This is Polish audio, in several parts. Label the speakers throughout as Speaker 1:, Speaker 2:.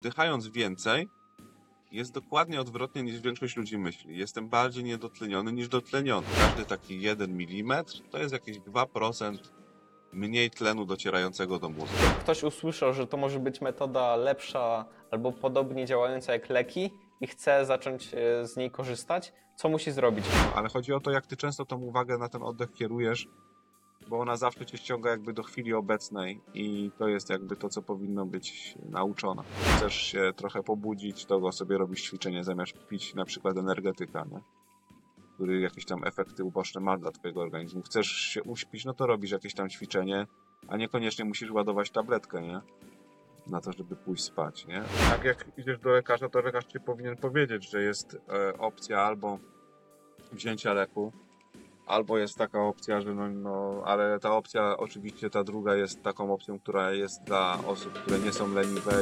Speaker 1: Wdychając więcej, jest dokładnie odwrotnie niż większość ludzi myśli. Jestem bardziej niedotleniony niż dotleniony. Każdy taki 1 mm to jest jakieś 2% mniej tlenu docierającego do mózgu.
Speaker 2: Ktoś usłyszał, że to może być metoda lepsza albo podobnie działająca jak leki i chce zacząć e, z niej korzystać, co musi zrobić?
Speaker 1: Ale chodzi o to, jak ty często tą uwagę na ten oddech kierujesz, bo ona zawsze cię ściąga jakby do chwili obecnej i to jest jakby to, co powinno być nauczone. Chcesz się trochę pobudzić, to sobie robisz ćwiczenie zamiast pić na przykład energetyka, nie? który jakieś tam efekty uboczne ma dla twojego organizmu. Chcesz się uśpić, no to robisz jakieś tam ćwiczenie, a niekoniecznie musisz ładować tabletkę, nie? Na to, żeby pójść spać, nie? Tak jak idziesz do lekarza, to lekarz ci powinien powiedzieć, że jest e, opcja albo wzięcia leku, albo jest taka opcja, że no, no, ale ta opcja, oczywiście ta druga jest taką opcją, która jest dla osób, które nie są leniwe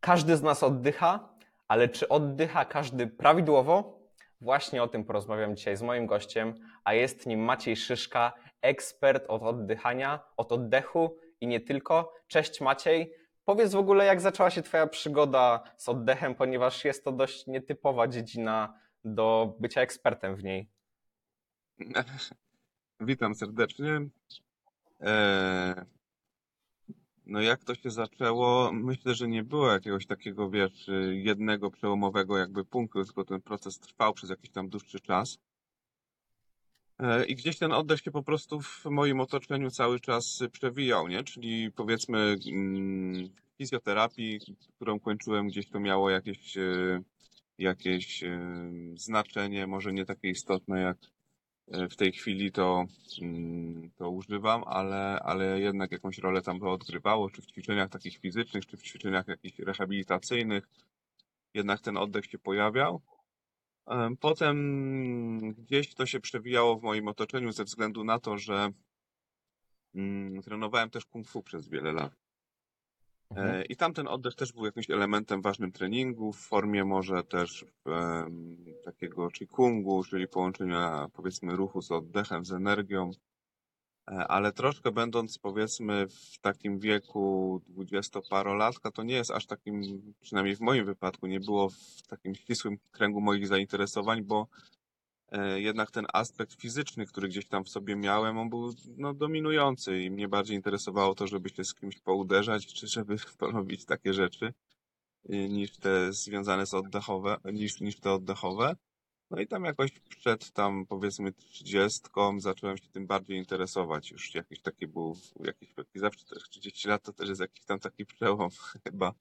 Speaker 2: Każdy z nas oddycha, ale czy oddycha każdy prawidłowo? Właśnie o tym porozmawiam dzisiaj z moim gościem, a jest nim Maciej Szyszka, ekspert od oddychania, od oddechu i nie tylko. Cześć Maciej. Powiedz w ogóle, jak zaczęła się Twoja przygoda z oddechem, ponieważ jest to dość nietypowa dziedzina do bycia ekspertem w niej.
Speaker 1: Witam serdecznie. Eee, no jak to się zaczęło? Myślę, że nie było jakiegoś takiego, wiesz, jednego przełomowego jakby punktu, tylko ten proces trwał przez jakiś tam dłuższy czas. Eee, I gdzieś ten oddech się po prostu w moim otoczeniu cały czas przewijał, nie? Czyli powiedzmy mm, fizjoterapii, którą kończyłem, gdzieś to miało jakieś, e, jakieś e, znaczenie, może nie takie istotne jak e, w tej chwili to, mm, to używam, ale, ale jednak jakąś rolę tam to odgrywało, czy w ćwiczeniach takich fizycznych, czy w ćwiczeniach jakichś rehabilitacyjnych. Jednak ten oddech się pojawiał. Em, Potem gdzieś to się przewijało w moim otoczeniu ze względu na to, że mm, trenowałem też kung fu przez wiele lat. E, I tam ten oddech też był jakimś elementem ważnym treningu, w formie może też em, takiego qigong czyli połączenia powiedzmy ruchu z oddechem, z energią. E, Ale troszkę będąc powiedzmy w takim wieku dwudziestoparolatka, to nie jest aż takim, przynajmniej w moim wypadku, nie było w takim ścisłym kręgu moich zainteresowań, bo e, jednak ten aspekt fizyczny, który gdzieś tam w sobie miałem, on był no, dominujący i mnie bardziej interesowało to, żeby się z kimś pouderzać, czy żeby porobić takie rzeczy, y, niż te związane z oddechowe, niż, niż te oddechowe. No i tam jakoś przed tam powiedzmy trzydziestką zacząłem się tym bardziej interesować. Już jakiś taki był, jakiś, zawsze też 30 lat to też jest jakiś tam taki przełom chyba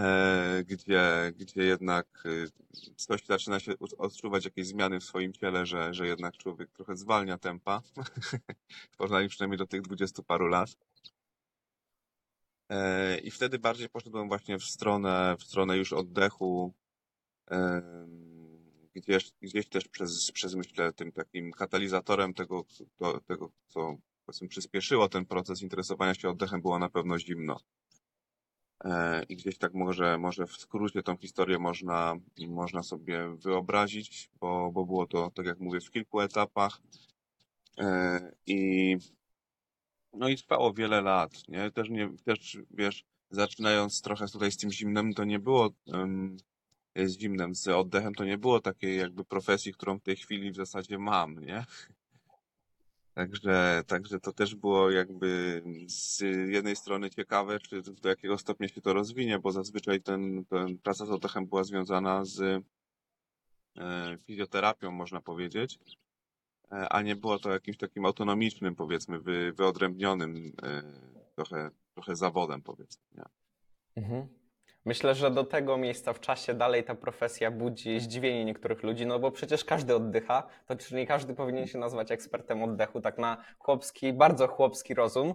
Speaker 1: e, gdzie, gdzie jednak y, coś zaczyna się odczuwać jakieś zmiany w swoim ciele, że, że jednak człowiek trochę zwalnia tempa, w porównaniu przynajmniej do tych dwudziestu paru lat. E, I wtedy bardziej poszedłem właśnie w stronę, w stronę już oddechu, em, gdzieś, gdzieś też przez, przez myślę tym takim katalizatorem tego, to, tego co powiedzmy przyspieszyło ten proces interesowania się oddechem było na pewno zimno. E, I gdzieś tak może, może w skrócie tą historię można, można sobie wyobrazić, bo, bo było to, tak jak mówię, w kilku etapach. E, I, no i trwało wiele lat, nie? Też, nie, też wiesz, zaczynając trochę tutaj z tym zimnem, to nie było em, z zimnem, z oddechem, to nie było takiej jakby profesji, którą w tej chwili w zasadzie mam, nie? Także, także to też było jakby z jednej strony ciekawe, czy do jakiego stopnia się to rozwinie, bo zazwyczaj ten, ten praca z oddechem była związana z e, fizjoterapią, można powiedzieć, e, a nie było to jakimś takim autonomicznym, powiedzmy, wy, wyodrębnionym e, trochę, trochę zawodem, powiedzmy. Nie?
Speaker 2: Mhm. Myślę, że do tego miejsca w czasie dalej ta profesja budzi zdziwienie niektórych ludzi, no bo przecież każdy oddycha, to czy nie każdy powinien się nazwać ekspertem oddechu, tak na chłopski, bardzo chłopski rozum.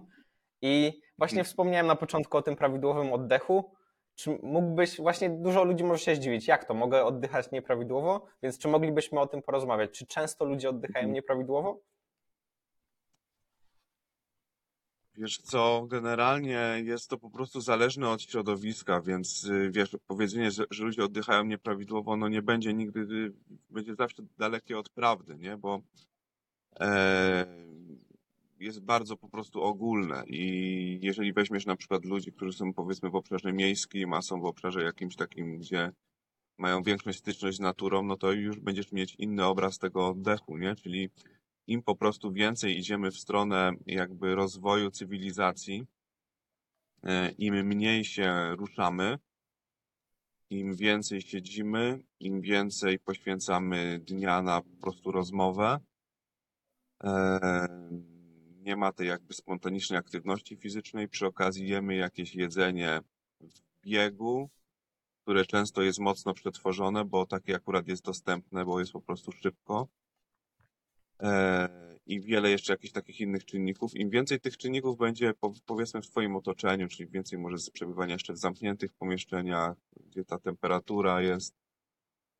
Speaker 2: I właśnie wspomniałem na początku o tym prawidłowym oddechu. Czy mógłbyś, właśnie dużo ludzi może się zdziwić, jak to, mogę oddychać nieprawidłowo? Więc czy moglibyśmy o tym porozmawiać? Czy często ludzie oddychają
Speaker 1: Mhm.
Speaker 2: nieprawidłowo?
Speaker 1: Wiesz co, generalnie jest to po prostu zależne od środowiska, więc y, wiesz, powiedzenie, że, ludzie oddychają nieprawidłowo, no nie będzie nigdy, y, będzie zawsze dalekie od prawdy, nie? Bo e, jest bardzo po prostu ogólne i jeżeli weźmiesz na przykład ludzi, którzy są powiedzmy w obszarze miejskim, a są w obszarze jakimś takim, gdzie mają większą styczność z naturą, no to już będziesz mieć inny obraz tego oddechu, nie? Czyli im po prostu więcej idziemy w stronę jakby rozwoju cywilizacji, e, im mniej się ruszamy, im więcej siedzimy, im więcej poświęcamy dnia na po prostu rozmowę, e, nie ma tej jakby spontanicznej aktywności fizycznej, przy okazji jemy jakieś jedzenie w biegu, które często jest mocno przetworzone, bo takie akurat jest dostępne, bo jest po prostu szybko. E, I wiele jeszcze jakichś takich innych czynników. Im więcej tych czynników będzie po- powiedzmy w Twoim otoczeniu, czyli więcej może z przebywania jeszcze w zamkniętych pomieszczeniach, gdzie ta temperatura jest,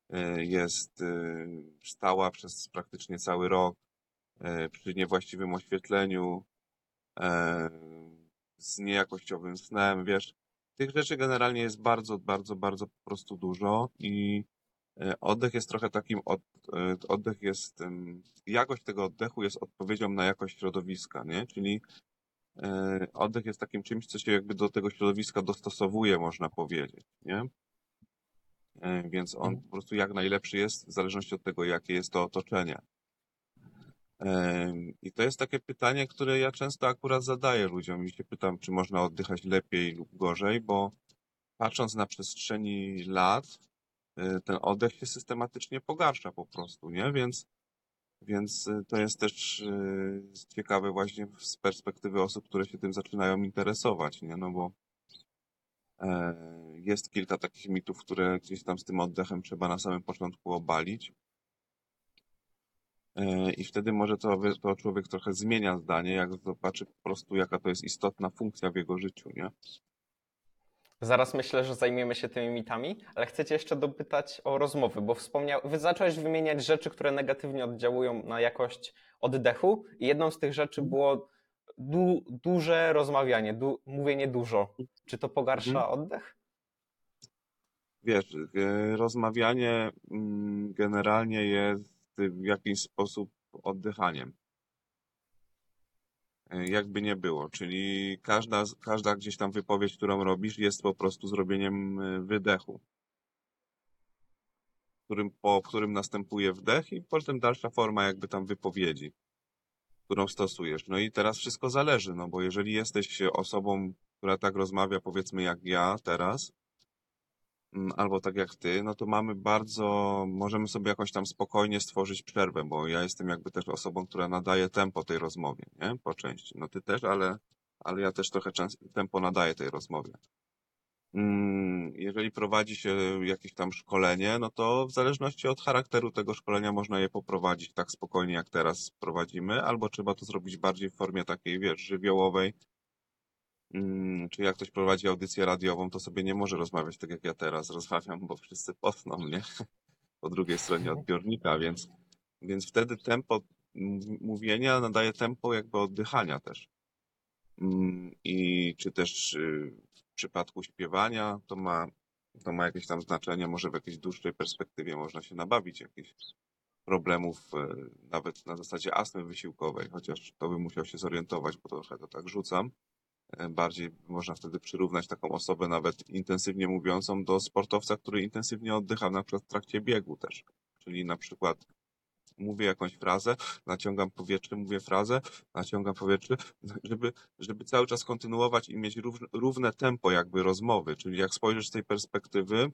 Speaker 1: e, jest e, stała przez praktycznie cały rok, przy niewłaściwym oświetleniu, z niejakościowym snem, wiesz, tych rzeczy generalnie jest bardzo, bardzo, bardzo po prostu dużo i oddech jest trochę takim, od, e, oddech jest, jakość tego oddechu jest odpowiedzią na jakość środowiska, nie? Czyli e, oddech jest takim czymś, co się jakby do tego środowiska dostosowuje, można powiedzieć, nie? E, Więc on po prostu jak najlepszy jest w zależności od tego, jakie jest to otoczenie. I to jest takie pytanie, które ja często akurat zadaję ludziom i się pytam, czy można oddychać lepiej lub gorzej, bo patrząc na przestrzeni lat, ten oddech się systematycznie pogarsza po prostu, nie? Więc, więc y, to jest też y, ciekawe właśnie z perspektywy osób, które się tym zaczynają interesować, nie? No bo e, jest kilka takich mitów, które gdzieś tam z tym oddechem trzeba na samym początku obalić. E, I wtedy może to, to człowiek trochę zmienia zdanie, jak zobaczy po prostu, jaka to jest istotna funkcja w jego życiu, nie?
Speaker 2: Zaraz myślę, że zajmiemy się tymi mitami, ale chcę cię jeszcze dopytać o rozmowy, bo wspomniał, wy zacząłeś wymieniać rzeczy, które negatywnie oddziałują na jakość oddechu i jedną z tych rzeczy było du, duże rozmawianie, du, mówienie dużo. Czy to pogarsza oddech?
Speaker 1: Wiesz, e, rozmawianie mm, generalnie jest w jakiś sposób oddychaniem. Jakby nie było, czyli każda, każda gdzieś tam wypowiedź, którą robisz, jest po prostu zrobieniem e, wydechu, którym, po którym następuje wdech i potem dalsza forma jakby tam wypowiedzi, którą stosujesz. No i teraz wszystko zależy, no bo jeżeli jesteś osobą, która tak rozmawia, powiedzmy jak ja teraz, albo tak jak ty, no to mamy bardzo, możemy sobie jakoś tam spokojnie stworzyć przerwę, bo ja jestem jakby też osobą, która nadaje tempo tej rozmowie, nie? Po części. No ty też, ale, ale ja też trochę tempo nadaję tej rozmowie. Mm, Jeżeli prowadzi się jakieś tam szkolenie, no to w zależności od charakteru tego szkolenia można je poprowadzić tak spokojnie, jak teraz prowadzimy, albo trzeba to zrobić bardziej w formie takiej, wiesz, żywiołowej, Mm, Czy jak ktoś prowadzi audycję radiową, to sobie nie może rozmawiać tak jak ja teraz rozmawiam, bo wszyscy posną mnie po drugiej stronie odbiornika, więc, więc wtedy tempo mówienia nadaje tempo jakby oddychania też. Mm, I czy też y, w przypadku śpiewania to ma, to ma jakieś tam znaczenie, może w jakiejś dłuższej perspektywie można się nabawić jakichś problemów, y, nawet na zasadzie astmy wysiłkowej, chociaż to bym musiał się zorientować, bo trochę to tak rzucam. E, Bardziej można wtedy przyrównać taką osobę nawet intensywnie mówiącą do sportowca, który intensywnie oddycha na przykład w trakcie biegu też. Czyli na przykład mówię jakąś frazę, naciągam powietrze, mówię frazę, naciągam powietrze, żeby, żeby cały czas kontynuować i mieć równe, tempo jakby rozmowy. Czyli jak spojrzysz z tej perspektywy,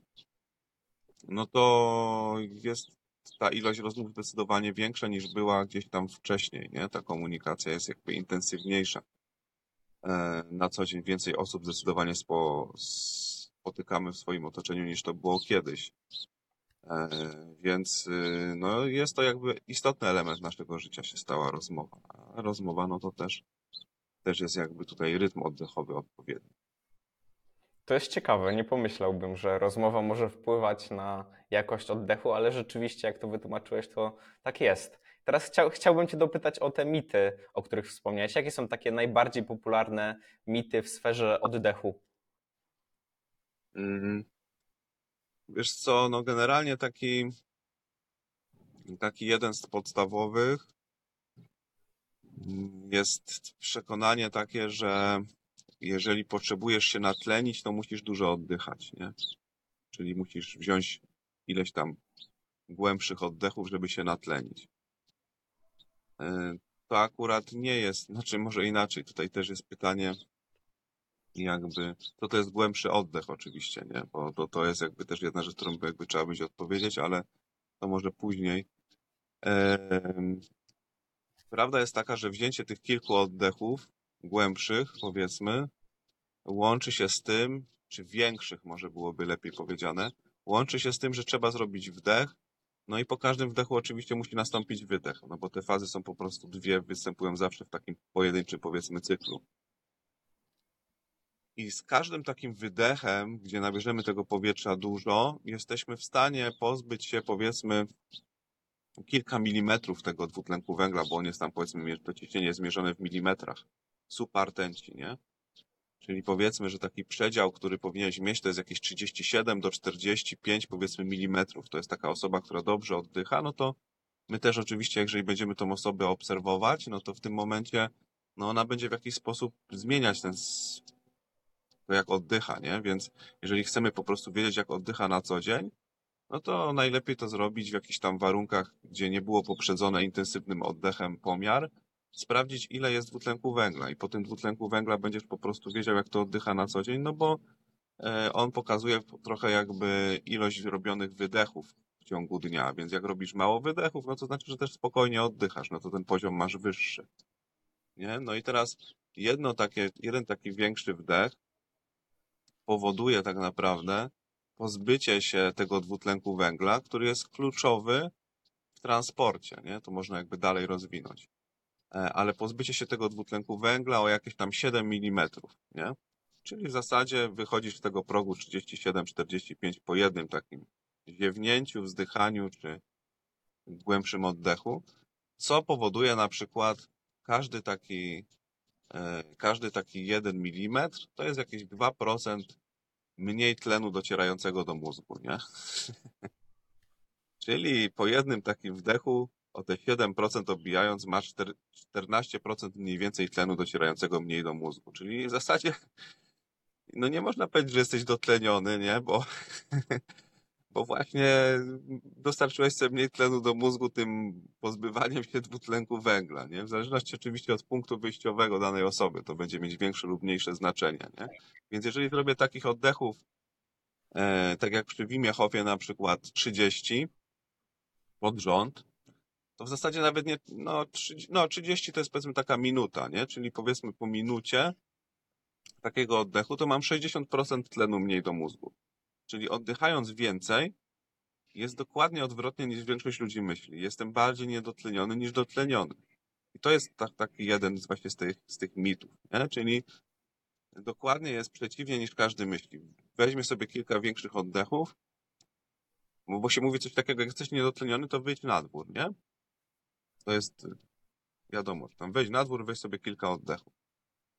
Speaker 1: no to jest ta ilość rozmów zdecydowanie większa niż była gdzieś tam wcześniej, nie? Ta komunikacja jest jakby intensywniejsza na co dzień więcej osób zdecydowanie spo, spotykamy w swoim otoczeniu niż to było kiedyś. E, Więc y, no, jest to jakby istotny element naszego życia się stała rozmowa. A rozmowa no to też, też jest jakby tutaj rytm oddechowy odpowiedni.
Speaker 2: To jest ciekawe, nie pomyślałbym, że rozmowa może wpływać na jakość oddechu, ale rzeczywiście, jak to wytłumaczyłeś, to tak jest. Teraz chciał, chciałbym Cię dopytać o te mity, o których wspomniałeś. Jakie są takie najbardziej popularne mity w sferze oddechu?
Speaker 1: Mm. Wiesz co, no generalnie taki, taki jeden z podstawowych mm, jest przekonanie takie, że jeżeli potrzebujesz się natlenić, to musisz dużo oddychać, nie? Czyli musisz wziąć ileś tam głębszych oddechów, żeby się natlenić. Y, To akurat nie jest, znaczy może inaczej, tutaj też jest pytanie, jakby, co to jest głębszy oddech oczywiście, nie? Bo to, to jest jakby też jedna rzecz, którą by jakby trzeba będzie odpowiedzieć, ale to może później. Prawda jest taka, że wzięcie tych kilku oddechów głębszych, powiedzmy, łączy się z tym, czy większych może byłoby lepiej powiedziane, łączy się z tym, że trzeba zrobić wdech, no i po każdym wdechu oczywiście musi nastąpić wydech, no bo te fazy są po prostu dwie, występują zawsze w takim pojedynczym, powiedzmy, cyklu. I z każdym takim wydechem, gdzie nabierzemy tego powietrza dużo, jesteśmy w stanie pozbyć się, powiedzmy, kilka milimetrów tego dwutlenku węgla, bo on jest tam, powiedzmy, to ciśnienie jest mierzone w milimetrach subartenci, nie? Czyli powiedzmy, że taki przedział, który powinieneś mieć, to jest jakieś 37 do 45, powiedzmy, milimetrów. To jest taka osoba, która dobrze oddycha, no to my też oczywiście, jeżeli będziemy tą osobę obserwować, no to w tym momencie, no ona będzie w jakiś sposób zmieniać ten, to jak oddycha, nie? Więc jeżeli chcemy po prostu wiedzieć, jak oddycha na co dzień, no to najlepiej to zrobić w jakichś tam warunkach, gdzie nie było poprzedzone intensywnym oddechem pomiar, sprawdzić ile jest dwutlenku węgla i po tym dwutlenku węgla będziesz po prostu wiedział, jak to oddycha na co dzień, no bo e, on pokazuje trochę jakby ilość robionych wydechów w ciągu dnia, więc jak robisz mało wydechów, no to znaczy, że też spokojnie oddychasz, no to ten poziom masz wyższy. Nie? No i teraz jedno takie, jeden taki większy wdech powoduje tak naprawdę pozbycie się tego dwutlenku węgla, który jest kluczowy w transporcie, nie? To można jakby dalej rozwinąć. E, Ale pozbycie się tego dwutlenku węgla o jakieś tam 7 mm, nie? Czyli w zasadzie wychodzisz z tego progu 37-45 po jednym takim ziewnięciu, wzdychaniu czy głębszym oddechu, co powoduje na przykład każdy taki, e, każdy taki 1 mm to jest jakieś 2% mniej tlenu docierającego do mózgu, nie? Czyli po jednym takim wdechu o te 7% odbijając masz czter- 14% mniej więcej tlenu docierającego mniej do mózgu. Czyli w zasadzie no nie można powiedzieć, że jesteś dotleniony, nie? Bo, bo właśnie dostarczyłeś sobie mniej tlenu do mózgu tym pozbywaniem się dwutlenku węgla, nie? W zależności oczywiście od punktu wyjściowego danej osoby, to będzie mieć większe lub mniejsze znaczenie, nie? Więc jeżeli zrobię takich oddechów, e, tak jak przy Wimie na przykład 30 pod rząd, to w zasadzie nawet nie, no, 30, no 30 to jest powiedzmy taka minuta, nie? Czyli powiedzmy po minucie takiego oddechu to mam 60% tlenu mniej do mózgu. Czyli oddychając więcej, jest dokładnie odwrotnie niż większość ludzi myśli. Jestem bardziej niedotleniony niż dotleniony. I to jest tak, taki jeden z właśnie z tych, z tych mitów, nie? Czyli dokładnie jest przeciwnie niż każdy myśli. Weźmie sobie kilka większych oddechów, bo się mówi coś takiego, jak jesteś niedotleniony, to wyjdź na dwór, nie? To jest y, wiadomo, tam wejdź na dwór, weź sobie kilka oddechów.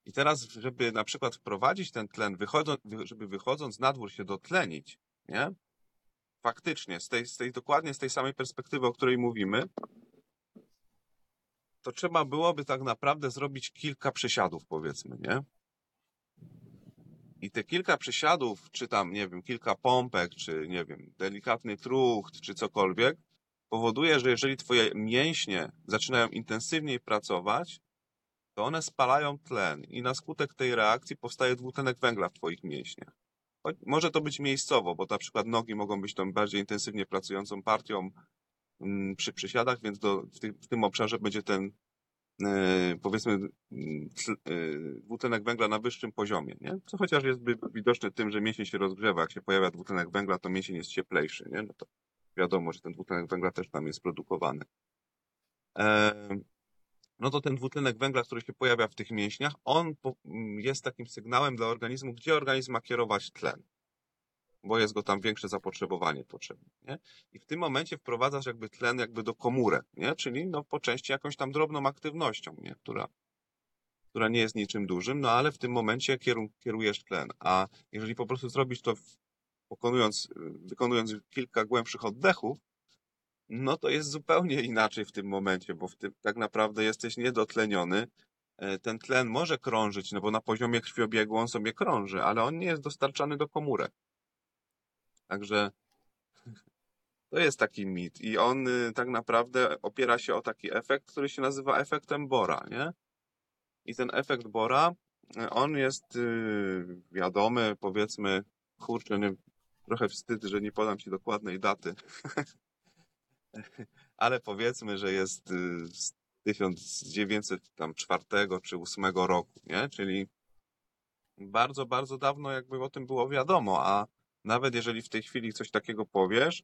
Speaker 1: I teraz, żeby na przykład wprowadzić ten tlen, wychodząc, żeby wychodząc na dwór się dotlenić, nie? Faktycznie, z tej, z tej, dokładnie z tej samej perspektywy, o której mówimy, to trzeba byłoby tak naprawdę zrobić kilka przysiadów, powiedzmy, nie? I te kilka przysiadów, czy tam, nie wiem, kilka pompek, czy nie wiem, delikatny trucht, czy cokolwiek, powoduje, że jeżeli twoje mięśnie zaczynają intensywniej pracować, to one spalają tlen i na skutek tej reakcji powstaje dwutlenek węgla w twoich mięśniach. Może to być miejscowo, bo na przykład nogi mogą być tą bardziej intensywnie pracującą partią mm, przy przysiadach, więc do, w, tym- w tym obszarze będzie ten e, powiedzmy tl- e, dwutlenek węgla na wyższym poziomie, nie? Co chociaż jest widoczne tym, że mięsień się rozgrzewa, jak się pojawia dwutlenek węgla, to mięsień jest cieplejszy, nie? No to wiadomo, że ten dwutlenek węgla też tam jest produkowany. E, no to ten dwutlenek węgla, który się pojawia w tych mięśniach, on mm, jest takim sygnałem dla organizmu, gdzie organizm ma kierować tlen, bo jest go tam większe zapotrzebowanie potrzebne, nie? I w tym momencie wprowadzasz jakby tlen jakby do komórek, nie? Czyli no po części jakąś tam drobną aktywnością, nie? Która, która nie jest niczym dużym, no ale w tym momencie kieru, kierujesz tlen, a jeżeli po prostu zrobisz to w, pokonując, wykonując kilka głębszych oddechów, no to jest zupełnie inaczej w tym momencie, bo w tym tak naprawdę jesteś niedotleniony. E, Ten tlen może krążyć, no bo na poziomie krwiobiegu on sobie krąży, ale on nie jest dostarczany do komórek. Także to jest taki mit i on y, tak naprawdę opiera się o taki efekt, który się nazywa efektem Bora, nie? I ten efekt Bora, y, on jest y, wiadomy, powiedzmy, kurczę, nie, trochę wstyd, że nie podam ci dokładnej daty, ale powiedzmy, że jest y, z 1904 czy 8 roku, nie? Czyli bardzo, bardzo dawno jakby o tym było wiadomo, a nawet jeżeli w tej chwili coś takiego powiesz,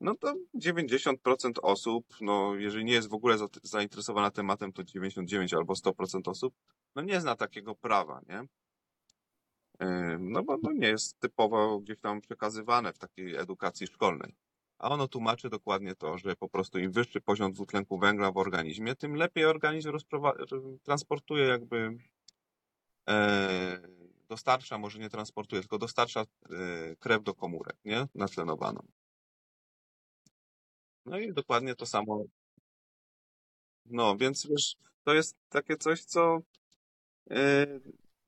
Speaker 1: no to 90% osób, no jeżeli nie jest w ogóle za- zainteresowana tematem, to 99 albo 100% osób, no nie zna takiego prawa, nie? No bo no nie jest typowo gdzieś tam przekazywane w takiej edukacji szkolnej. A ono tłumaczy dokładnie to, że po prostu im wyższy poziom dwutlenku węgla w organizmie, tym lepiej organizm transportuje jakby e, dostarcza, może nie transportuje, tylko dostarcza e, krew do komórek, nie? Natlenowaną. No i dokładnie to samo. No, więc wiesz, to jest takie coś, co e,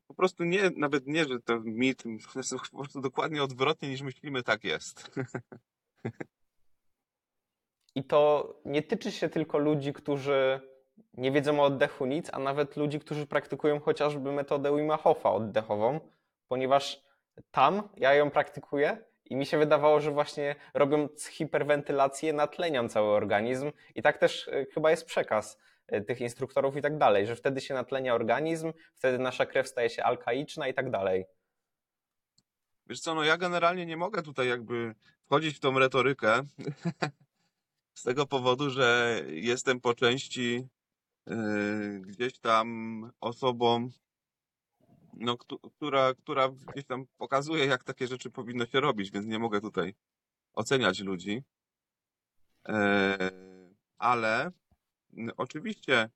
Speaker 1: po prostu nie, nawet nie, że to mit, to po prostu dokładnie odwrotnie niż myślimy, tak jest.
Speaker 2: I to nie tyczy się tylko ludzi, którzy nie wiedzą o oddechu nic, a nawet ludzi, którzy praktykują chociażby metodę Wima Hofa oddechową, ponieważ tam ja ją praktykuję i mi się wydawało, że właśnie robiąc hiperwentylację natleniam cały organizm i tak też e, chyba jest przekaz tych instruktorów i tak dalej, że wtedy się natlenia organizm, wtedy nasza krew staje się alkaiczna i tak dalej.
Speaker 1: Wiesz co, no ja generalnie nie mogę tutaj jakby wchodzić w tą retorykę z tego powodu, że jestem po części yy, gdzieś tam osobą, no, któ- która, która gdzieś tam pokazuje, jak takie rzeczy powinno się robić, więc nie mogę tutaj oceniać ludzi. Yy, ale oczywiście.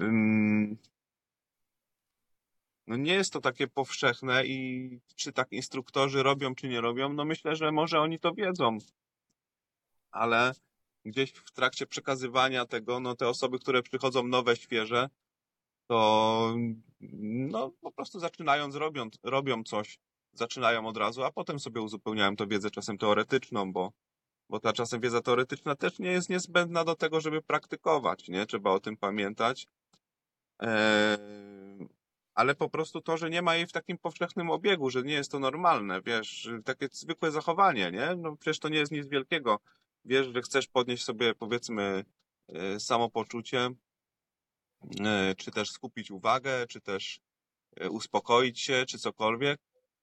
Speaker 1: Ym, no nie jest to takie powszechne i czy tak instruktorzy robią, czy nie robią, no myślę, że może oni to wiedzą, ale gdzieś w trakcie przekazywania tego, no te osoby, które przychodzą nowe, świeże, to no po prostu zaczynając robią, robią coś, zaczynają od razu, a potem sobie uzupełniają to wiedzę czasem teoretyczną, bo, bo ta czasem wiedza teoretyczna też nie jest niezbędna do tego, żeby praktykować, nie? Trzeba o tym pamiętać. Eee, ale po prostu to, że nie ma jej w takim powszechnym obiegu, że nie jest to normalne, wiesz, takie zwykłe zachowanie, nie? No przecież to nie jest nic wielkiego. Wiesz, że chcesz podnieść sobie, powiedzmy, e, samopoczucie, e, czy też skupić uwagę, czy też e, uspokoić się, czy cokolwiek,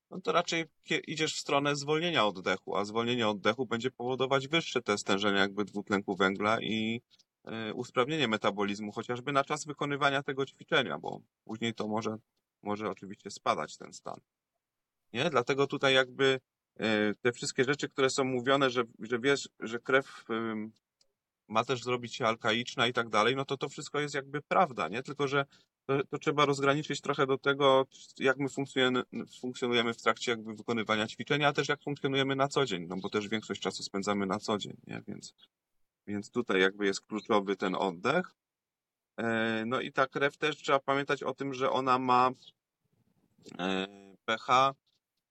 Speaker 1: no to raczej idziesz w stronę zwolnienia oddechu, a zwolnienie oddechu będzie powodować wyższe te stężenia jakby dwutlenku węgla i e, usprawnienie metabolizmu, chociażby na czas wykonywania tego ćwiczenia, bo później to może, może oczywiście spadać ten stan. Nie? Dlatego tutaj jakby e, te wszystkie rzeczy, które są mówione, że, że wiesz, że krew ma też zrobić się alkaiczna i tak dalej, no to to wszystko jest jakby prawda, nie? Tylko, że to, to trzeba rozgraniczyć trochę do tego, jak my funkcjonujemy, w trakcie jakby wykonywania ćwiczenia, a też jak funkcjonujemy na co dzień, no bo też większość czasu spędzamy na co dzień, nie? Więc, więc tutaj jakby jest kluczowy ten oddech. E, No i ta krew też trzeba pamiętać o tym, że ona ma e, pH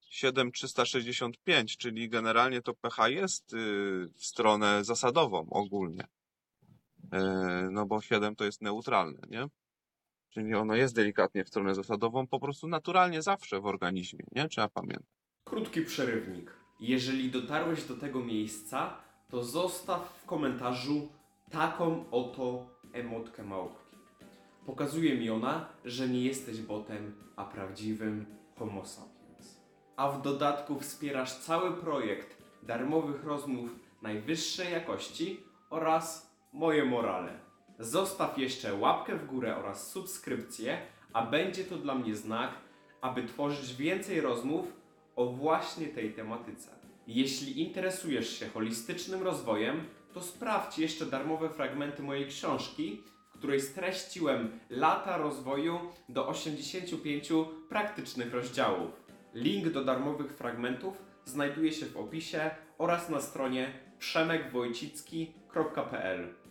Speaker 1: 7365, czyli generalnie to pH jest y, w stronę zasadową ogólnie. E, No bo 7 to jest neutralne, nie? Czyli ono jest delikatnie w stronę zasadową, po prostu naturalnie zawsze w organizmie, nie? Trzeba pamiętać.
Speaker 3: Krótki przerywnik. Jeżeli dotarłeś do tego miejsca, to zostaw w komentarzu taką oto emotkę małpki. Pokazuje mi ona, że nie jesteś botem, a prawdziwym homo sapiens. A w dodatku wspierasz cały projekt darmowych rozmów najwyższej jakości oraz moje morale. Zostaw jeszcze łapkę w górę oraz subskrypcję, a będzie to dla mnie znak, aby tworzyć więcej rozmów o właśnie tej tematyce. Jeśli interesujesz się holistycznym rozwojem, to sprawdź jeszcze darmowe fragmenty mojej książki, w której streściłem lata rozwoju do 85 praktycznych rozdziałów. Link do darmowych fragmentów znajduje się w opisie oraz na stronie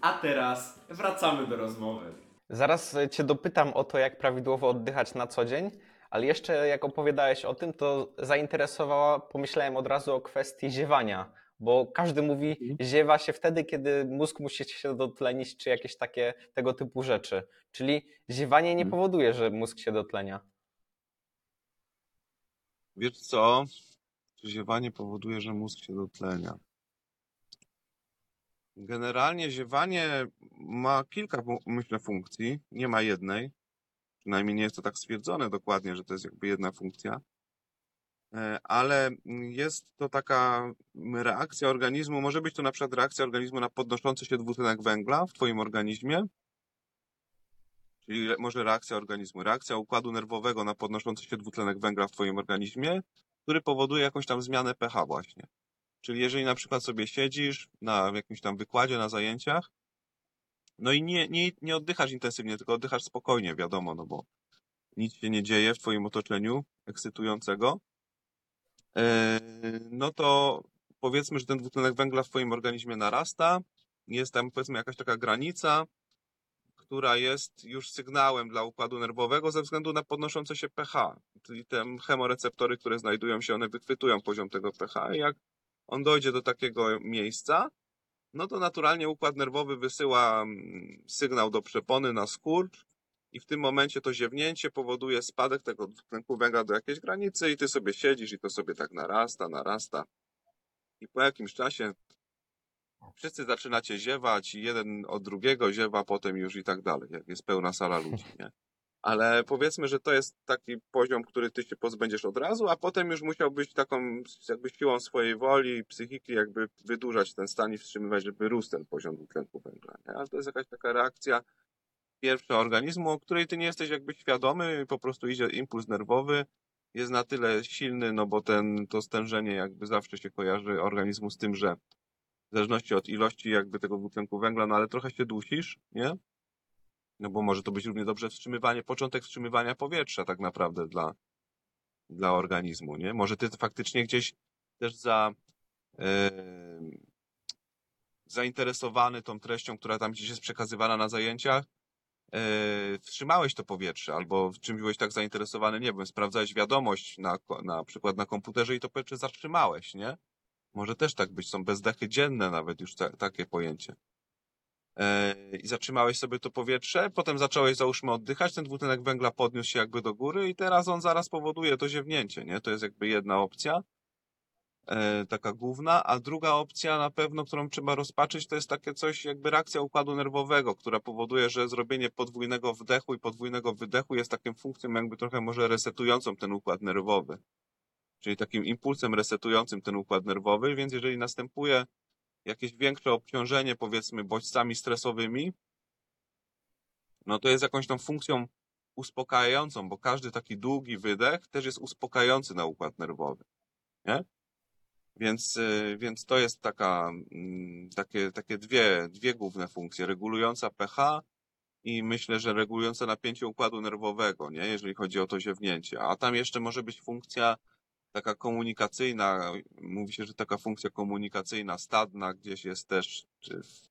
Speaker 3: A teraz wracamy do rozmowy.
Speaker 2: Zaraz e, Cię dopytam o to, jak prawidłowo oddychać na co dzień, ale jeszcze jak opowiadałeś o tym, to zainteresowała, pomyślałem od razu o kwestii ziewania, bo każdy mówi, ziewa się wtedy, kiedy mózg musi się dotlenić, czy jakieś takie tego typu rzeczy. Czyli ziewanie nie
Speaker 1: Mhm.
Speaker 2: powoduje, że mózg się dotlenia.
Speaker 1: Wiesz co? Ziewanie powoduje, że mózg się dotlenia. Generalnie ziewanie ma kilka, myślę, funkcji. Nie ma jednej. Przynajmniej nie jest to tak stwierdzone dokładnie, że to jest jakby jedna funkcja. E, Ale jest to taka reakcja organizmu. Może być to na przykład reakcja organizmu na podnoszący się dwutlenek węgla w Twoim organizmie. Czyli może reakcja organizmu, reakcja układu nerwowego na podnoszący się dwutlenek węgla w Twoim organizmie, który powoduje jakąś tam zmianę pH właśnie. Czyli jeżeli na przykład sobie siedzisz na jakimś tam wykładzie, na zajęciach, no i nie, nie, nie oddychasz intensywnie, tylko oddychasz spokojnie, wiadomo, no bo nic się nie dzieje w Twoim otoczeniu ekscytującego, e, no to powiedzmy, że ten dwutlenek węgla w Twoim organizmie narasta, jest tam powiedzmy jakaś taka granica, która jest już sygnałem dla układu nerwowego ze względu na podnoszące się pH. Czyli te chemoreceptory, które znajdują się, one wychwytują poziom tego pH i jak on dojdzie do takiego miejsca, no to naturalnie układ nerwowy wysyła mm, sygnał do przepony na skurcz i w tym momencie to ziewnięcie powoduje spadek tego dwutlenku węgla do jakiejś granicy i ty sobie siedzisz i to sobie tak narasta, narasta. I po jakimś czasie wszyscy zaczynacie ziewać, i jeden od drugiego ziewa potem już i tak dalej, jak jest pełna sala ludzi, nie? Ale powiedzmy, że to jest taki poziom, który ty się pozbędziesz od razu, a potem już musiałbyś taką jakby siłą swojej woli i psychiki jakby wydłużać ten stan i wstrzymywać, żeby rósł ten poziom dwutlenku węgla, nie? Ale to jest jakaś taka reakcja pierwsza organizmu, o której ty nie jesteś jakby świadomy, po prostu idzie impuls nerwowy, jest na tyle silny, no bo ten, to stężenie jakby zawsze się kojarzy organizmu z tym, że w zależności od ilości jakby tego dwutlenku węgla, no ale trochę się dusisz, nie? No bo może to być równie dobrze wstrzymywanie, początek wstrzymywania powietrza tak naprawdę dla, dla organizmu, nie? Może ty faktycznie gdzieś też za zainteresowany tą treścią, która tam gdzieś jest przekazywana na zajęciach, e, wstrzymałeś to powietrze, albo czym byłeś tak zainteresowany, nie wiem, sprawdzałeś wiadomość na, na przykład na komputerze i to powietrze zatrzymałeś, nie? Może też tak być, są bezdechy dzienne nawet już ta, takie pojęcie. E, I zatrzymałeś sobie to powietrze, potem zacząłeś załóżmy oddychać, ten dwutlenek węgla podniósł się jakby do góry i teraz on zaraz powoduje to ziewnięcie, nie? To jest jakby jedna opcja, e, taka główna, a druga opcja na pewno, którą trzeba rozpatrzyć, to jest takie coś jakby reakcja układu nerwowego, która powoduje, że zrobienie podwójnego wdechu i podwójnego wydechu jest taką funkcją jakby trochę może resetującą ten układ nerwowy czyli takim impulsem resetującym ten układ nerwowy, więc jeżeli następuje jakieś większe obciążenie, powiedzmy, bodźcami stresowymi, no to jest jakąś tą funkcją uspokajającą, bo każdy taki długi wydech też jest uspokajający na układ nerwowy, nie? Więc, y, więc to jest taka, mm, takie, takie dwie, dwie główne funkcje, regulująca pH i myślę, że regulująca napięcie układu nerwowego, nie? Jeżeli chodzi o to ziewnięcie. A tam jeszcze może być funkcja taka komunikacyjna, mówi się, że taka funkcja komunikacyjna stadna gdzieś jest też, czy w,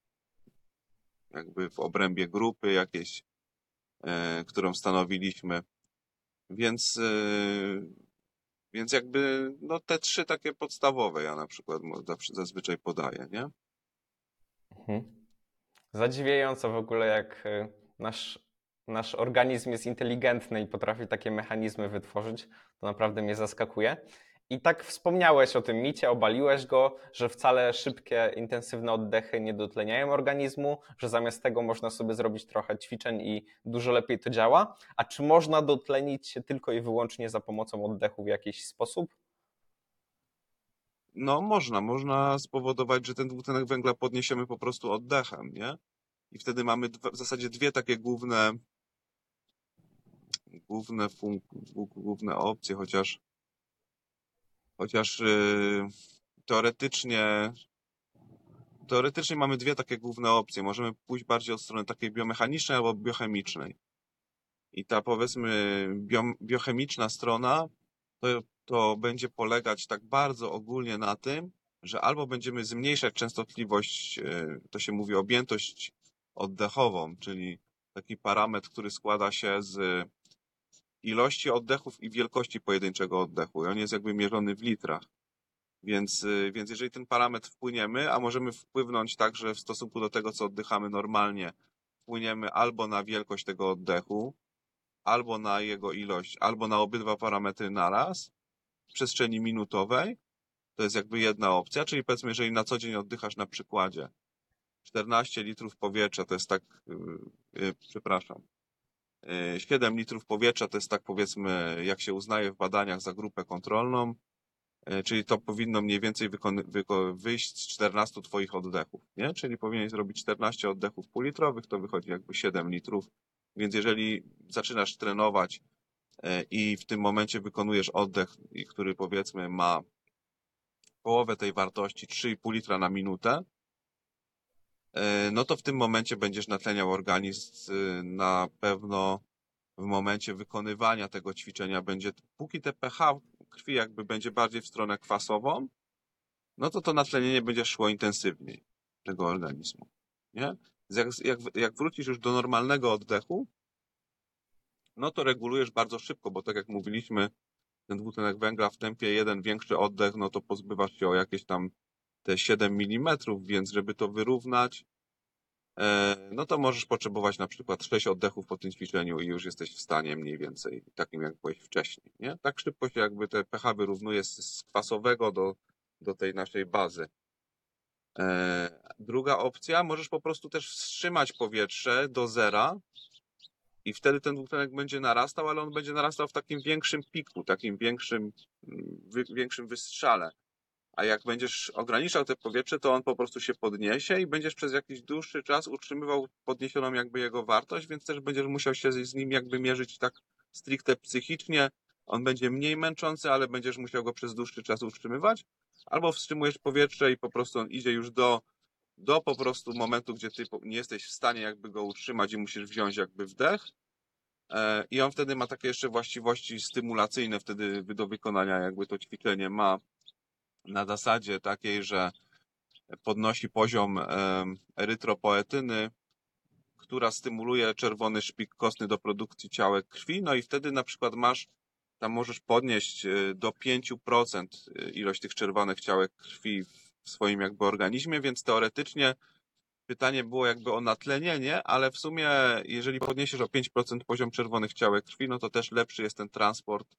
Speaker 1: jakby w obrębie grupy jakiejś, e, którą stanowiliśmy. Więc, e, więc jakby, no te trzy takie podstawowe ja na przykład zazwyczaj podaję, nie?
Speaker 2: Mhm. Zadziwiające w ogóle, jak y, nasz, nasz organizm jest inteligentny i potrafi takie mechanizmy wytworzyć. To naprawdę mnie zaskakuje. I tak wspomniałeś o tym micie, obaliłeś go, że wcale szybkie, intensywne oddechy nie dotleniają organizmu, że zamiast tego można sobie zrobić trochę ćwiczeń i dużo lepiej to działa. A czy można dotlenić się tylko i wyłącznie za pomocą oddechu w jakiś sposób?
Speaker 1: No można, można spowodować, że ten dwutlenek węgla podniesiemy po prostu oddechem, nie? i wtedy mamy w zasadzie dwie takie główne główne główne opcje, chociaż chociaż yy, teoretycznie teoretycznie mamy dwie takie główne opcje. Możemy pójść bardziej od strony takiej biomechanicznej albo biochemicznej. I ta powiedzmy bio, biochemiczna strona to, to będzie polegać tak bardzo ogólnie na tym, że albo będziemy zmniejszać częstotliwość, e, to się mówi objętość oddechową, czyli taki parametr, który składa się z ilości oddechów i wielkości pojedynczego oddechu. I on jest jakby mierzony w litrach. Więc, y, więc jeżeli ten parametr wpłyniemy, a możemy wpłynąć także w stosunku do tego, co oddychamy normalnie, wpłyniemy albo na wielkość tego oddechu, albo na jego ilość, albo na obydwa parametry naraz w przestrzeni minutowej, to jest jakby jedna opcja, czyli powiedzmy, jeżeli na co dzień oddychasz na przykładzie 14 litrów powietrza, to jest tak, yy, yy, przepraszam, 7 litrów powietrza to jest tak powiedzmy, jak się uznaje w badaniach za grupę kontrolną, E, Czyli to powinno mniej więcej wyjść z 14 twoich oddechów, nie? Czyli powinieneś zrobić 14 oddechów półlitrowych, to wychodzi jakby 7 litrów. Więc jeżeli zaczynasz trenować e, i w tym momencie wykonujesz oddech, który powiedzmy ma połowę tej wartości, 3,5 litra na minutę, e, no to w tym momencie będziesz natleniał organizm y, na pewno w momencie wykonywania tego ćwiczenia będzie, póki te pH krwi jakby będzie bardziej w stronę kwasową, no to to natlenienie będzie szło intensywniej tego organizmu. Nie? Jak, jak, jak wrócisz już do normalnego oddechu, no to regulujesz bardzo szybko, bo tak jak mówiliśmy, ten dwutlenek węgla w tempie jeden większy oddech, no to pozbywasz się o jakieś tam te 7 mm, więc żeby to wyrównać, e, no to możesz potrzebować na przykład 6 oddechów po tym ćwiczeniu i już jesteś w stanie mniej więcej takim jak byłeś wcześniej, nie? Tak szybko się jakby te pH wyrównuje z, kwasowego do, do tej naszej bazy. E, druga opcja, możesz po prostu też wstrzymać powietrze do zera i wtedy ten dwutlenek będzie narastał, ale on będzie narastał w takim większym piku, takim większym, mm, większym wystrzale. A jak będziesz ograniczał te powietrze, to on po prostu się podniesie i będziesz przez jakiś dłuższy czas utrzymywał podniesioną jakby jego wartość, więc też będziesz musiał się z nim jakby mierzyć tak stricte psychicznie. On będzie mniej męczący, ale będziesz musiał go przez dłuższy czas utrzymywać. Albo wstrzymujesz powietrze i po prostu on idzie już do, do po prostu momentu, gdzie ty nie jesteś w stanie jakby go utrzymać i musisz wziąć jakby wdech. E, I on wtedy ma takie jeszcze właściwości stymulacyjne wtedy do wykonania jakby to ćwiczenie ma na zasadzie takiej, że podnosi poziom erytropoetyny, która stymuluje czerwony szpik kostny do produkcji ciałek krwi, no i wtedy na przykład masz, tam możesz podnieść e, do 5% ilość tych czerwonych ciałek krwi w swoim jakby organizmie, więc teoretycznie pytanie było jakby o natlenienie, ale w sumie jeżeli podniesiesz o 5% poziom czerwonych ciałek krwi, no to też lepszy jest ten transport,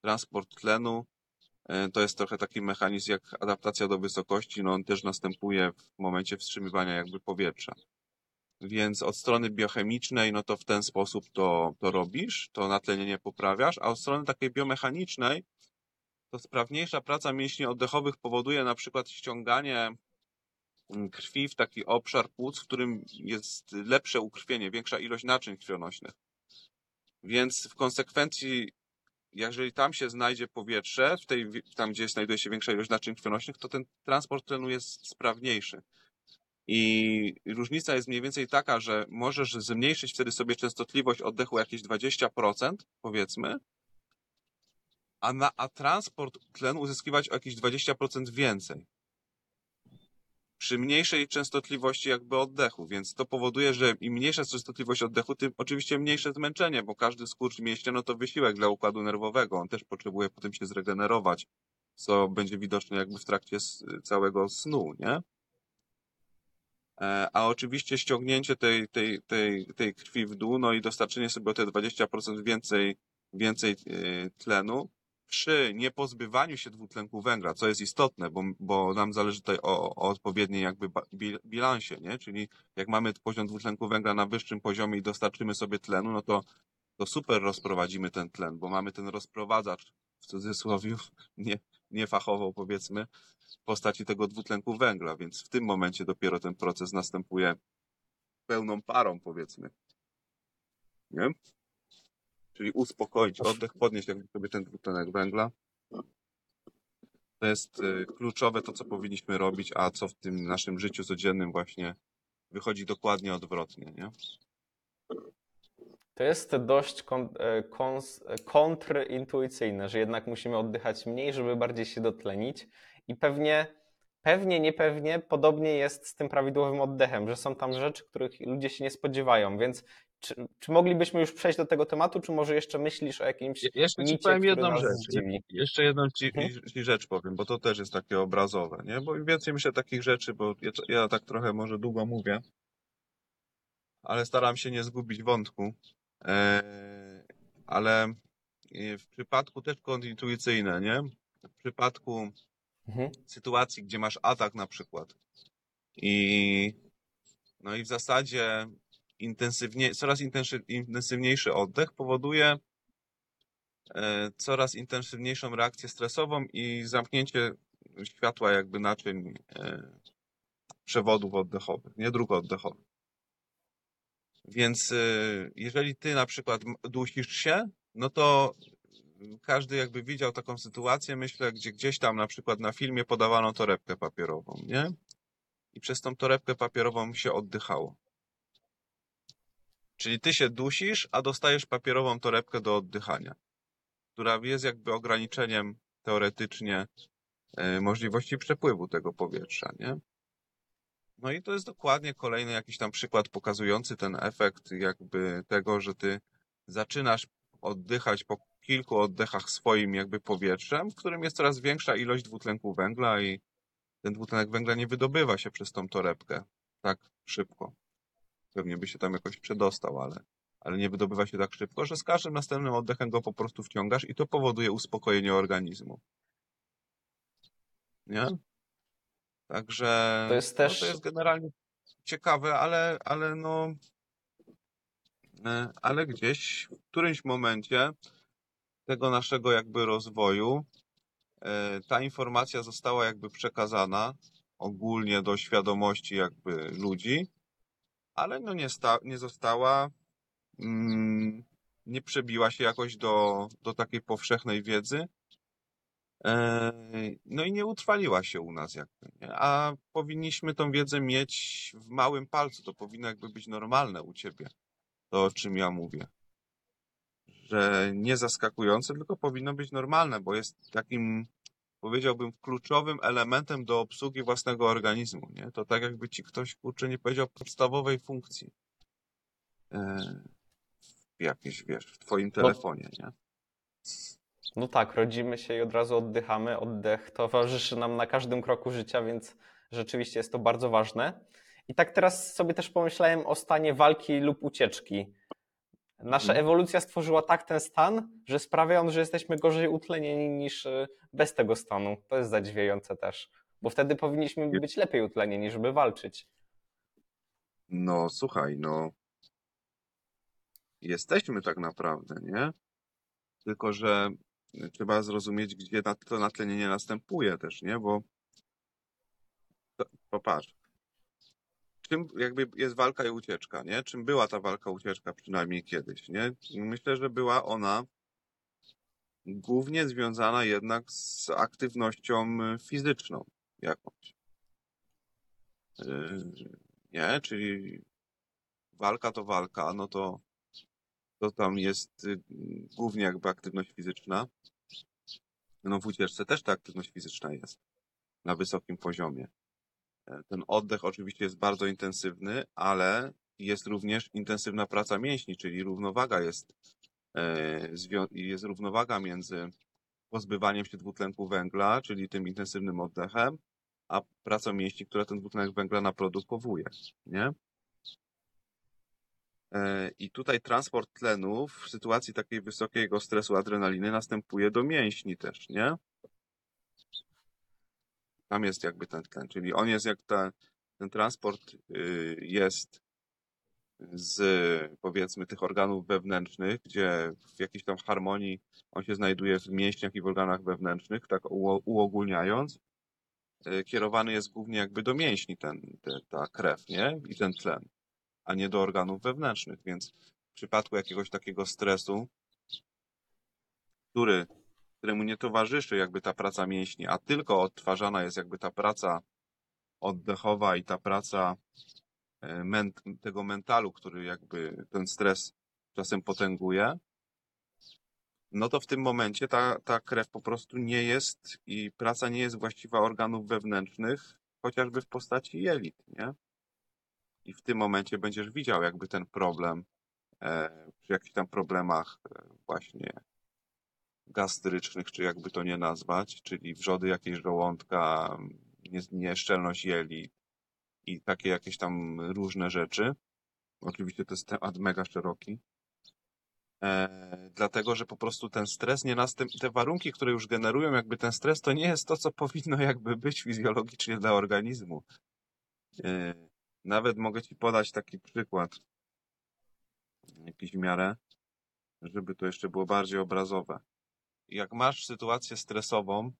Speaker 1: transport tlenu. E, To jest trochę taki mechanizm jak adaptacja do wysokości, no on też następuje w momencie wstrzymywania jakby powietrza. Więc od strony biochemicznej, no to w ten sposób to, to robisz, to natlenienie poprawiasz, a od strony takiej biomechanicznej, to sprawniejsza praca mięśni oddechowych powoduje na przykład ściąganie mm, krwi w taki obszar płuc, w którym jest lepsze ukrwienie, większa ilość naczyń krwionośnych. Więc w konsekwencji, jeżeli tam się znajdzie powietrze, w tej, tam gdzie znajduje się większa ilość naczyń krwionośnych, to ten transport tlenu jest sprawniejszy. I różnica jest mniej więcej taka, że możesz zmniejszyć wtedy sobie częstotliwość oddechu jakieś 20%, powiedzmy, a, na, a transport tlenu uzyskiwać o jakieś 20% więcej. Przy mniejszej częstotliwości jakby oddechu, więc to powoduje, że im mniejsza częstotliwość oddechu, tym oczywiście mniejsze zmęczenie, bo każdy skurcz mięśnia no to wysiłek dla układu nerwowego. On też potrzebuje potem się zregenerować, co będzie widoczne jakby w trakcie całego snu, nie? E, A oczywiście ściągnięcie tej, tej, tej, tej krwi w dół, no i dostarczenie sobie o te 20% więcej, więcej e, tlenu przy niepozbywaniu się dwutlenku węgla, co jest istotne, bo, bo nam zależy tutaj o, o odpowiedniej jakby bilansie, nie? Czyli jak mamy poziom dwutlenku węgla na wyższym poziomie i dostarczymy sobie tlenu, no to, to super rozprowadzimy ten tlen, bo mamy ten rozprowadzacz w cudzysłowie, nie, nie fachowo powiedzmy, w postaci tego dwutlenku węgla, więc w tym momencie dopiero ten proces następuje pełną parą, powiedzmy. Nie? Czyli uspokoić oddech, podnieść jakby sobie ten dwutlenek węgla. To jest y, kluczowe to, co powinniśmy robić, a co w tym naszym życiu codziennym właśnie wychodzi dokładnie odwrotnie, nie?
Speaker 2: To jest dość e, e, kontrintuicyjne, że jednak musimy oddychać mniej, żeby bardziej się dotlenić. I pewnie, pewnie, niepewnie podobnie jest z tym prawidłowym oddechem, że są tam rzeczy, których ludzie się nie spodziewają. Więc czy, czy moglibyśmy już przejść do tego tematu, czy może jeszcze myślisz o jakimś
Speaker 1: Je- Jeszcze ci
Speaker 2: micie,
Speaker 1: powiem
Speaker 2: który
Speaker 1: jedną rzecz. Jeszcze jedną ci,
Speaker 2: Mhm.
Speaker 1: ci rzecz powiem, bo to też jest takie obrazowe, nie? Bo im więcej myślę takich rzeczy, bo ja, ja tak trochę może długo mówię, ale staram się nie zgubić wątku. E, ale e, w przypadku też kontintuicyjne, nie? W przypadku
Speaker 2: Mhm.
Speaker 1: sytuacji, gdzie masz atak na przykład i no i w zasadzie intensywnie, coraz intensy- intensywniejszy oddech powoduje e, coraz intensywniejszą reakcję stresową i zamknięcie światła jakby naczyń e, przewodów oddechowych, nie dróg oddechowych. Więc e, jeżeli ty na przykład dusisz się, no to każdy jakby widział taką sytuację, myślę, gdzie gdzieś tam na przykład na filmie podawano torebkę papierową, nie? I przez tą torebkę papierową się oddychało. Czyli ty się dusisz, a dostajesz papierową torebkę do oddychania, która jest jakby ograniczeniem teoretycznie e, możliwości przepływu tego powietrza, nie? No i to jest dokładnie kolejny jakiś tam przykład pokazujący ten efekt jakby tego, że ty zaczynasz oddychać po kilku oddechach swoim jakby powietrzem, w którym jest coraz większa ilość dwutlenku węgla i ten dwutlenek węgla nie wydobywa się przez tą torebkę tak szybko. Pewnie by się tam jakoś przedostał, ale, ale nie wydobywa się tak szybko, że z każdym następnym oddechem go po prostu wciągasz i to powoduje uspokojenie organizmu. Nie? Także
Speaker 2: To jest
Speaker 1: no,
Speaker 2: też-
Speaker 1: to jest generalnie ciekawe, ale, ale no e, ale gdzieś w którymś momencie tego naszego jakby rozwoju e, ta informacja została jakby przekazana ogólnie do świadomości jakby ludzi, ale no nie, sta, nie została, mm, nie przebiła się jakoś do, do takiej powszechnej wiedzy. E, No i nie utrwaliła się u nas jakby, nie? A powinniśmy tą wiedzę mieć w małym palcu. To powinno jakby być normalne u ciebie. To o czym ja mówię. Że nie zaskakujące, tylko powinno być normalne, bo jest takim, powiedziałbym, kluczowym elementem do obsługi własnego organizmu, nie? To tak jakby ci ktoś, kurczę, nie powiedział podstawowej funkcji. E, w jakiejś, wiesz, w twoim telefonie, nie?
Speaker 2: No tak, rodzimy się i od razu oddychamy. Oddech towarzyszy nam na każdym kroku życia, więc rzeczywiście jest to bardzo ważne. I tak teraz sobie też pomyślałem o stanie walki lub ucieczki. Nasza
Speaker 1: Mhm.
Speaker 2: ewolucja stworzyła tak ten stan, że sprawia on, że jesteśmy gorzej utlenieni niż y, bez tego stanu. To jest zadziwiające też, bo wtedy powinniśmy być lepiej utlenieni, żeby walczyć.
Speaker 1: No, słuchaj, no. Jesteśmy tak naprawdę, nie? Tylko, że trzeba zrozumieć, gdzie to natlenienie następuje też, nie? Bo popatrz. Czym jakby jest walka i ucieczka, nie? Czym była ta walka, ucieczka przynajmniej kiedyś, nie? Myślę, że była ona głównie związana jednak z aktywnością fizyczną jakąś. Yy, Nie? Czyli walka to walka, no to, to tam jest y, głównie jakby aktywność fizyczna. No w ucieczce też ta aktywność fizyczna jest na wysokim poziomie. Ten oddech oczywiście jest bardzo intensywny, ale jest również intensywna praca mięśni, czyli równowaga jest, e, jest równowaga między pozbywaniem się dwutlenku węgla, czyli tym intensywnym oddechem, a pracą mięśni, która ten dwutlenek węgla naprodukowuje, nie? E, I tutaj transport tlenu w sytuacji takiej wysokiego stresu adrenaliny następuje do mięśni też, nie? Tam jest jakby ten tlen, czyli on jest jak ta, ten transport y, jest z powiedzmy tych organów wewnętrznych, gdzie w jakiejś tam harmonii on się znajduje w mięśniach i w organach wewnętrznych, tak uo- uogólniając, y, kierowany jest głównie jakby do mięśni ten, te, ta krew, nie? I ten tlen. a nie do organów wewnętrznych. Więc w przypadku jakiegoś takiego stresu, który, któremu nie towarzyszy jakby ta praca mięśni, a tylko odtwarzana jest jakby ta praca oddechowa i ta praca e, ment, tego mentalu, który jakby ten stres czasem potęguje, no to w tym momencie ta, ta krew po prostu nie jest i praca nie jest właściwa organów wewnętrznych, chociażby w postaci jelit, nie? I w tym momencie będziesz widział jakby ten problem e, przy jakichś tam problemach e, właśnie gastrycznych, czy jakby to nie nazwać, czyli wrzody jakiejś żołądka, nie- nieszczelność jelit i takie jakieś tam różne rzeczy. Oczywiście to jest temat mega szeroki. E, dlatego, że po prostu ten stres nie następ... te warunki, które już generują jakby ten stres, to nie jest to, co powinno jakby być fizjologicznie dla organizmu. E, nawet mogę Ci podać taki przykład, jakiś w miarę, żeby to jeszcze było bardziej obrazowe. Jak masz sytuację stresową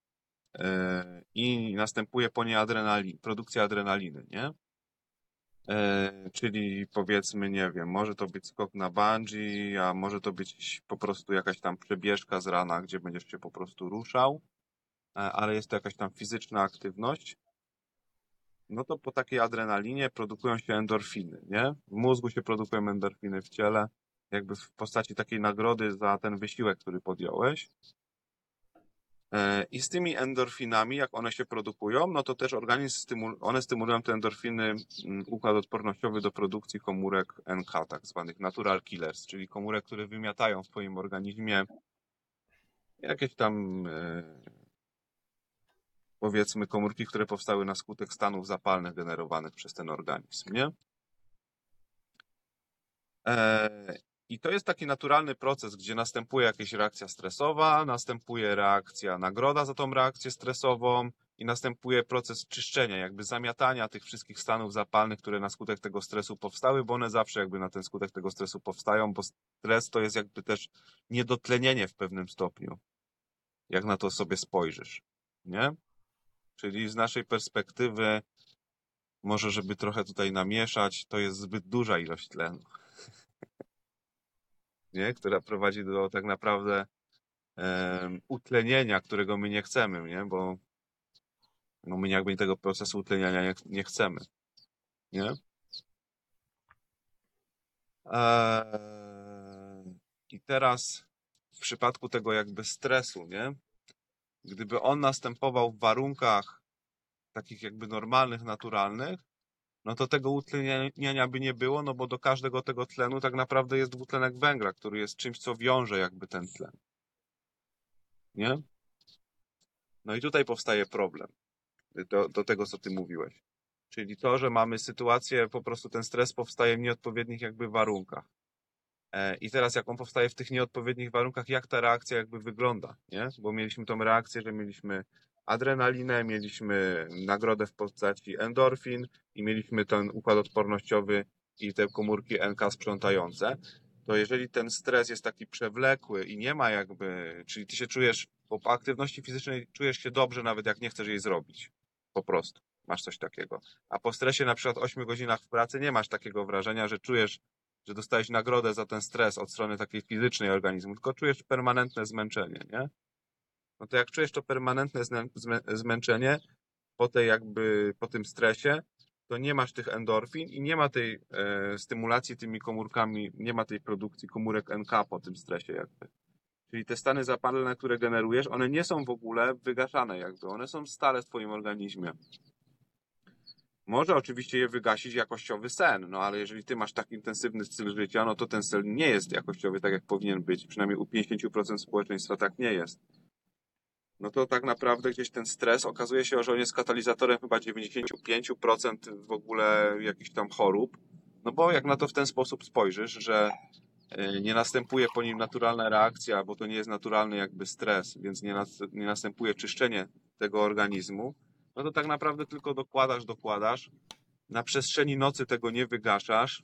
Speaker 1: e, i następuje po niej adrenalin, produkcja adrenaliny, nie? E, czyli powiedzmy, nie wiem, może to być skok na bungee, a może to być po prostu jakaś tam przebieżka z rana, gdzie będziesz się po prostu ruszał, e, ale jest to jakaś tam fizyczna aktywność. No to po takiej adrenalinie produkują się endorfiny, nie? W mózgu się produkują endorfiny w ciele, jakby w postaci takiej nagrody za ten wysiłek, który podjąłeś. E, I z tymi endorfinami, jak one się produkują, no to też organizm stymul one stymulują te endorfiny, mm, układ odpornościowy do produkcji komórek NK, tak zwanych natural killers, czyli komórek, które wymiatają w twoim organizmie jakieś tam e, powiedzmy komórki, które powstały na skutek stanów zapalnych generowanych przez ten organizm, nie? I to jest taki naturalny proces, gdzie następuje jakaś reakcja stresowa, następuje reakcja nagroda za tą reakcję stresową i następuje proces czyszczenia, jakby zamiatania tych wszystkich stanów zapalnych, które na skutek tego stresu powstały, bo one zawsze jakby na ten skutek tego stresu powstają, bo stres to jest jakby też niedotlenienie w pewnym stopniu, jak na to sobie spojrzysz, nie? Czyli z naszej perspektywy, może żeby trochę tutaj namieszać, to jest zbyt duża ilość tlenu nie? która prowadzi do tak naprawdę utlenienia, którego my nie chcemy, nie? bo no my jakby tego procesu utleniania nie, nie chcemy. Nie? Eee, I teraz w przypadku tego jakby stresu, nie? Gdyby on następował w warunkach takich jakby normalnych, naturalnych, no to tego utleniania by nie było, no bo do każdego tego tlenu tak naprawdę jest dwutlenek węgla, który jest czymś, co wiąże jakby ten tlen. Nie? No i tutaj powstaje problem do, do tego, co ty mówiłeś. Czyli to, że mamy sytuację, po prostu ten stres powstaje w nieodpowiednich jakby warunkach. E, I teraz jak on powstaje w tych nieodpowiednich warunkach, jak ta reakcja jakby wygląda, nie? Bo mieliśmy tą reakcję, że mieliśmy adrenalinę, mieliśmy nagrodę w postaci endorfin i mieliśmy ten układ odpornościowy i te komórki NK sprzątające, to jeżeli ten stres jest taki przewlekły i nie ma jakby, czyli ty się czujesz, po aktywności fizycznej czujesz się dobrze, nawet jak nie chcesz jej zrobić. Po prostu. Masz coś takiego. A po stresie na przykład 8 godzinach w pracy nie masz takiego wrażenia, że czujesz, że dostałeś nagrodę za ten stres od strony takiej fizycznej organizmu, tylko czujesz permanentne zmęczenie, nie? No to jak czujesz to permanentne zmę- zmę- zmęczenie po tej jakby, po tym stresie, to nie masz tych endorfin i nie ma tej e, stymulacji tymi komórkami, nie ma tej produkcji komórek NK po tym stresie jakby. Czyli te stany zapalne, które generujesz, one nie są w ogóle wygaszane jakby, one są stale w twoim organizmie. Może oczywiście je wygasić jakościowy sen, no ale jeżeli ty masz tak intensywny styl życia, no to ten sen nie jest jakościowy tak jak powinien być. Przynajmniej u 50% społeczeństwa tak nie jest no to tak naprawdę gdzieś ten stres okazuje się, że on jest katalizatorem chyba 95% w ogóle jakichś tam chorób. No bo jak na to w ten sposób spojrzysz, że y, nie następuje po nim naturalna reakcja, bo to nie jest naturalny jakby stres, więc nie, nas, nie następuje czyszczenie tego organizmu, no to tak naprawdę tylko dokładasz, dokładasz. Na przestrzeni nocy tego nie wygaszasz,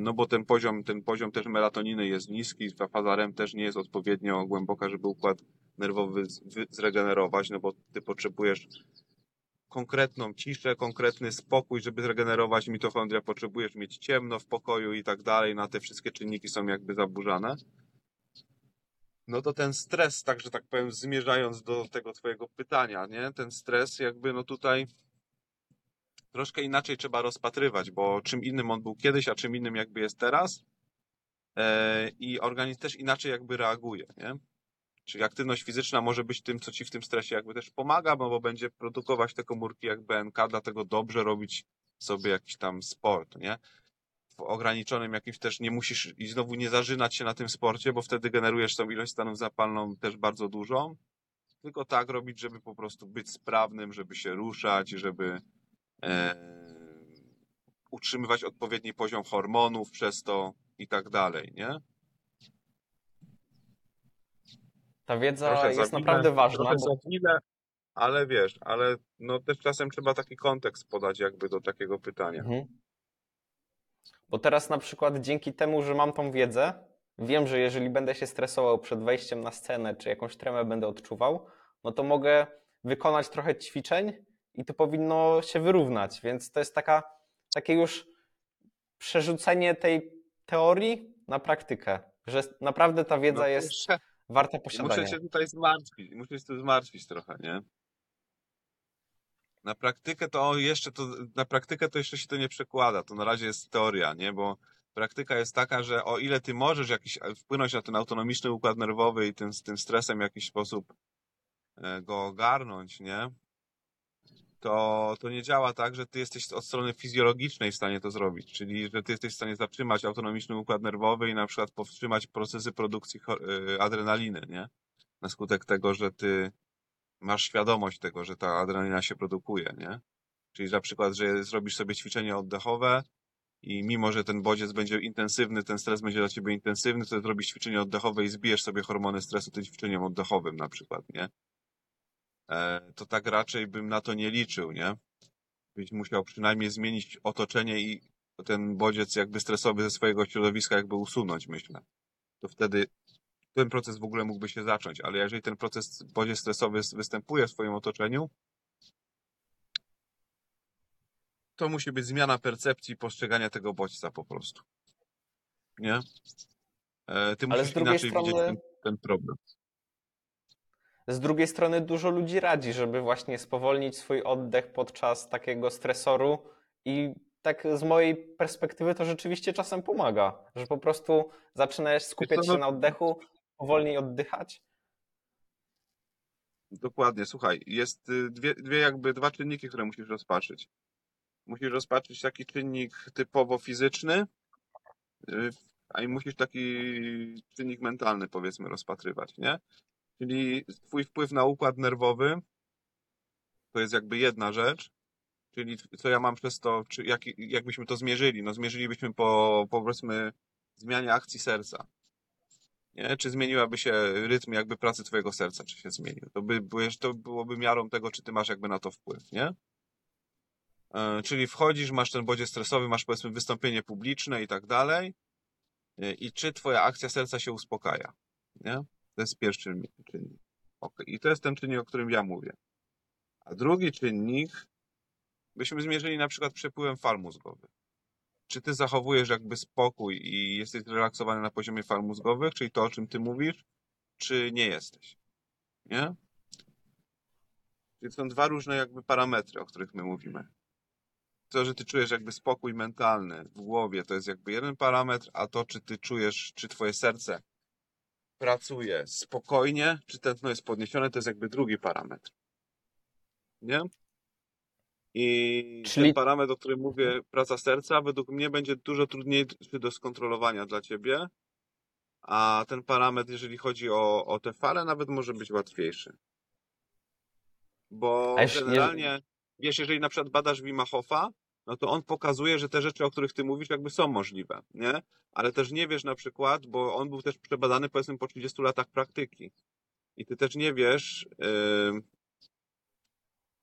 Speaker 1: no bo ten poziom, ten poziom też melatoniny jest niski, ta faza REM też nie jest odpowiednio głęboka, żeby układ nerwowy zregenerować, no bo ty potrzebujesz konkretną ciszę, konkretny spokój, żeby zregenerować mitochondria, potrzebujesz mieć ciemno w pokoju i tak dalej, na te wszystkie czynniki są jakby zaburzane. No to ten stres, tak że tak powiem, zmierzając do tego twojego pytania, nie? Ten stres jakby no tutaj troszkę inaczej trzeba rozpatrywać, bo czym innym on był kiedyś, a czym innym jakby jest teraz. E, I organizm też inaczej jakby reaguje, nie? Czyli aktywność fizyczna może być tym, co ci w tym stresie jakby też pomaga, bo, bo będzie produkować te komórki jak BNK, dlatego dobrze robić sobie jakiś tam sport, nie? W ograniczonym jakimś też nie musisz i znowu nie zażynać się na tym sporcie, bo wtedy generujesz tą ilość stanów zapalną też bardzo dużą. Tylko tak robić, żeby po prostu być sprawnym, żeby się ruszać, żeby utrzymywać odpowiedni poziom hormonów przez to i tak dalej, nie?
Speaker 2: Ta wiedza
Speaker 1: Trochę
Speaker 2: jest
Speaker 1: zawinę,
Speaker 2: naprawdę ważna, bo
Speaker 1: zawinę, ale wiesz, ale no też czasem trzeba taki kontekst podać jakby do takiego pytania.
Speaker 2: Mhm. Bo teraz na przykład dzięki temu, że mam tą wiedzę, wiem, że jeżeli będę się stresował przed wejściem na scenę, czy jakąś tremę będę odczuwał, no to mogę wykonać trochę ćwiczeń i to powinno się wyrównać. Więc to jest taka, takie już przerzucenie tej teorii na praktykę, że naprawdę ta wiedza
Speaker 1: No,
Speaker 2: jest
Speaker 1: muszę,
Speaker 2: warta
Speaker 1: muszę
Speaker 2: posiadania.
Speaker 1: się tutaj zmartwić, muszę się tu zmartwić trochę, nie? Na praktykę to jeszcze to, na praktykę to jeszcze się to nie przekłada, to na razie jest teoria, nie? Bo praktyka jest taka, że o ile ty możesz jakiś wpłynąć na ten autonomiczny układ nerwowy i tym, z tym stresem w jakiś sposób e, go ogarnąć, nie? To, to nie działa tak, że ty jesteś od strony fizjologicznej w stanie to zrobić, czyli że ty jesteś w stanie zatrzymać autonomiczny układ nerwowy i na przykład powstrzymać procesy produkcji e, adrenaliny, nie? Na skutek tego, że ty masz świadomość tego, że ta adrenalina się produkuje, nie? Czyli na przykład, że zrobisz sobie ćwiczenie oddechowe i mimo, że ten bodziec będzie intensywny, ten stres będzie dla ciebie intensywny, to zrobisz ćwiczenie oddechowe i zbijesz sobie hormony stresu tym ćwiczeniem oddechowym na przykład, nie? E, to tak raczej bym na to nie liczył, nie? Byś musiał przynajmniej zmienić otoczenie i ten bodziec jakby stresowy ze swojego środowiska jakby usunąć, myślę. To wtedy ten proces w ogóle mógłby się zacząć, ale jeżeli ten proces bodziec stresowy występuje w swoim otoczeniu, to musi być zmiana percepcji postrzegania tego bodźca po prostu. Nie? E, Ty
Speaker 2: Ale
Speaker 1: musisz inaczej widzieć
Speaker 2: strony-
Speaker 1: ten, ten problem.
Speaker 2: Z drugiej strony dużo ludzi radzi, żeby właśnie spowolnić swój oddech podczas takiego stresoru i tak z mojej perspektywy to rzeczywiście czasem pomaga, że po prostu zaczynasz skupiać
Speaker 1: co, no-
Speaker 2: się na oddechu, powolniej oddychać.
Speaker 1: Dokładnie, słuchaj, jest y, dwie, dwie jakby dwa czynniki, które musisz rozpatrzyć. Musisz rozpatrzyć taki czynnik typowo fizyczny, y, a i musisz taki czynnik mentalny, powiedzmy, rozpatrywać, nie? Czyli twój wpływ na układ nerwowy to jest jakby jedna rzecz, czyli co ja mam przez to, czy jak, jakbyśmy to zmierzyli? No zmierzylibyśmy po, powiedzmy, zmianie akcji serca. Nie? Czy zmieniłaby się rytm jakby pracy twojego serca, czy się zmienił? To, by, to byłoby miarą tego, czy ty masz jakby na to wpływ, nie? E, czyli wchodzisz, masz ten bodziec stresowy, masz powiedzmy wystąpienie publiczne i tak dalej e, i czy twoja akcja serca się uspokaja, nie? To jest pierwszy czynnik. Okay. I to jest ten czynnik, o którym ja mówię. A drugi czynnik byśmy zmierzyli na przykład przepływem fal mózgowych. Czy ty zachowujesz jakby spokój i jesteś zrelaksowany na poziomie fal mózgowych, czyli to, o czym ty mówisz, czy nie jesteś? Nie? Czyli są dwa różne jakby parametry, o których my mówimy. To, że ty czujesz jakby spokój mentalny w głowie, to jest jakby jeden parametr, a to, czy ty czujesz, czy twoje serce pracuje spokojnie, czy tętno jest podniesione, to jest jakby drugi parametr. Nie? I
Speaker 2: Czyli-
Speaker 1: ten parametr, o którym mówię, praca serca, według mnie będzie dużo trudniejszy do skontrolowania dla ciebie, a ten parametr, jeżeli chodzi o, o te fale, nawet może być łatwiejszy. Bo generalnie, wiesz, jeżeli na przykład badasz Wima Hofa, no to on pokazuje, że te rzeczy, o których ty mówisz, jakby są możliwe, nie? Ale też nie wiesz na przykład, bo on był też przebadany powiedzmy po 30 latach praktyki. I ty też nie wiesz, yy,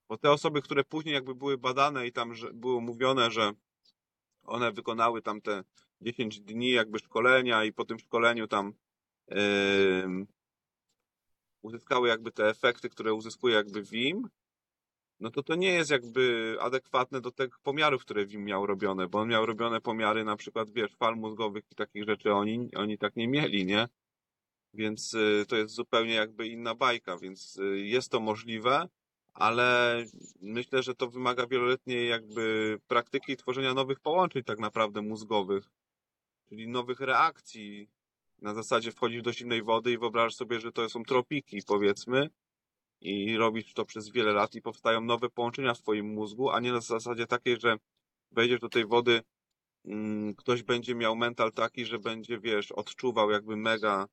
Speaker 1: bo te osoby, które później jakby były badane i tam że było mówione, że one wykonały tam te 10 dni jakby szkolenia i po tym szkoleniu tam yy, uzyskały jakby te efekty, które uzyskuje jakby WIM, no to to nie jest jakby adekwatne do tych pomiarów, które Wim miał robione, bo on miał robione pomiary na przykład, wiesz, fal mózgowych i takich rzeczy, oni, oni tak nie mieli, nie? Więc y, to jest zupełnie jakby inna bajka, więc y, jest to możliwe, ale myślę, że to wymaga wieloletniej jakby praktyki tworzenia nowych połączeń tak naprawdę mózgowych, czyli nowych reakcji. Na zasadzie wchodzisz do zimnej wody i wyobrażasz sobie, że to są tropiki, powiedzmy, i robisz to przez wiele lat i powstają nowe połączenia w twoim mózgu, a nie na zasadzie takiej, że wejdziesz do tej wody, mm, ktoś będzie miał mental taki, że będzie, wiesz, odczuwał jakby mega,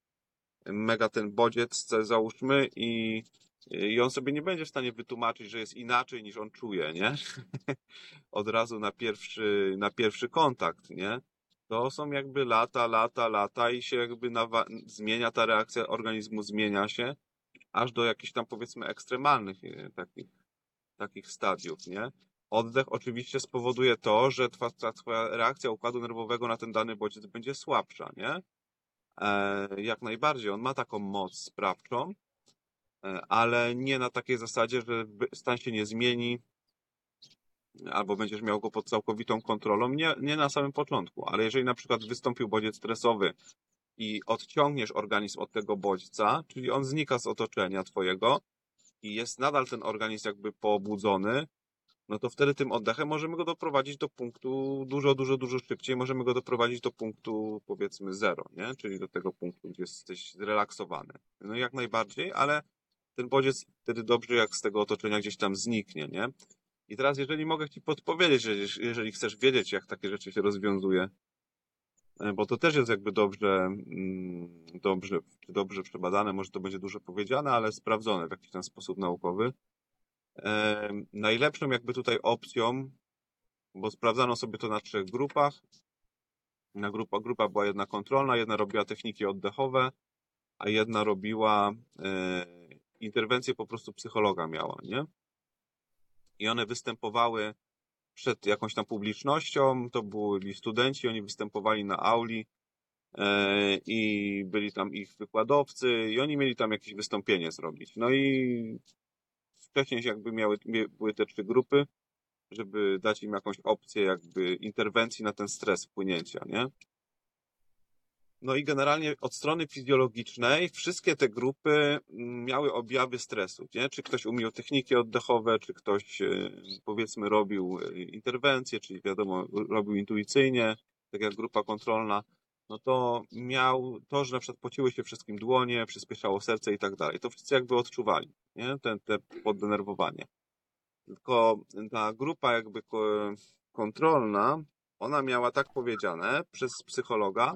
Speaker 1: mega ten bodziec, załóżmy, i, i on sobie nie będzie w stanie wytłumaczyć, że jest inaczej niż on czuje, nie? Od razu na pierwszy, na pierwszy kontakt, nie? To są jakby lata, lata, lata i się jakby zmienia ta reakcja organizmu, zmienia się aż do jakichś tam powiedzmy ekstremalnych e, takich, takich stadiów, nie? Oddech oczywiście spowoduje to, że twa, ta twoja reakcja układu nerwowego na ten dany bodziec będzie słabsza, nie? E, jak najbardziej, on ma taką moc sprawczą, e, ale nie na takiej zasadzie, że stan się nie zmieni, albo będziesz miał go pod całkowitą kontrolą, nie, nie na samym początku, ale jeżeli na przykład wystąpił bodziec stresowy i odciągniesz organizm od tego bodźca, czyli on znika z otoczenia twojego i jest nadal ten organizm jakby pobudzony, no to wtedy tym oddechem możemy go doprowadzić do punktu dużo, dużo, dużo szybciej. Możemy go doprowadzić do punktu powiedzmy zero, nie? Czyli do tego punktu, gdzie jesteś zrelaksowany. No jak najbardziej, ale ten bodziec wtedy dobrze jak z tego otoczenia gdzieś tam zniknie, nie? I teraz jeżeli mogę Ci podpowiedzieć, że jeż- jeżeli chcesz wiedzieć, jak takie rzeczy się rozwiązuje, bo to też jest jakby dobrze, mm, dobrze, dobrze przebadane, może to będzie dużo powiedziane, ale sprawdzone w jakiś tam sposób naukowy. E, najlepszą jakby tutaj opcją, bo sprawdzano sobie to na trzech grupach. Na grupa, grupa była jedna kontrolna, jedna robiła techniki oddechowe, a jedna robiła e, interwencję po prostu psychologa miała, nie? I one występowały przed jakąś tam publicznością, to byli studenci, oni występowali na auli e, i byli tam ich wykładowcy i oni mieli tam jakieś wystąpienie zrobić. No i wcześniej jakby miały, były te trzy grupy, żeby dać im jakąś opcję jakby interwencji na ten stres wpłynięcia, nie? No i generalnie od strony fizjologicznej wszystkie te grupy mm, miały objawy stresu, nie? Czy ktoś umiał techniki oddechowe, czy ktoś e, powiedzmy robił e, interwencje, czyli wiadomo, robił intuicyjnie, tak jak grupa kontrolna, no to miał to, że na przykład pociły się wszystkim dłonie, przyspieszało serce i tak dalej. To wszyscy jakby odczuwali, nie? Te, te poddenerwowanie. Tylko ta grupa jakby ko- kontrolna, ona miała tak powiedziane przez psychologa,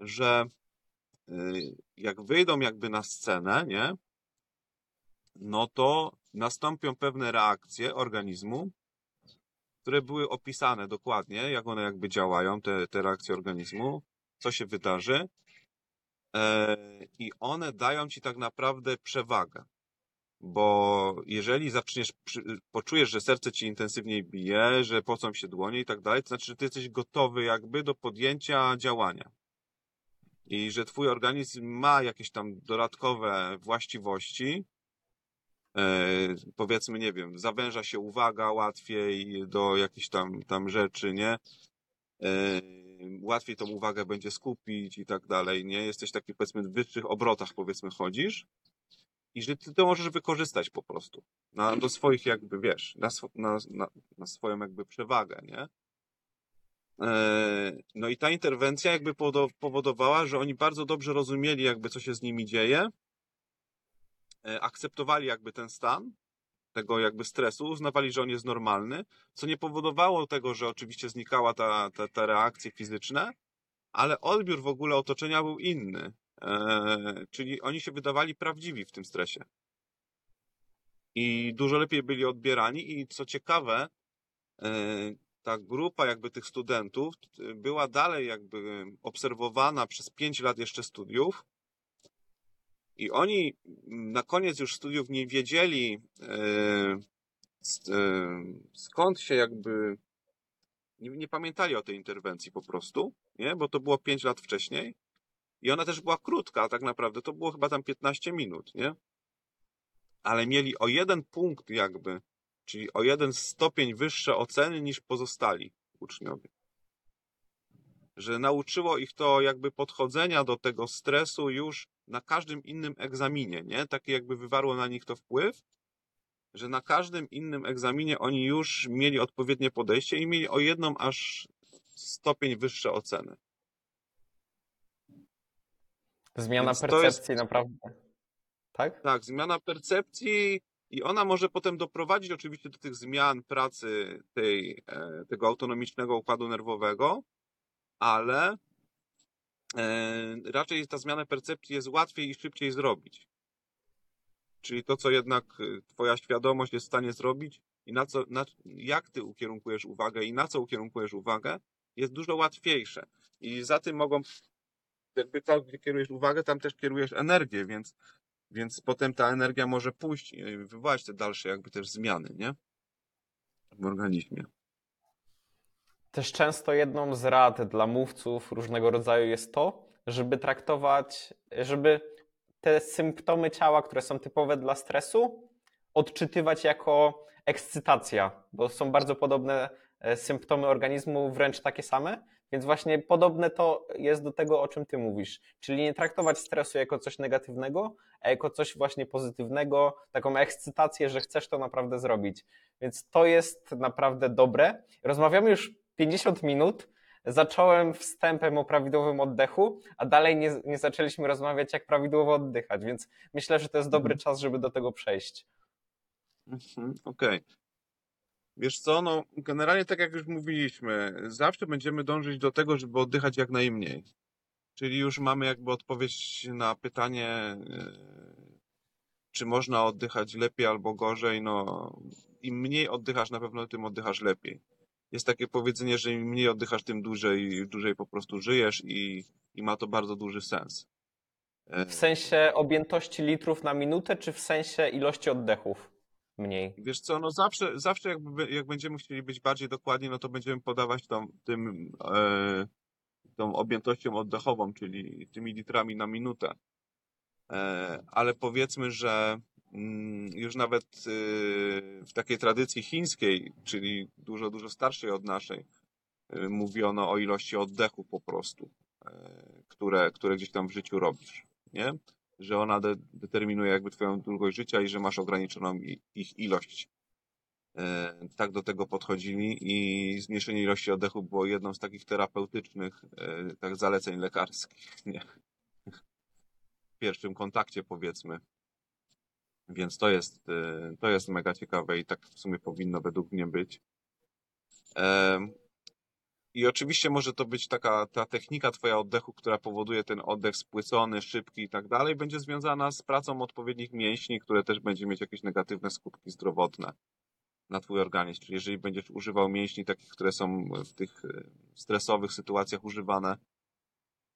Speaker 1: że y, jak wyjdą jakby na scenę, nie? No to nastąpią pewne reakcje organizmu, które były opisane dokładnie, jak one jakby działają, te, te reakcje organizmu, co się wydarzy. E, I one dają ci tak naprawdę przewagę. Bo jeżeli zaczniesz, poczujesz, że serce ci intensywniej bije, że pocą się dłonie i tak dalej, to znaczy, że ty jesteś gotowy jakby do podjęcia działania. I że twój organizm ma jakieś tam dodatkowe właściwości, e, powiedzmy, nie wiem, zawęża się uwaga łatwiej do jakichś tam, tam rzeczy, nie? E, łatwiej tą uwagę będzie skupić i tak dalej, nie? Jesteś taki, powiedzmy, w wyższych obrotach, powiedzmy, chodzisz i że ty to możesz wykorzystać po prostu na, do swoich jakby, wiesz, na, swo, na, na, na swoją jakby przewagę, nie? E, No i ta interwencja jakby powodo- powodowała, że oni bardzo dobrze rozumieli jakby co się z nimi dzieje, e, akceptowali jakby ten stan tego jakby stresu, uznawali, że on jest normalny, co nie powodowało tego, że oczywiście znikała ta, ta, ta reakcje fizyczne, ale odbiór w ogóle otoczenia był inny. E, czyli oni się wydawali prawdziwi w tym stresie. I dużo lepiej byli odbierani i co ciekawe, ta grupa jakby tych studentów y, była dalej jakby obserwowana przez 5 lat jeszcze studiów i oni na koniec już studiów nie wiedzieli e, e, skąd się jakby nie, nie pamiętali o tej interwencji po prostu, nie? Bo to było 5 lat wcześniej i ona też była krótka, tak naprawdę to było chyba tam 15 minut, nie? Ale mieli o jeden punkt jakby czyli o jeden stopień wyższe oceny niż pozostali uczniowie. Że nauczyło ich to jakby podchodzenia do tego stresu już na każdym innym egzaminie, nie? Takie jakby wywarło na nich to wpływ, że na każdym innym egzaminie oni już mieli odpowiednie podejście i mieli o jedną aż stopień wyższe oceny.
Speaker 2: Zmiana
Speaker 1: Więc
Speaker 2: percepcji naprawdę. Tak?
Speaker 1: Tak, zmiana percepcji i ona może potem doprowadzić oczywiście do tych zmian pracy tej, e, tego autonomicznego układu nerwowego, ale e, raczej ta zmiana percepcji jest łatwiej i szybciej zrobić. Czyli to, co jednak e, twoja świadomość jest w stanie zrobić i na co, na, jak ty ukierunkujesz uwagę i na co ukierunkujesz uwagę, jest dużo łatwiejsze. I za tym mogą, jakby tam, gdzie kierujesz uwagę, tam też kierujesz energię, więc więc potem ta energia może pójść i wywołać te dalsze jakby też zmiany, nie? W organizmie.
Speaker 2: Też często jedną z rad dla mówców różnego rodzaju jest to, żeby traktować, żeby te symptomy ciała, które są typowe dla stresu, odczytywać jako ekscytacja, bo są bardzo podobne e, symptomy organizmu, wręcz takie same, więc właśnie podobne to jest do tego, o czym ty mówisz. Czyli nie traktować stresu jako coś negatywnego, a jako coś właśnie pozytywnego, taką ekscytację, że chcesz to naprawdę zrobić. Więc to jest naprawdę dobre. Rozmawiamy już 50 minut. Zacząłem wstępem o prawidłowym oddechu, a dalej nie, nie zaczęliśmy rozmawiać, jak prawidłowo oddychać, więc myślę, że to jest dobry
Speaker 1: Mhm.
Speaker 2: czas, żeby do tego przejść.
Speaker 1: Mhm, Okej. Wiesz co, no generalnie tak jak już mówiliśmy, zawsze będziemy dążyć do tego, żeby oddychać jak najmniej. Czyli już mamy jakby odpowiedź na pytanie, e, czy można oddychać lepiej albo gorzej. No, im mniej oddychasz, na pewno tym oddychasz lepiej. Jest takie powiedzenie, że im mniej oddychasz, tym dłużej, dłużej po prostu żyjesz i, i ma to bardzo duży sens. E,
Speaker 2: W sensie objętości litrów na minutę, czy w sensie ilości oddechów mniej?
Speaker 1: Wiesz co, no zawsze, zawsze jakby, jak będziemy chcieli być bardziej dokładni, no to będziemy podawać tym, e, tą objętością oddechową, czyli tymi litrami na minutę. E, ale powiedzmy, że mm, już nawet e, w takiej tradycji chińskiej, czyli dużo, dużo starszej od naszej, e, mówiono o ilości oddechów po prostu, e, które, które gdzieś tam w życiu robisz, nie? Że ona de determinuje jakby twoją długość życia i że masz ograniczoną ich ilość. E, tak do tego podchodzili i zmniejszenie ilości oddechu było jedną z takich terapeutycznych e, tak zaleceń lekarskich, nie? W pierwszym kontakcie powiedzmy. Więc to jest, e, to jest mega ciekawe i tak w sumie powinno według mnie być. Em, I oczywiście może to być taka ta technika twoja oddechu, która powoduje ten oddech spłycony, szybki i tak dalej, będzie związana z pracą odpowiednich mięśni, które też będzie mieć jakieś negatywne skutki zdrowotne na twój organizm. Czyli jeżeli będziesz używał mięśni takich, które są w tych e, stresowych sytuacjach używane,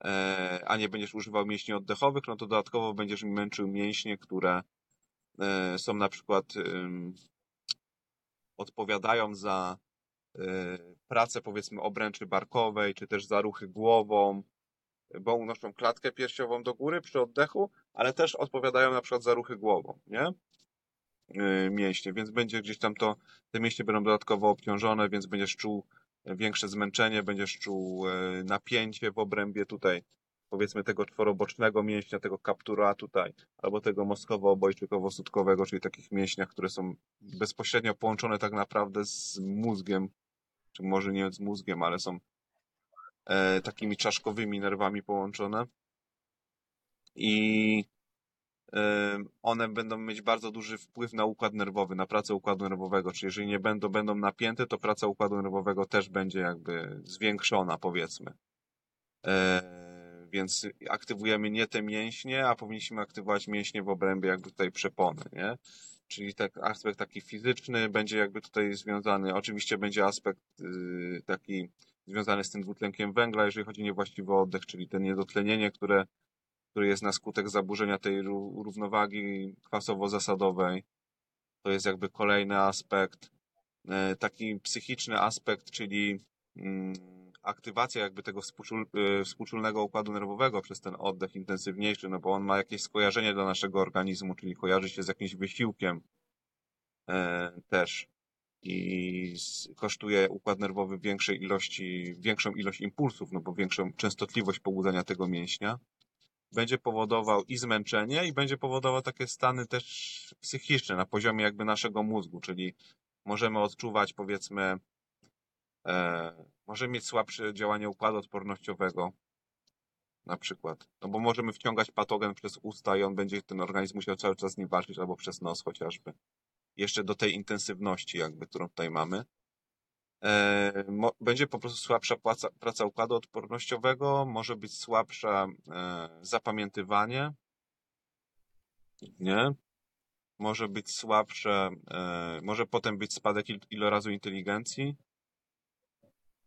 Speaker 1: e, a nie będziesz używał mięśni oddechowych, no to dodatkowo będziesz męczył mięśnie, które e, są na przykład odpowiadają za pracę powiedzmy obręczy barkowej, czy też za ruchy głową, bo unoszą klatkę piersiową do góry przy oddechu, ale też odpowiadają na przykład za ruchy głową, nie? Y, Mięśnie, więc będzie gdzieś tam to, te mięśnie będą dodatkowo obciążone, więc będziesz czuł większe zmęczenie, będziesz czuł e, napięcie w obrębie tutaj, powiedzmy tego czworobocznego mięśnia, tego kaptura tutaj, albo tego moskowo-obojczykowo-sutkowego, czyli takich mięśniach, które są bezpośrednio połączone tak naprawdę z mózgiem, czy może nie z mózgiem, ale są e, takimi czaszkowymi nerwami połączone. I e, one będą mieć bardzo duży wpływ na układ nerwowy, na pracę układu nerwowego. Czyli jeżeli nie będą, będą napięte, to praca układu nerwowego też będzie jakby zwiększona, powiedzmy. E, więc aktywujemy nie te mięśnie, a powinniśmy aktywować mięśnie w obrębie jakby tutaj przepony, nie? Czyli tak, aspekt taki fizyczny będzie jakby tutaj związany. Oczywiście będzie aspekt y, taki związany z tym dwutlenkiem węgla, jeżeli chodzi o niewłaściwy oddech, czyli te niedotlenienie, które, które jest na skutek zaburzenia tej ró- równowagi kwasowo-zasadowej. To jest jakby kolejny aspekt. E, Taki psychiczny aspekt, czyli mm, aktywacja jakby tego współczul, e, współczulnego układu nerwowego przez ten oddech intensywniejszy, no bo on ma jakieś skojarzenie dla naszego organizmu, czyli kojarzy się z jakimś wysiłkiem e, też. i kosztuje układ nerwowy większej ilości, większą ilość impulsów, no bo większą częstotliwość pobudzania tego mięśnia. Będzie powodował i zmęczenie, i będzie powodował takie stany też psychiczne na poziomie jakby naszego mózgu, czyli możemy odczuwać powiedzmy, e, możemy mieć słabsze działanie układu odpornościowego, na przykład. No bo możemy wciągać patogen przez usta i on będzie ten organizm musiał cały czas z nim walczyć, albo przez nos chociażby. Jeszcze do tej intensywności jakby, którą tutaj mamy. E, będzie po prostu słabsza praca, praca układu odpornościowego, może być słabsze e, zapamiętywanie, nie? Może być słabsze, może potem być spadek il, ilorazu inteligencji.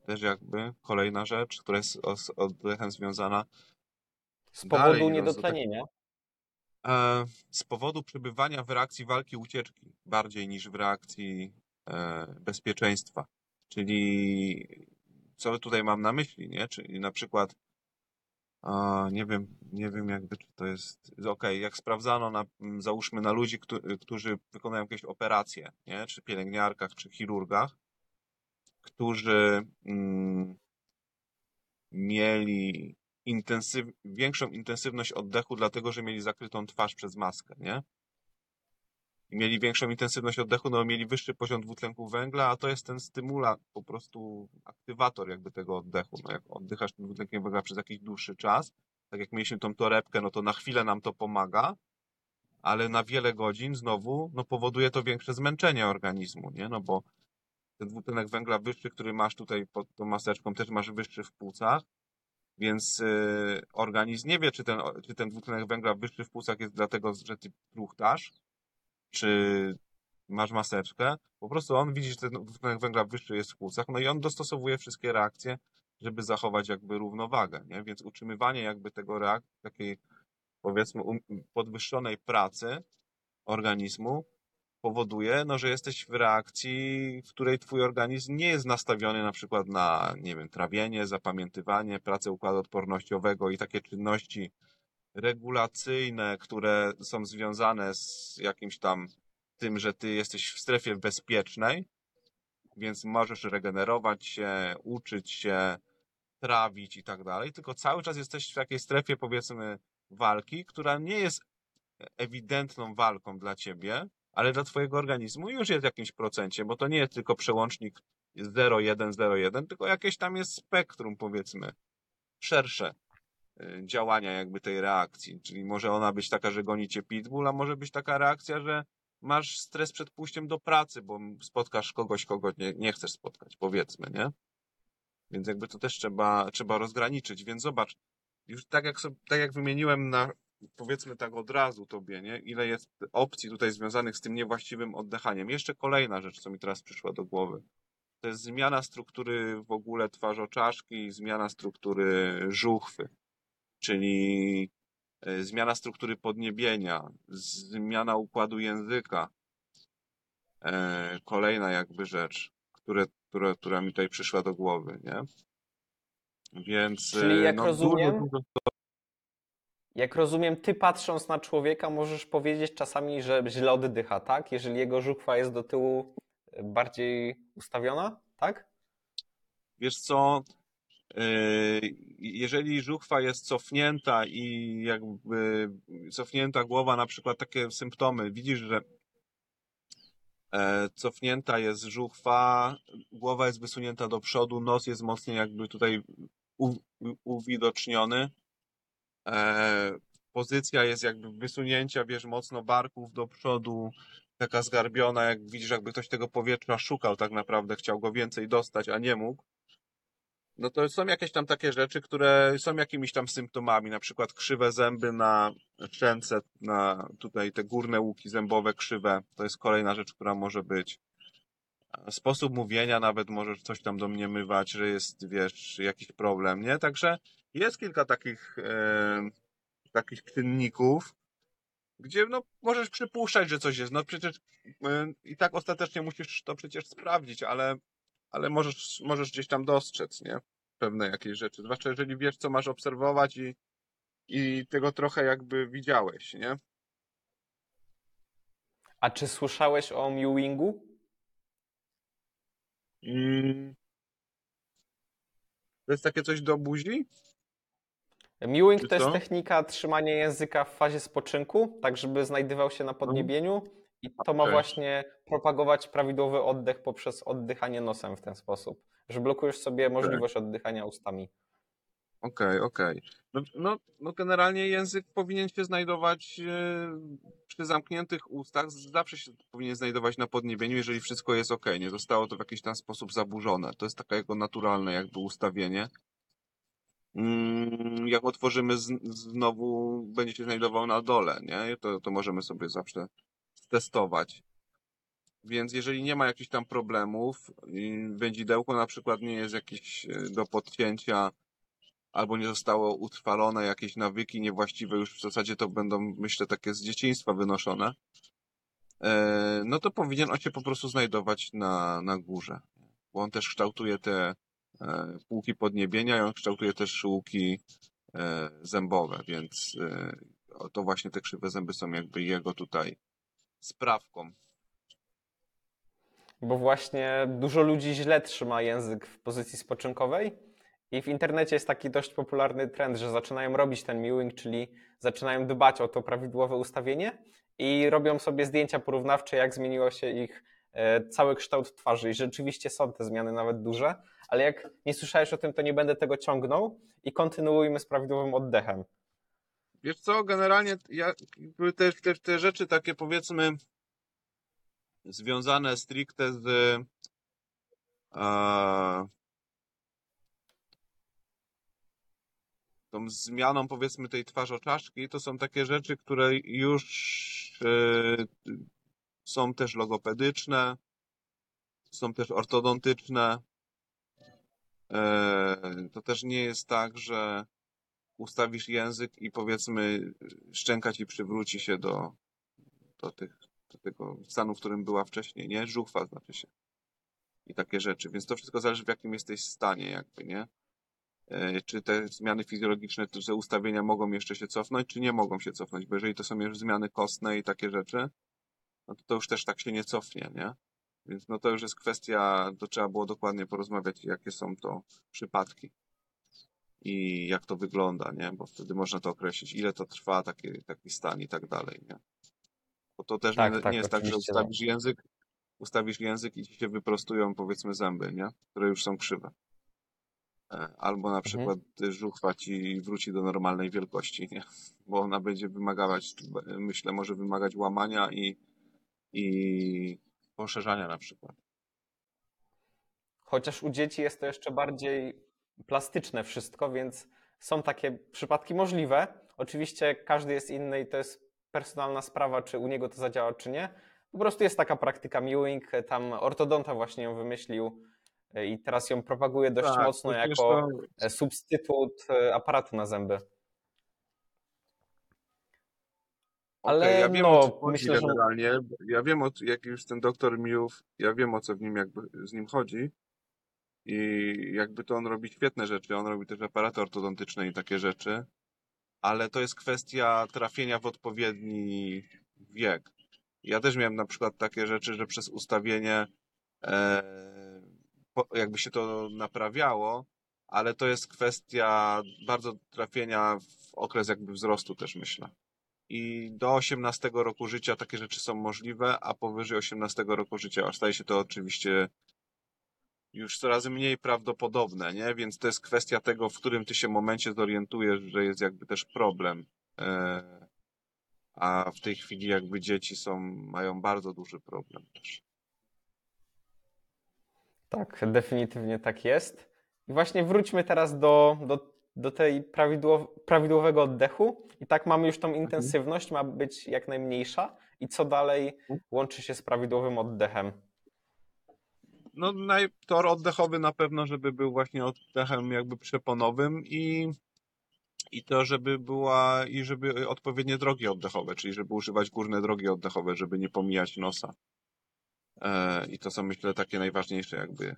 Speaker 1: Też jakby kolejna rzecz, która jest z oddechem związana.
Speaker 2: Z
Speaker 1: Dalej,
Speaker 2: powodu niedotlenienia.
Speaker 1: E, z powodu przebywania w reakcji walki ucieczki bardziej niż w reakcji e, bezpieczeństwa. Czyli co tutaj mam na myśli, nie? Czyli na przykład nie wiem, nie wiem jakby czy to jest okej, jak sprawdzano na, załóżmy na ludzi, któ- którzy wykonują jakieś operacje, nie? Czy pielęgniarkach, czy chirurgach, którzy mm, mieli intensyw, większą intensywność oddechu, dlatego że mieli zakrytą twarz przez maskę, nie? I mieli większą intensywność oddechu, no mieli wyższy poziom dwutlenku węgla, a to jest ten stymula, po prostu aktywator jakby tego oddechu. No jak oddychasz tym dwutlenkiem węgla przez jakiś dłuższy czas, tak jak mieliśmy tą torebkę, no to na chwilę nam to pomaga, ale na wiele godzin znowu, no powoduje to większe zmęczenie organizmu, nie? No bo ten dwutlenek węgla wyższy, który masz tutaj pod tą maseczką, też masz wyższy w płucach, więc y, organizm nie wie, czy ten, czy ten dwutlenek węgla wyższy w płucach jest dlatego, że ty truchtasz, czy masz maseczkę. Po prostu on widzi, że ten dwutlenek węgla wyższy jest w płucach, no i on dostosowuje wszystkie reakcje, żeby zachować jakby równowagę, nie? Więc utrzymywanie jakby tego reak takiej powiedzmy um, podwyższonej pracy organizmu powoduje, no, że jesteś w reakcji, w której twój organizm nie jest nastawiony na przykład na, nie wiem, trawienie, zapamiętywanie, pracę układu odpornościowego i takie czynności regulacyjne, które są związane z jakimś tam tym, że ty jesteś w strefie bezpiecznej, więc możesz regenerować się, uczyć się, trawić i tak dalej, tylko cały czas jesteś w takiej strefie, powiedzmy, walki, która nie jest ewidentną walką dla ciebie, ale dla twojego organizmu już jest w jakimś procencie, bo to nie jest tylko przełącznik 0,1,0,1, tylko jakieś tam jest spektrum, powiedzmy, szersze y, działania jakby tej reakcji. Czyli może ona być taka, że goni cię pitbull, a może być taka reakcja, że masz stres przed pójściem do pracy, bo spotkasz kogoś, kogo nie, nie chcesz spotkać, powiedzmy, nie? Więc jakby to też trzeba, trzeba rozgraniczyć. Więc zobacz, już tak jak, sobie, tak jak wymieniłem na, powiedzmy tak od razu tobie, nie? Ile jest opcji tutaj związanych z tym niewłaściwym oddychaniem. Jeszcze kolejna rzecz, co mi teraz przyszła do głowy. To jest zmiana struktury w ogóle twarzoczaszki, zmiana struktury żuchwy, czyli e, zmiana struktury podniebienia, zmiana układu języka. E, Kolejna jakby rzecz, które, które, która mi tutaj przyszła do głowy, nie? Więc
Speaker 2: Czyli
Speaker 1: e,
Speaker 2: jak
Speaker 1: no,
Speaker 2: rozumiem,
Speaker 1: dużo, dużo
Speaker 2: Jak rozumiem, ty patrząc na człowieka możesz powiedzieć czasami, że źle oddycha, tak? Jeżeli jego żuchwa jest do tyłu y, bardziej ustawiona, tak?
Speaker 1: Wiesz co, yy, jeżeli żuchwa jest cofnięta i jakby cofnięta głowa, na przykład takie symptomy, widzisz, że e, cofnięta jest żuchwa, głowa jest wysunięta do przodu, nos jest mocniej jakby tutaj uwidoczniony, e, pozycja jest jakby wysunięcia, wiesz, mocno barków do przodu, taka zgarbiona, jak widzisz, jakby ktoś tego powietrza szukał tak naprawdę, chciał go więcej dostać, a nie mógł. No to są jakieś tam takie rzeczy, które są jakimiś tam symptomami, na przykład krzywe zęby na szczęce, na tutaj te górne łuki zębowe krzywe, to jest kolejna rzecz, która może być. Sposób mówienia nawet możesz coś tam domniemywać, że jest, wiesz, jakiś problem, nie? Także jest kilka takich, e, takich czynników, gdzie no, możesz przypuszczać, że coś jest. No przecież e, i tak ostatecznie musisz to przecież sprawdzić, ale ale możesz, możesz gdzieś tam dostrzec, nie? Pewne jakieś rzeczy. Zwłaszcza jeżeli wiesz, co masz obserwować i, i tego trochę jakby widziałeś, nie?
Speaker 2: A czy słyszałeś o Mewingu?
Speaker 1: Mm. To jest takie coś do buzi?
Speaker 2: Mewing
Speaker 1: Czy
Speaker 2: to jest
Speaker 1: co?
Speaker 2: technika trzymania języka w fazie spoczynku, tak żeby znajdował się na podniebieniu i to ma
Speaker 1: Okej.
Speaker 2: właśnie propagować prawidłowy oddech poprzez oddychanie nosem w ten sposób, że blokujesz sobie możliwość oddychania ustami.
Speaker 1: Okej, okej. No, no, no generalnie język powinien się znajdować e, przy zamkniętych ustach, zawsze się powinien znajdować na podniebieniu, jeżeli wszystko jest ok, nie zostało to w jakiś tam sposób zaburzone. To jest takie jego naturalne jakby ustawienie. Mm, Jak otworzymy z, znowu, będzie się znajdował na dole, nie? To, to możemy sobie zawsze testować. Więc jeżeli nie ma jakichś tam problemów, i wędzidełko na przykład nie jest jakieś e, do podcięcia, albo nie zostało utrwalone, jakieś nawyki niewłaściwe, już w zasadzie to będą, myślę, takie z dzieciństwa wynoszone, e, no to powinien on się po prostu znajdować na, na górze. Bo on też kształtuje te e, półki podniebienia i on kształtuje też łuki e, zębowe, więc to właśnie te krzywe zęby są jakby jego tutaj sprawką.
Speaker 2: Bo właśnie dużo ludzi źle trzyma język w pozycji spoczynkowej i w internecie jest taki dość popularny trend, że zaczynają robić ten mewing, czyli zaczynają dbać o to prawidłowe ustawienie i robią sobie zdjęcia porównawcze, jak zmieniło się ich e, cały kształt twarzy. I rzeczywiście są te zmiany nawet duże, ale jak nie słyszałeś o tym, to nie będę tego ciągnął i kontynuujmy z prawidłowym oddechem.
Speaker 1: Wiesz co, generalnie ja, te, te, te rzeczy takie powiedzmy związane stricte z tą zmianą powiedzmy tej twarzoczaszki, to są takie rzeczy, które już e, są też logopedyczne, są też ortodontyczne. E, to też nie jest tak, że ustawisz język i powiedzmy szczęka ci przywróci się do, do, tych, do tego stanu, w którym była wcześniej, nie? Żuchwa znaczy się. I takie rzeczy. Więc to wszystko zależy w jakim jesteś stanie jakby, nie? E, Czy te zmiany fizjologiczne, te ustawienia mogą jeszcze się cofnąć, czy nie mogą się cofnąć? Bo jeżeli to są już zmiany kostne i takie rzeczy, no to to już też tak się nie cofnie, nie? Więc no to już jest kwestia, to trzeba było dokładnie porozmawiać, jakie są to przypadki i jak to wygląda, nie? Bo wtedy można to określić, ile to trwa, taki, taki stan i tak dalej, nie? Bo to też
Speaker 2: Tak,
Speaker 1: nie,
Speaker 2: tak,
Speaker 1: nie jest tak, że
Speaker 2: oczywiście,
Speaker 1: ustawisz język, ustawisz język i ci się wyprostują, powiedzmy, zęby, nie? Które już są krzywe. E, Albo na przykład żuchwa ci wróci do normalnej wielkości, nie? Bo ona będzie wymagać, myślę, może wymagać łamania i, i poszerzania na przykład.
Speaker 2: Chociaż u dzieci jest to jeszcze bardziej plastyczne wszystko, więc są takie przypadki możliwe. Oczywiście każdy jest inny i to jest personalna sprawa, czy u niego to zadziała, czy nie. Po prostu jest taka praktyka mewing, tam ortodonta właśnie ją wymyślił i teraz ją propaguje dość
Speaker 1: Tak,
Speaker 2: mocno jako
Speaker 1: to-
Speaker 2: e, substytut e, aparatu na zęby. Ale
Speaker 1: ja wiem,
Speaker 2: no,
Speaker 1: o co chodzi
Speaker 2: myślę, że-
Speaker 1: generalnie. Ja wiem, o, jak już ten doktor Miłów, ja wiem, o co w nim jakby z nim chodzi. I jakby to on robi świetne rzeczy. On robi też aparaty ortodontyczne i takie rzeczy. Ale to jest kwestia trafienia w odpowiedni wiek. Ja też miałem na przykład takie rzeczy, że przez ustawienie e, jakby się to naprawiało, ale to jest kwestia bardzo trafienia w okres jakby wzrostu też myślę i do 18 roku życia takie rzeczy są możliwe, a powyżej 18 roku życia staje się to oczywiście już coraz mniej prawdopodobne, nie? Więc to jest kwestia tego, w którym ty się momencie zorientujesz, że jest jakby też problem. E, A w tej chwili jakby dzieci są, mają bardzo duży problem też.
Speaker 2: Tak, definitywnie tak jest. I właśnie wróćmy teraz do, do, do tej prawidłow, prawidłowego oddechu. I tak mamy już tą intensywność, ma być jak najmniejsza. I co dalej łączy się z prawidłowym oddechem?
Speaker 1: No, naj, tor oddechowy na pewno, żeby był właśnie oddechem jakby przeponowym i, i to, żeby była, i żeby odpowiednie drogi oddechowe, czyli żeby używać górne drogi oddechowe, żeby nie pomijać nosa. E, I to są myślę takie najważniejsze jakby,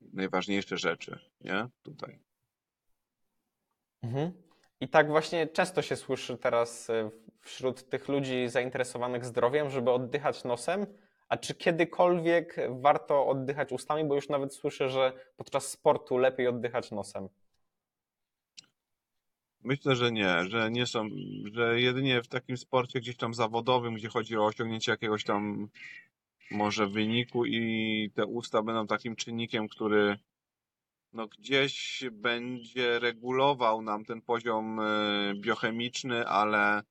Speaker 1: najważniejsze rzeczy, nie? Tutaj.
Speaker 2: Mhm. I tak właśnie często się słyszy teraz e, wśród tych ludzi zainteresowanych zdrowiem, żeby oddychać nosem, A czy kiedykolwiek warto oddychać ustami? Bo już nawet słyszę, że podczas sportu lepiej oddychać nosem.
Speaker 1: Myślę, że nie, że nie są, że jedynie w takim sporcie gdzieś tam zawodowym, gdzie chodzi o osiągnięcie jakiegoś tam może wyniku i te usta będą takim czynnikiem, który no gdzieś będzie regulował nam ten poziom e, biochemiczny, ale,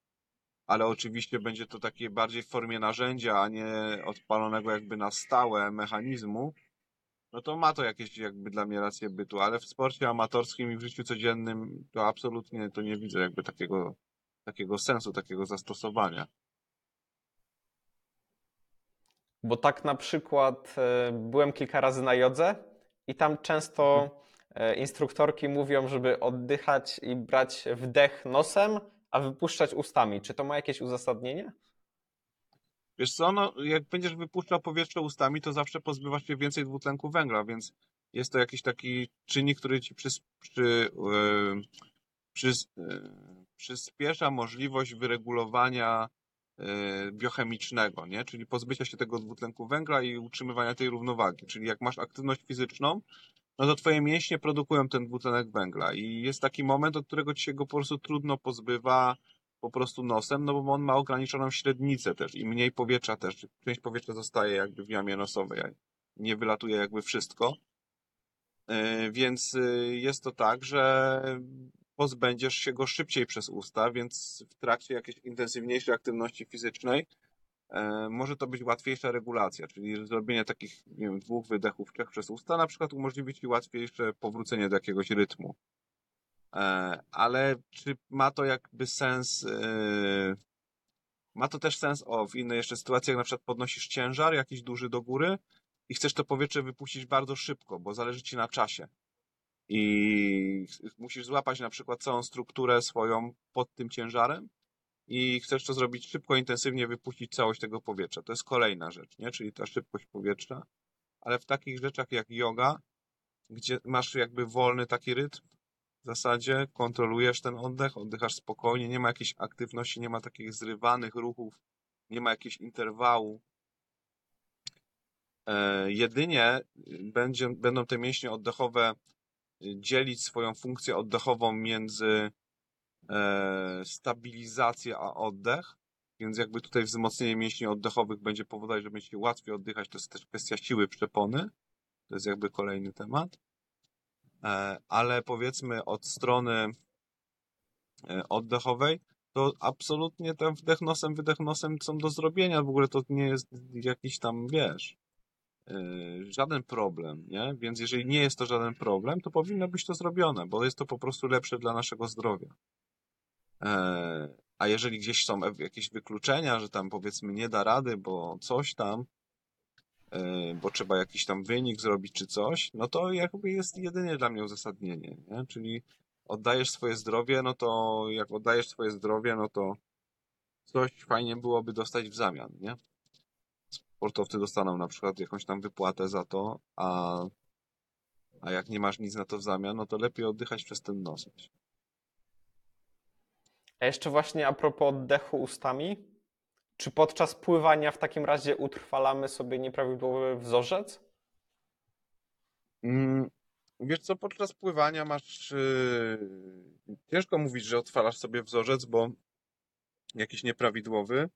Speaker 1: ale oczywiście będzie to takie bardziej w formie narzędzia, a nie odpalonego jakby na stałe mechanizmu. No to ma to jakieś jakby dla mnie rację bytu, ale w sporcie amatorskim i w życiu codziennym to absolutnie to nie widzę jakby takiego, takiego sensu, takiego zastosowania.
Speaker 2: Bo tak na przykład e, byłem kilka razy na jodze i tam często e, instruktorki mówią, żeby oddychać i brać wdech nosem, a wypuszczać ustami. Czy to ma jakieś uzasadnienie?
Speaker 1: Wiesz co, no jak będziesz wypuszczał powietrze ustami, to zawsze pozbywasz się więcej dwutlenku węgla, więc jest to jakiś taki czynnik, który ci przys, przy, yy, przys, yy, przyspiesza możliwość wyregulowania biochemicznego, nie? Czyli pozbycia się tego dwutlenku węgla i utrzymywania tej równowagi. Czyli jak masz aktywność fizyczną, no to twoje mięśnie produkują ten dwutlenek węgla i jest taki moment, od którego ci się go po prostu trudno pozbywa po prostu nosem, no bo on ma ograniczoną średnicę też i mniej powietrza też. Część powietrza zostaje jakby w jamie nosowej, nie wylatuje jakby wszystko. Yy, Więc yy, jest to tak, że pozbędziesz się go szybciej przez usta, więc w trakcie jakiejś intensywniejszej aktywności fizycznej e, może to być łatwiejsza regulacja, czyli zrobienie takich nie wiem, dwóch wydechów, trzech przez usta na przykład umożliwi Ci łatwiejsze powrócenie do jakiegoś rytmu. E, ale czy ma to jakby sens? e, Ma to też sens o, w innej jeszcze sytuacji, jak na przykład podnosisz ciężar jakiś duży do góry i chcesz to powietrze wypuścić bardzo szybko, bo zależy ci na czasie. I musisz złapać na przykład całą strukturę swoją pod tym ciężarem i chcesz to zrobić szybko, intensywnie, wypuścić całość tego powietrza. To jest kolejna rzecz, nie? Czyli ta szybkość powietrza. Ale w takich rzeczach jak yoga, gdzie masz jakby wolny taki rytm, w zasadzie kontrolujesz ten oddech, oddychasz spokojnie, nie ma jakiejś aktywności, nie ma takich zrywanych ruchów, nie ma jakiegoś interwału. E, jedynie będzie, będą te mięśnie oddechowe dzielić swoją funkcję oddechową między e, stabilizację a oddech, więc jakby tutaj wzmocnienie mięśni oddechowych będzie powodować, że będzie łatwiej oddychać. To jest też kwestia siły przepony. To jest jakby kolejny temat. E, ale powiedzmy od strony e, oddechowej, to absolutnie ten wdech nosem, wydech nosem są do zrobienia. W ogóle to nie jest jakiś tam, wiesz, żaden problem, nie? Więc jeżeli nie jest to żaden problem, to powinno być to zrobione, bo jest to po prostu lepsze dla naszego zdrowia. A jeżeli gdzieś są jakieś wykluczenia, że tam powiedzmy nie da rady, bo coś tam, yy, bo trzeba jakiś tam wynik zrobić czy coś, no to jakby jest jedynie dla mnie uzasadnienie, nie? Czyli oddajesz swoje zdrowie, no to jak oddajesz swoje zdrowie, no to coś fajnie byłoby dostać w zamian, nie? Sportowcy dostaną na przykład jakąś tam wypłatę za to, a, a jak nie masz nic na to w zamian, no to lepiej oddychać przez ten nos.
Speaker 2: A jeszcze właśnie a propos oddechu ustami, czy podczas pływania w takim razie utrwalamy sobie nieprawidłowy wzorzec?
Speaker 1: Mm, Wiesz co, podczas pływania masz. Yy, ciężko mówić, że otwalasz sobie wzorzec, bo jakiś nieprawidłowy.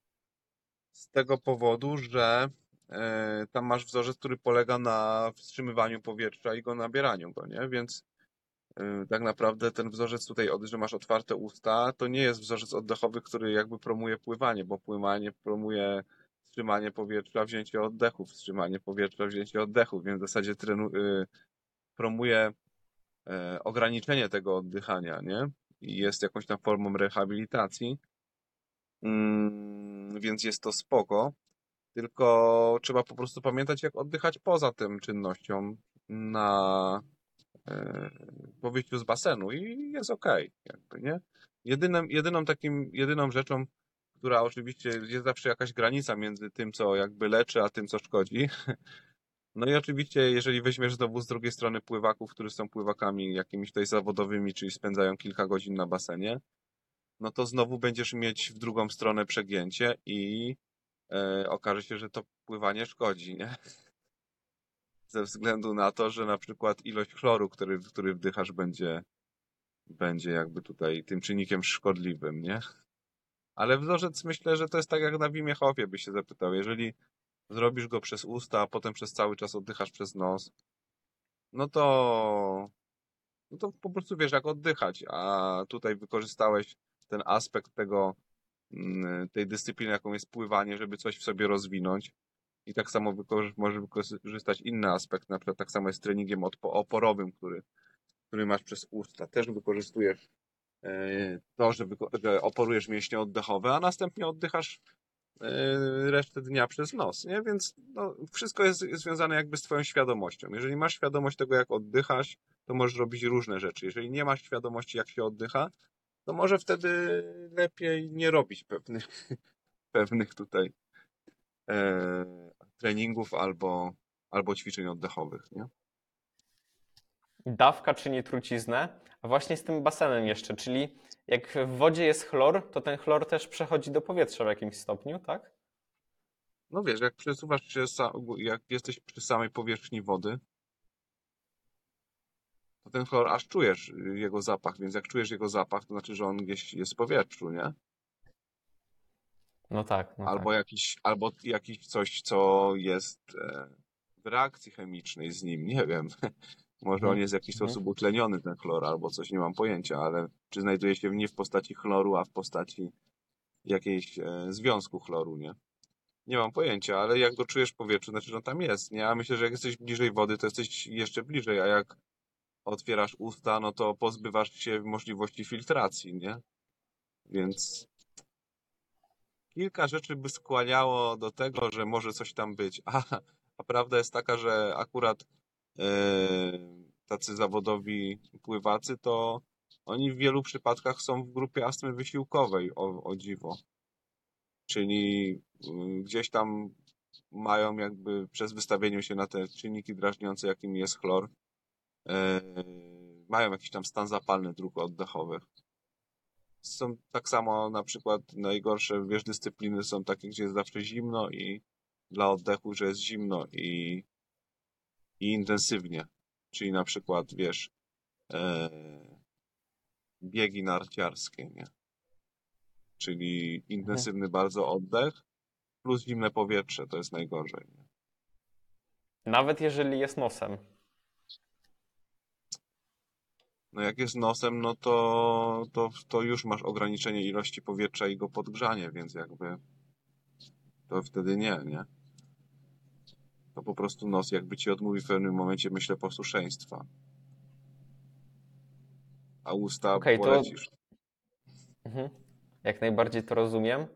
Speaker 1: Z tego powodu, że e, tam masz wzorzec, który polega na wstrzymywaniu powietrza i go nabieraniu go, nie? Więc e, tak naprawdę ten wzorzec tutaj, że masz otwarte usta, to nie jest wzorzec oddechowy, który jakby promuje pływanie, bo pływanie promuje wstrzymanie powietrza, wzięcie oddechu, wstrzymanie powietrza, wzięcie oddechu, więc w zasadzie trenu, y, promuje e, ograniczenie tego oddychania, nie? I jest jakąś tam formą rehabilitacji. Mm, więc jest to spoko. Tylko trzeba po prostu pamiętać, jak oddychać poza tym czynnością na e, po wyjściu z basenu i jest okej, jakby, nie? Jedynym, jedyną takim, jedyną rzeczą, która oczywiście jest zawsze jakaś granica między tym, co jakby leczy, a tym, co szkodzi. No i oczywiście, jeżeli weźmiesz znowu z drugiej strony pływaków, którzy są pływakami jakimiś tutaj zawodowymi, czyli spędzają kilka godzin na basenie, no to znowu będziesz mieć w drugą stronę przegięcie i e, okaże się, że to pływanie szkodzi, nie? Ze względu na to, że na przykład ilość chloru, który, który wdychasz, będzie, będzie jakby tutaj tym czynnikiem szkodliwym, nie? Ale wzorzec myślę, że to jest tak jak na Wimiechowie by się zapytał. Jeżeli zrobisz go przez usta, a potem przez cały czas oddychasz przez nos, no to, no to po prostu wiesz jak oddychać, a tutaj wykorzystałeś ten aspekt tego, mm, tej dyscypliny, jaką jest pływanie, żeby coś w sobie rozwinąć. I tak samo możesz wykorzystać inny aspekt, na przykład tak samo jest treningiem oporowym, który, który masz przez usta. Też wykorzystujesz e, to, że, że oporujesz mięśnie oddechowe, a następnie oddychasz e, resztę dnia przez nos, nie? Więc no, wszystko jest związane jakby z twoją świadomością. Jeżeli masz świadomość tego, jak oddychasz, to możesz robić różne rzeczy. Jeżeli nie masz świadomości, jak się oddycha, to może wtedy lepiej nie robić pewnych, pewnych tutaj e, treningów albo, albo ćwiczeń oddechowych, nie?
Speaker 2: Dawka czyni truciznę, a właśnie z tym basenem jeszcze, czyli jak w wodzie jest chlor, to ten chlor też przechodzi do powietrza w jakimś stopniu, tak?
Speaker 1: No wiesz, jak przesuwasz się, jak jesteś przy samej powierzchni wody, to ten chlor aż czujesz jego zapach, więc jak czujesz jego zapach, to znaczy, że on gdzieś jest w powietrzu, nie?
Speaker 2: No tak. No
Speaker 1: albo
Speaker 2: tak.
Speaker 1: jakiś, albo jakiś coś, co jest e, w reakcji chemicznej z nim, nie wiem. Może on
Speaker 2: Mhm.
Speaker 1: jest w jakiś
Speaker 2: Mhm.
Speaker 1: sposób utleniony, ten chlor, albo coś, nie mam pojęcia, ale czy znajduje się nie w postaci chloru, a w postaci jakiejś e, związku chloru, nie? Nie mam pojęcia, ale jak go czujesz w powietrzu, znaczy, że on tam jest, nie? A myślę, że jak jesteś bliżej wody, to jesteś jeszcze bliżej, a jak otwierasz usta, no to pozbywasz się możliwości filtracji, nie? Więc kilka rzeczy by skłaniało do tego, że może coś tam być. A, a prawda jest taka, że akurat e, tacy zawodowi pływacy, to oni w wielu przypadkach są w grupie astmy wysiłkowej, o, o dziwo. Czyli y, gdzieś tam mają jakby przez wystawienie się na te czynniki drażniące, jakim jest chlor, mają jakiś tam stan zapalny dróg oddechowych. Są tak samo na przykład najgorsze, wiesz, dyscypliny są takie, gdzie jest zawsze zimno i dla oddechu, że jest zimno i, i intensywnie. Czyli na przykład, wiesz, e, biegi narciarskie, nie? Czyli intensywny bardzo oddech plus zimne powietrze, to jest najgorzej. Nie?
Speaker 2: Nawet jeżeli jest nosem.
Speaker 1: No jak jest nosem, no to, to, to już masz ograniczenie ilości powietrza i go podgrzanie, więc jakby to wtedy nie, nie? To po prostu nos jakby ci odmówi w pewnym momencie, myślę, posłuszeństwa. A usta
Speaker 2: to-
Speaker 1: polecisz.
Speaker 2: Mhm. Jak najbardziej to rozumiem.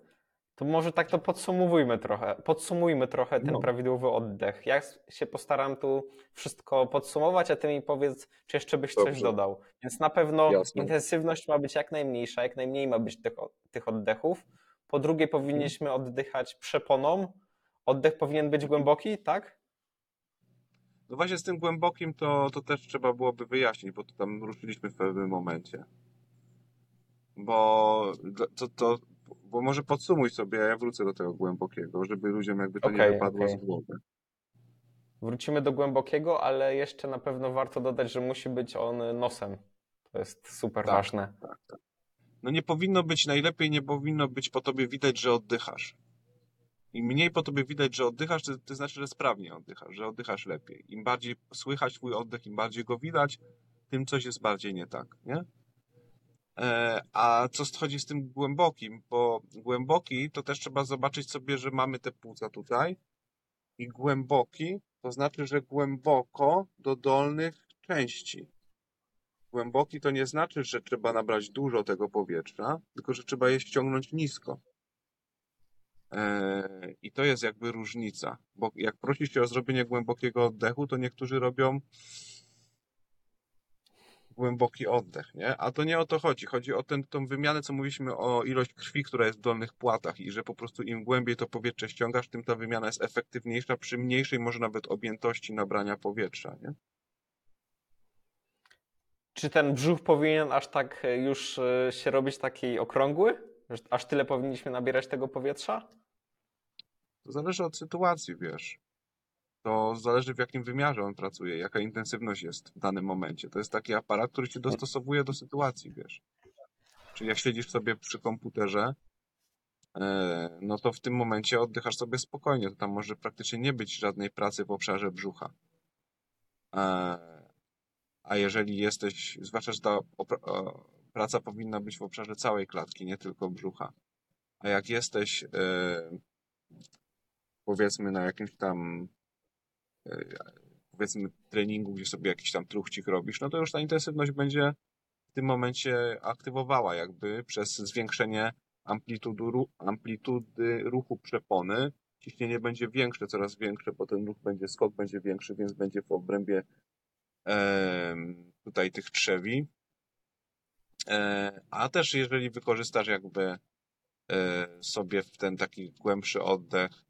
Speaker 2: To może tak to podsumowujmy trochę. Podsumujmy trochę ten
Speaker 1: No.
Speaker 2: prawidłowy oddech. Ja się postaram tu wszystko podsumować, a ty mi powiedz, czy jeszcze byś coś
Speaker 1: Dobrze.
Speaker 2: dodał. Więc na pewno
Speaker 1: Jasne.
Speaker 2: intensywność ma być jak najmniejsza, jak najmniej ma być tych, tych oddechów. Po drugie, powinniśmy oddychać przeponą. Oddech powinien być głęboki, tak?
Speaker 1: No właśnie z tym głębokim to, to też trzeba byłoby wyjaśnić, bo to tam ruszyliśmy w pewnym momencie. Bo to, to bo może podsumuj sobie, a ja wrócę do tego głębokiego, żeby ludziom jakby to nie
Speaker 2: Okej,
Speaker 1: wypadło
Speaker 2: okej.
Speaker 1: z głowy.
Speaker 2: Wrócimy do głębokiego, ale jeszcze na pewno warto dodać, że musi być on nosem. To jest super
Speaker 1: Tak.
Speaker 2: ważne.
Speaker 1: No nie powinno być, najlepiej nie powinno być po tobie widać, że oddychasz. Im mniej po tobie widać, że oddychasz, to, to znaczy, że sprawnie oddychasz, że oddychasz lepiej. Im bardziej słychać twój oddech, im bardziej go widać, tym coś jest bardziej nie tak, nie? E, a co chodzi z tym głębokim? Bo głęboki to też trzeba zobaczyć sobie, że mamy te płuca tutaj i głęboki to znaczy, że głęboko do dolnych części. Głęboki to nie znaczy, że trzeba nabrać dużo tego powietrza, tylko że trzeba je ściągnąć nisko. Eee, I to jest jakby różnica, bo jak prosisz się o zrobienie głębokiego oddechu, to niektórzy robią głęboki oddech, nie? A to nie o to chodzi. Chodzi o tę tą wymianę, co mówiliśmy o ilość krwi, która jest w dolnych płatach i że po prostu im głębiej to powietrze ściągasz, tym ta wymiana jest efektywniejsza przy mniejszej może nawet objętości nabrania powietrza, nie?
Speaker 2: Czy ten brzuch powinien aż tak e, już e, się robić taki okrągły? Aż tyle powinniśmy nabierać tego powietrza?
Speaker 1: To zależy od sytuacji, wiesz. To zależy w jakim wymiarze on pracuje, jaka intensywność jest w danym momencie. To jest taki aparat, który się dostosowuje do sytuacji, wiesz. Czyli jak siedzisz sobie przy komputerze, e, no to w tym momencie oddychasz sobie spokojnie. To tam może praktycznie nie być żadnej pracy w obszarze brzucha. E, A jeżeli jesteś, zwłaszcza, że ta praca powinna być w obszarze całej klatki, nie tylko brzucha. A jak jesteś, e, powiedzmy, na jakimś tam, powiedzmy, treningu, gdzie sobie jakiś tam truchcik robisz, no to już ta intensywność będzie w tym momencie aktywowała jakby przez zwiększenie amplitudy, ru- amplitudy ruchu przepony. Ciśnienie będzie większe, coraz większe, bo ten ruch będzie, skok będzie większy, więc będzie w obrębie em, tutaj tych trzewi. E, A też jeżeli wykorzystasz jakby e, sobie w ten taki głębszy oddech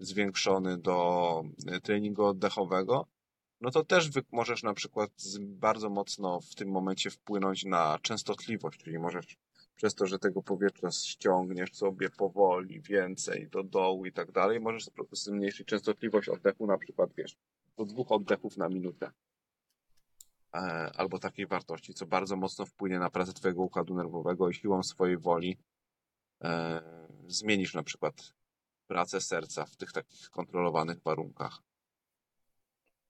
Speaker 1: zwiększony do e, treningu oddechowego, no to też możesz na przykład bardzo mocno w tym momencie wpłynąć na częstotliwość, czyli możesz przez to, że tego powietrza ściągniesz sobie powoli, więcej do dołu i tak dalej, możesz zmniejszyć częstotliwość oddechu na przykład, wiesz, do dwóch oddechów na minutę. E, albo takiej wartości, co bardzo mocno wpłynie na pracę Twojego układu nerwowego i siłą swojej woli e, zmienisz na przykład pracę serca w tych takich kontrolowanych warunkach.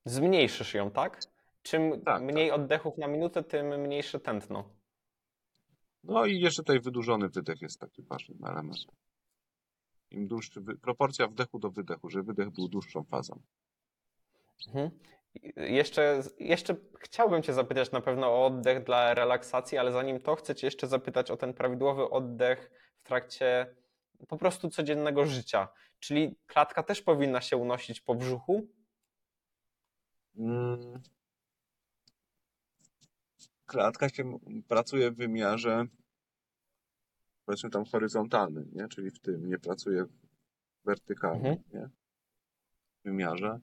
Speaker 2: Zmniejszysz ją, tak? Czym
Speaker 1: Tak,
Speaker 2: mniej oddechów na minutę, tym mniejsze tętno.
Speaker 1: No i jeszcze tutaj wydłużony wydech jest takim ważnym elementem. Im dłuższy, proporcja wdechu do wydechu, żeby wydech był dłuższą fazą.
Speaker 2: Mhm. Jeszcze, jeszcze chciałbym Cię zapytać na pewno o oddech dla relaksacji, ale zanim to chcę Cię jeszcze zapytać o ten prawidłowy oddech w trakcie po prostu codziennego życia. Czyli klatka też powinna się unosić po brzuchu?
Speaker 1: Mm. Klatka się pracuje w wymiarze powiedzmy tam horyzontalnym, nie? Czyli w tym, nie pracuje wertykalnie,
Speaker 2: Mhm.
Speaker 1: nie? W wymiarze.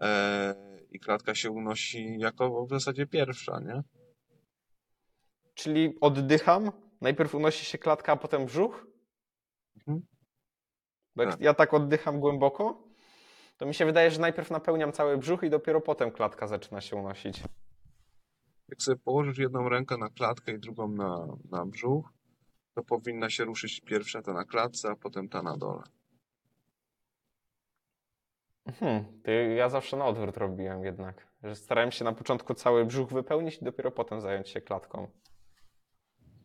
Speaker 1: E, I klatka się unosi jako w zasadzie pierwsza, nie?
Speaker 2: Czyli oddycham, najpierw unosi się klatka, a potem brzuch? Bo jak
Speaker 1: Tak.
Speaker 2: ja tak oddycham głęboko, to mi się wydaje, że najpierw napełniam cały brzuch i dopiero potem klatka zaczyna się unosić.
Speaker 1: Jak sobie położysz jedną rękę na klatkę i drugą na, na brzuch, to powinna się ruszyć pierwsza ta na klatce, a potem ta na dole.
Speaker 2: Hmm, ja zawsze na odwrót robiłem jednak. Że starałem się na początku cały brzuch wypełnić i dopiero potem zająć się klatką.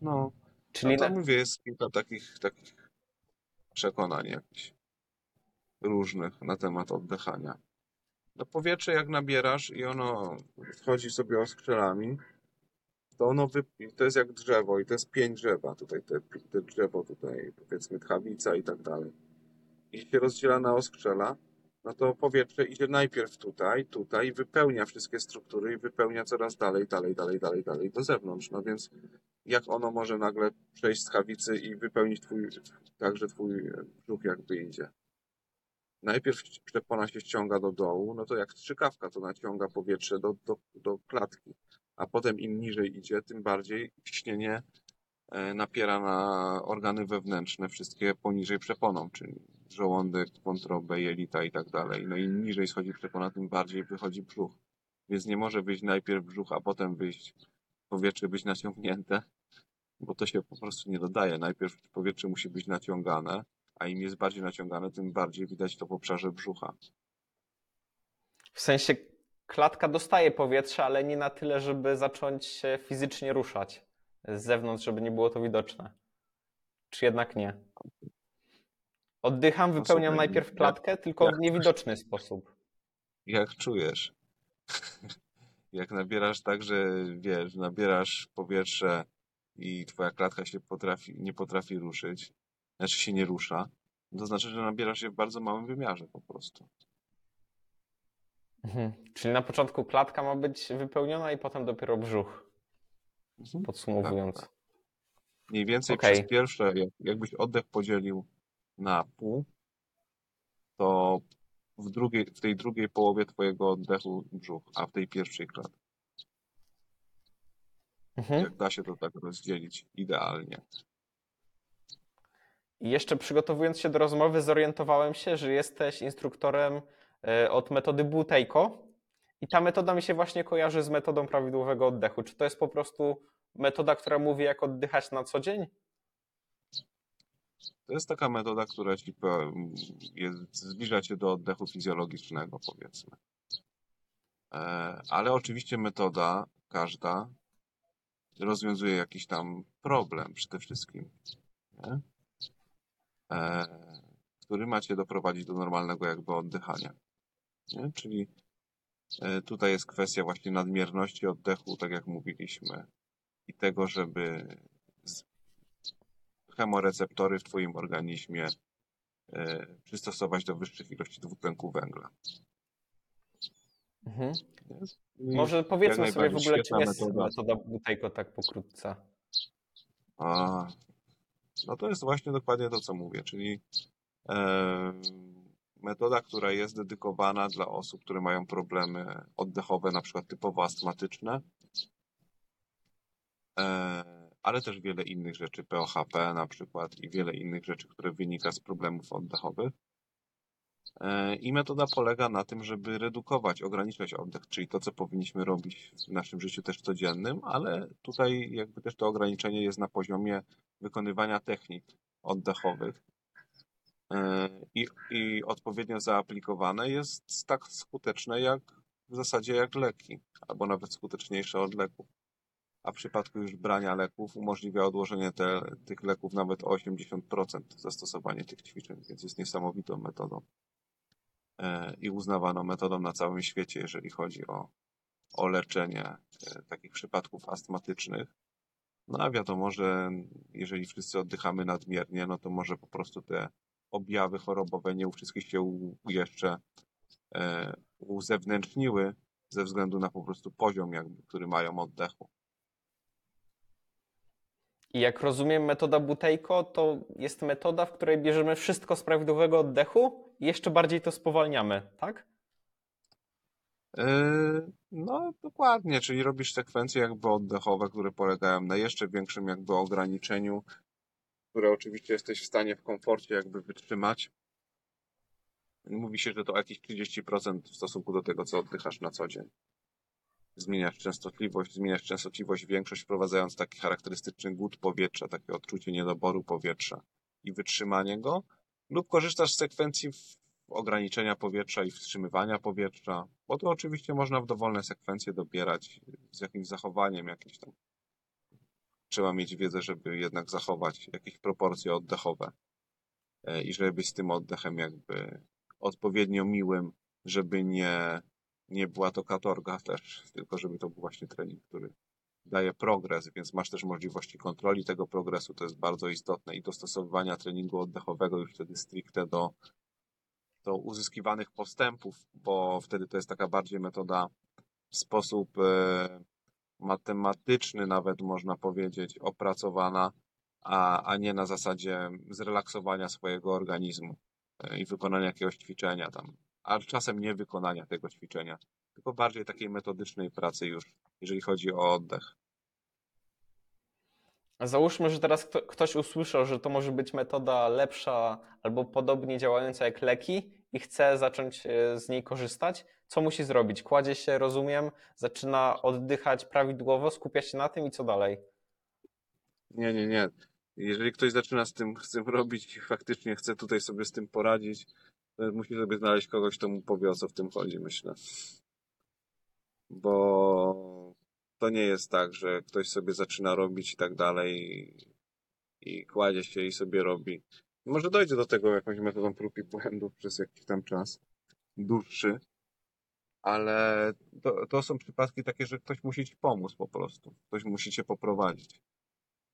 Speaker 1: No,
Speaker 2: Czyli
Speaker 1: no to
Speaker 2: na...
Speaker 1: mówię, jest kilka takich, takich przekonań jakichś różnych na temat oddychania. No powietrze jak nabierasz i ono wchodzi sobie oskrzelami, to ono wy... to jest jak drzewo i to jest pień drzewa, tutaj te, te drzewo tutaj, powiedzmy tchawica i tak dalej. I się rozdziela na oskrzela, no to powietrze idzie najpierw tutaj, tutaj, wypełnia wszystkie struktury i wypełnia coraz dalej, dalej, dalej, dalej, dalej do zewnątrz. No więc jak ono może nagle przejść z chawicy i wypełnić twój, także twój brzuch jakby idzie. Najpierw przepona się ściąga do dołu, no to jak strzykawka to naciąga powietrze do, do, do klatki, a potem im niżej idzie, tym bardziej ciśnienie e, napiera na organy wewnętrzne, wszystkie poniżej przeponą, czyli żołądek, wątrobę, jelita i tak dalej. No i niżej schodzi przepona, tym bardziej wychodzi brzuch. Więc nie może wyjść najpierw brzuch, a potem wyjść powietrze być naciągnięte, bo to się po prostu nie dodaje. Najpierw powietrze musi być naciągane, a im jest bardziej naciągane, tym bardziej widać to w obszarze brzucha.
Speaker 2: W sensie klatka dostaje powietrze, ale nie na tyle, żeby zacząć się fizycznie ruszać z zewnątrz, żeby nie było to widoczne. Czy jednak nie? Oddycham,
Speaker 1: No
Speaker 2: wypełniam najpierw
Speaker 1: jak-
Speaker 2: klatkę, tylko
Speaker 1: jak
Speaker 2: w niewidoczny sposób.
Speaker 1: Jak czujesz? Jak nabierasz tak, że wiesz, nabierasz powietrze i twoja klatka się potrafi, nie potrafi ruszyć, znaczy się nie rusza, to znaczy, że nabierasz się w bardzo małym wymiarze po prostu.
Speaker 2: Mhm. Czyli na początku klatka ma być wypełniona i potem dopiero brzuch,
Speaker 1: Mhm.
Speaker 2: podsumowując.
Speaker 1: Tak, Mniej więcej
Speaker 2: Okej.
Speaker 1: przez pierwsze, jak, jakbyś oddech podzielił na pół, to w, drugiej, w tej drugiej połowie twojego oddechu brzuch, a w tej pierwszej klatce.
Speaker 2: Mhm.
Speaker 1: Jak da się to tak rozdzielić idealnie.
Speaker 2: I jeszcze przygotowując się do rozmowy, zorientowałem się, że jesteś instruktorem e, od metody Buteyko. I ta metoda mi się właśnie kojarzy z metodą prawidłowego oddechu. Czy to jest po prostu metoda, która mówi, jak oddychać na co dzień?
Speaker 1: To jest taka metoda, która po- jest, zbliża cię do oddechu fizjologicznego, powiedzmy. E, ale oczywiście metoda każda rozwiązuje jakiś tam problem przede wszystkim, nie? E, który ma cię doprowadzić do normalnego jakby oddychania. Nie? Czyli e, tutaj jest kwestia właśnie nadmierności oddechu, tak jak mówiliśmy, i tego, żeby chemoreceptory w Twoim organizmie e, przystosować do wyższych ilości dwutlenku węgla.
Speaker 2: Mhm. Może powiedzmy sobie w ogóle, czym jest
Speaker 1: metoda.
Speaker 2: metoda Buteyko tak pokrótce.
Speaker 1: A, no to jest właśnie dokładnie to, co mówię, czyli e, metoda, która jest dedykowana dla osób, które mają problemy oddechowe, na przykład typowo astmatyczne, e, ale też wiele innych rzeczy, POHP na przykład i wiele innych rzeczy, które wynika z problemów oddechowych. E, I metoda polega na tym, żeby redukować, ograniczać oddech, czyli to, co powinniśmy robić w naszym życiu też codziennym, ale tutaj jakby też to ograniczenie jest na poziomie wykonywania technik oddechowych. E, I, I odpowiednio zaaplikowane jest tak skuteczne jak w zasadzie jak leki, albo nawet skuteczniejsze od leków. A w przypadku już brania leków umożliwia odłożenie te, tych leków nawet o 80% zastosowanie tych ćwiczeń, więc jest niesamowitą metodą e, i uznawaną metodą na całym świecie, jeżeli chodzi o, o leczenie e, takich przypadków astmatycznych. No a wiadomo, że jeżeli wszyscy oddychamy nadmiernie, no to może po prostu te objawy chorobowe nie u wszystkich się jeszcze e, uzewnętrzniły ze względu na po prostu poziom, jakby, który mają oddechu.
Speaker 2: I jak rozumiem, metoda Buteyko to jest metoda, w której bierzemy wszystko z prawidłowego oddechu i jeszcze bardziej to spowalniamy, tak?
Speaker 1: Yy, No, dokładnie, czyli robisz sekwencje jakby oddechowe, które polegają na jeszcze większym jakby ograniczeniu, które oczywiście jesteś w stanie w komforcie jakby wytrzymać. Mówi się, że to jakieś 30% w stosunku do tego, co oddychasz na co dzień. Zmieniasz częstotliwość, zmieniasz częstotliwość, większość wprowadzając taki charakterystyczny głód powietrza, takie odczucie niedoboru powietrza i wytrzymanie go, lub korzystasz z sekwencji ograniczenia powietrza i wstrzymywania powietrza, bo to oczywiście można w dowolne sekwencje dobierać z jakimś zachowaniem jakieś tam. Trzeba mieć wiedzę, żeby jednak zachować jakieś proporcje oddechowe e, i żeby być z tym oddechem jakby odpowiednio miłym, żeby nie, nie była to katorga też, tylko żeby to był właśnie trening, który daje progres, więc masz też możliwości kontroli tego progresu, to jest bardzo istotne. I dostosowywania treningu oddechowego już wtedy stricte do, do uzyskiwanych postępów, bo wtedy to jest taka bardziej metoda w sposób e, matematyczny nawet można powiedzieć opracowana, a, a nie na zasadzie zrelaksowania swojego organizmu e, i wykonania jakiegoś ćwiczenia tam, a czasem nie wykonania tego ćwiczenia, tylko bardziej takiej metodycznej pracy już, jeżeli chodzi o oddech.
Speaker 2: Załóżmy, że teraz kto, ktoś usłyszał, że to może być metoda lepsza albo podobnie działająca jak leki i chce zacząć e, z niej korzystać. Co musi zrobić? Kładzie się, rozumiem, zaczyna oddychać prawidłowo, skupia się na tym i co dalej?
Speaker 1: Nie, nie, nie. Jeżeli ktoś zaczyna z tym, z tym robić i faktycznie chce tutaj sobie z tym poradzić, musi sobie znaleźć kogoś, kto mu powie, o co w tym chodzi, myślę. Bo to nie jest tak, że ktoś sobie zaczyna robić i tak dalej i, i kładzie się i sobie robi. Może dojdzie do tego jakąś metodą prób i błędów przez jakiś tam czas dłuższy, ale to, to są przypadki takie, że ktoś musi ci pomóc po prostu. Ktoś musi cię poprowadzić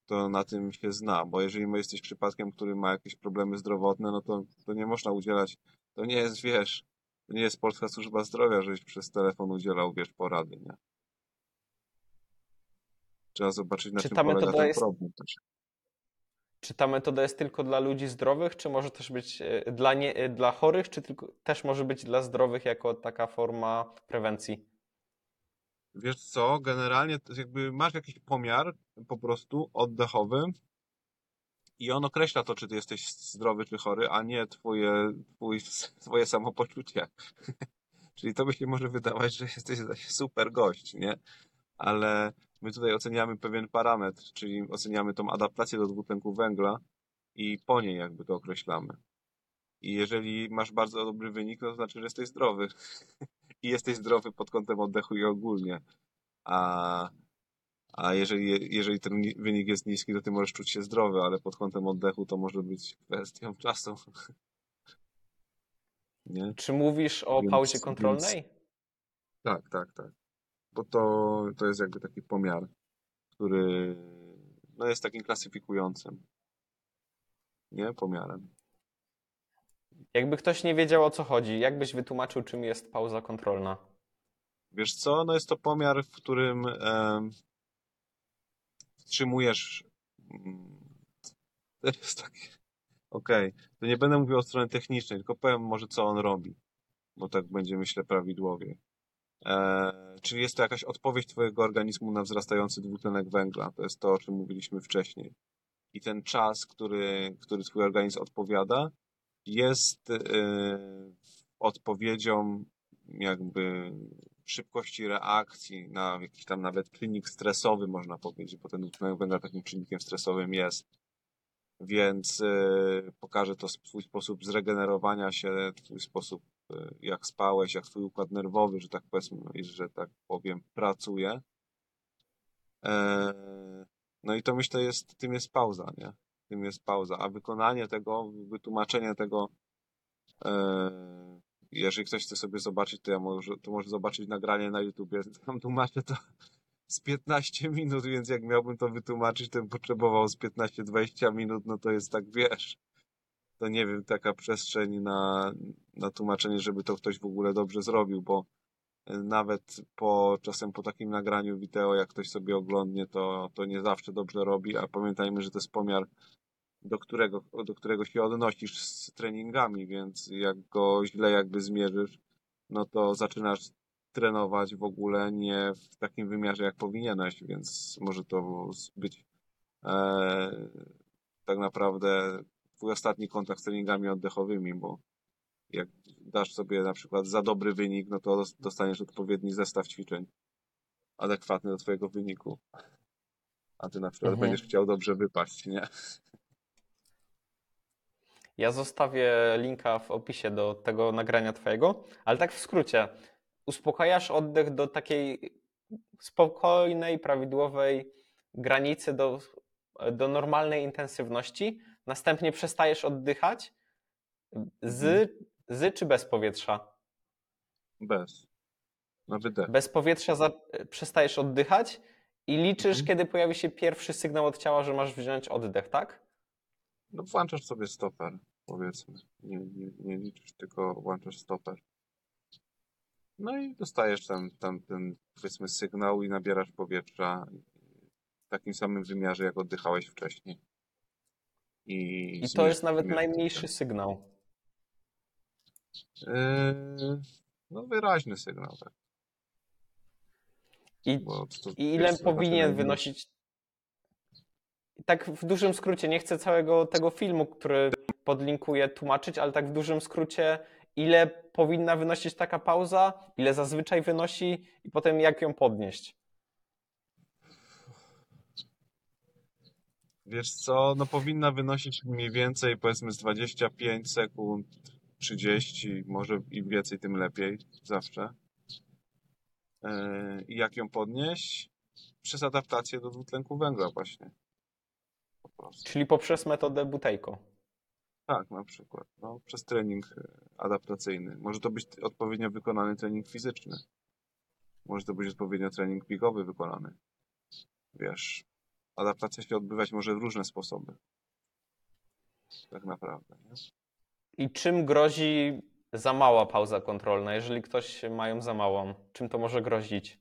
Speaker 1: to na tym się zna, bo jeżeli my jesteś przypadkiem, który ma jakieś problemy zdrowotne, no to, to nie można udzielać, to nie jest, wiesz, to nie jest Polska Służba Zdrowia, żeś przez telefon udzielał, wiesz, porady, nie? Trzeba zobaczyć, na
Speaker 2: Czy
Speaker 1: czym
Speaker 2: ta
Speaker 1: polega ten
Speaker 2: jest-
Speaker 1: problem też.
Speaker 2: Czy ta metoda jest tylko dla ludzi zdrowych, czy może też być e, dla, nie, e, dla chorych, czy tylko, też może być dla zdrowych jako taka forma prewencji?
Speaker 1: Wiesz co, generalnie jakby masz jakiś pomiar po prostu oddechowy I on określa to, czy ty jesteś zdrowy, czy chory, a nie twoje, twój, twoje samopoczucie. Czyli to by się może wydawać, że jesteś super gość, nie? Ale my tutaj oceniamy pewien parametr, czyli oceniamy tą adaptację do dwutlenku węgla i po niej jakby to określamy. I jeżeli masz bardzo dobry wynik, to znaczy, że jesteś zdrowy. I jesteś zdrowy pod kątem oddechu i ogólnie. A, a jeżeli, jeżeli ten ni- wynik jest niski, to ty możesz czuć się zdrowy, ale pod kątem oddechu to może być kwestią czasu. Nie?
Speaker 2: Czy mówisz o
Speaker 1: Więc-
Speaker 2: pauzie kontrolnej?
Speaker 1: Tak, tak, tak. Bo to, to jest jakby taki pomiar, który no jest takim klasyfikującym. Nie? Pomiarem.
Speaker 2: Jakby ktoś nie wiedział o co chodzi, jak byś wytłumaczył, czym jest pauza kontrolna?
Speaker 1: Wiesz co? No jest to pomiar, w którym em, wstrzymujesz. mm, To jest takie. Okej, to nie będę mówił o stronie technicznej, tylko powiem może co on robi, bo tak będzie myślę prawidłowie. E, czyli jest to jakaś odpowiedź Twojego organizmu na wzrastający dwutlenek węgla. To jest to, o czym mówiliśmy wcześniej. I ten czas, który, który Twój organizm odpowiada, jest e, odpowiedzią jakby szybkości reakcji na jakiś tam nawet czynnik stresowy, można powiedzieć, bo ten węgla takim czynnikiem stresowym jest. Więc e, pokaże to Twój sposób zregenerowania się, Twój sposób, e, jak spałeś, jak Twój układ nerwowy, że tak powiedzmy, że tak powiem, pracuje. E, No i to myślę jest, tym jest pauza, nie? Tym jest pauza. A wykonanie tego, wytłumaczenie tego, e, jeżeli ktoś chce sobie zobaczyć, to ja może, to może zobaczyć nagranie na YouTubie. Tam tłumaczę to z 15 minut, więc jak miałbym to wytłumaczyć, to bym potrzebował z 15-20 minut, no to jest tak, wiesz, to nie wiem, taka przestrzeń na, na tłumaczenie, żeby to ktoś w ogóle dobrze zrobił, bo nawet po, czasem po takim nagraniu wideo, jak ktoś sobie oglądnie, to, to nie zawsze dobrze robi, a pamiętajmy, że to jest pomiar, do którego, do którego się odnosisz z treningami, więc jak go źle jakby zmierzysz, no to zaczynasz trenować w ogóle nie w takim wymiarze, jak powinieneś, więc może to być e, tak naprawdę twój ostatni kontakt z treningami oddechowymi, bo jak dasz sobie na przykład za dobry wynik, no to dos- dostaniesz odpowiedni zestaw ćwiczeń adekwatny do twojego wyniku. A ty na przykład
Speaker 2: Mhm.
Speaker 1: będziesz chciał dobrze wypaść, nie?
Speaker 2: Ja zostawię linka w opisie do tego nagrania Twojego, ale tak w skrócie. Uspokajasz oddech do takiej spokojnej, prawidłowej granicy, do, do normalnej intensywności. Następnie przestajesz oddychać z, z czy bez powietrza?
Speaker 1: Bez. Na wydech.
Speaker 2: Bez powietrza za, przestajesz oddychać i liczysz,
Speaker 1: Mhm.
Speaker 2: kiedy pojawi się pierwszy sygnał od ciała, że masz wziąć oddech, tak?
Speaker 1: No włączasz sobie stoper, powiedzmy. Nie, nie, nie liczysz, tylko włączasz stoper. No i dostajesz ten, ten, ten, powiedzmy, sygnał i nabierasz powietrza w takim samym wymiarze, jak oddychałeś wcześniej. I,
Speaker 2: I to jest nawet najmniejszy sygnał.
Speaker 1: Yy, no wyraźny sygnał, tak.
Speaker 2: I
Speaker 1: Bo to,
Speaker 2: I ile powinien wynosić? Tak w dużym skrócie, nie chcę całego tego filmu, który podlinkuję, tłumaczyć, ale tak w dużym skrócie, ile powinna wynosić taka pauza, ile zazwyczaj wynosi i potem jak ją podnieść.
Speaker 1: Wiesz co, no powinna wynosić mniej więcej powiedzmy z 25 sekund, 30, może im więcej, tym lepiej, zawsze. Yy, I jak ją podnieść? Przez adaptację do dwutlenku węgla właśnie. Po.
Speaker 2: Czyli poprzez metodę Butejko.
Speaker 1: Tak, na przykład. No, przez trening e, adaptacyjny. Może to być odpowiednio wykonany trening fizyczny. Może to być odpowiednio trening pigowy wykonany. Wiesz, adaptacja się odbywać może w różne sposoby. Tak naprawdę. Nie?
Speaker 2: I czym grozi za mała pauza kontrolna, jeżeli ktoś ma ją za małą? Czym to może grozić?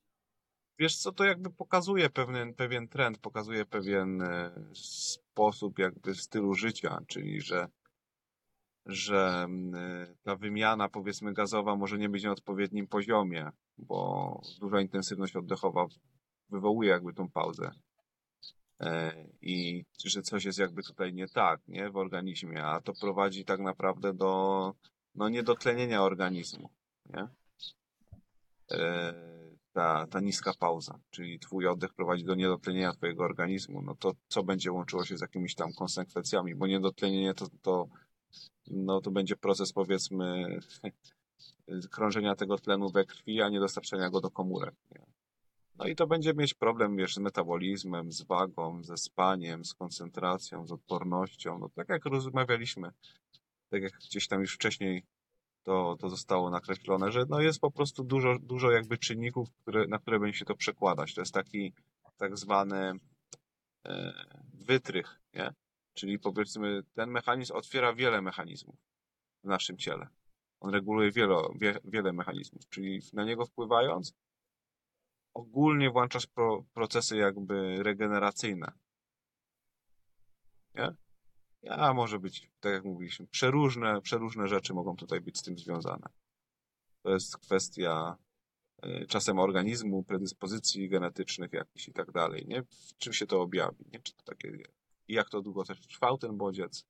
Speaker 1: Wiesz co, to jakby pokazuje pewien, pewien trend, pokazuje pewien e, sposób jakby stylu życia, czyli że, że e, ta wymiana powiedzmy gazowa może nie być na odpowiednim poziomie, bo duża intensywność oddechowa wywołuje jakby tą pauzę. E, i że coś jest jakby tutaj nie tak, nie, w organizmie, a to prowadzi tak naprawdę do, no, niedotlenienia organizmu, nie? E, ta, ta niska pauza, czyli twój oddech prowadzi do niedotlenienia twojego organizmu, no to co będzie łączyło się z jakimiś tam konsekwencjami, bo niedotlenienie to, to, no, to będzie proces powiedzmy krążenia tego tlenu we krwi, a nie dostarczania go do komórek. Nie? No i to będzie mieć problem, wiesz, z metabolizmem, z wagą, ze spaniem, z koncentracją, z odpornością. No tak jak rozmawialiśmy, tak jak gdzieś tam już wcześniej to, to zostało nakreślone, że no jest po prostu dużo, dużo jakby czynników, które, na które będzie się to przekładać. To jest taki tak zwany e, wytrych, nie? Czyli powiedzmy, ten mechanizm otwiera wiele mechanizmów w naszym ciele. On reguluje wielo, wie, wiele mechanizmów, czyli na niego wpływając, ogólnie włączasz pro, procesy jakby regeneracyjne. Nie? A może być, tak jak mówiliśmy, przeróżne, przeróżne rzeczy mogą tutaj być z tym związane. To jest kwestia y, czasem organizmu, predyspozycji genetycznych jakichś i tak dalej, nie? W czym się to objawi, nie? Czy to takie, jak to długo też trwał ten bodziec,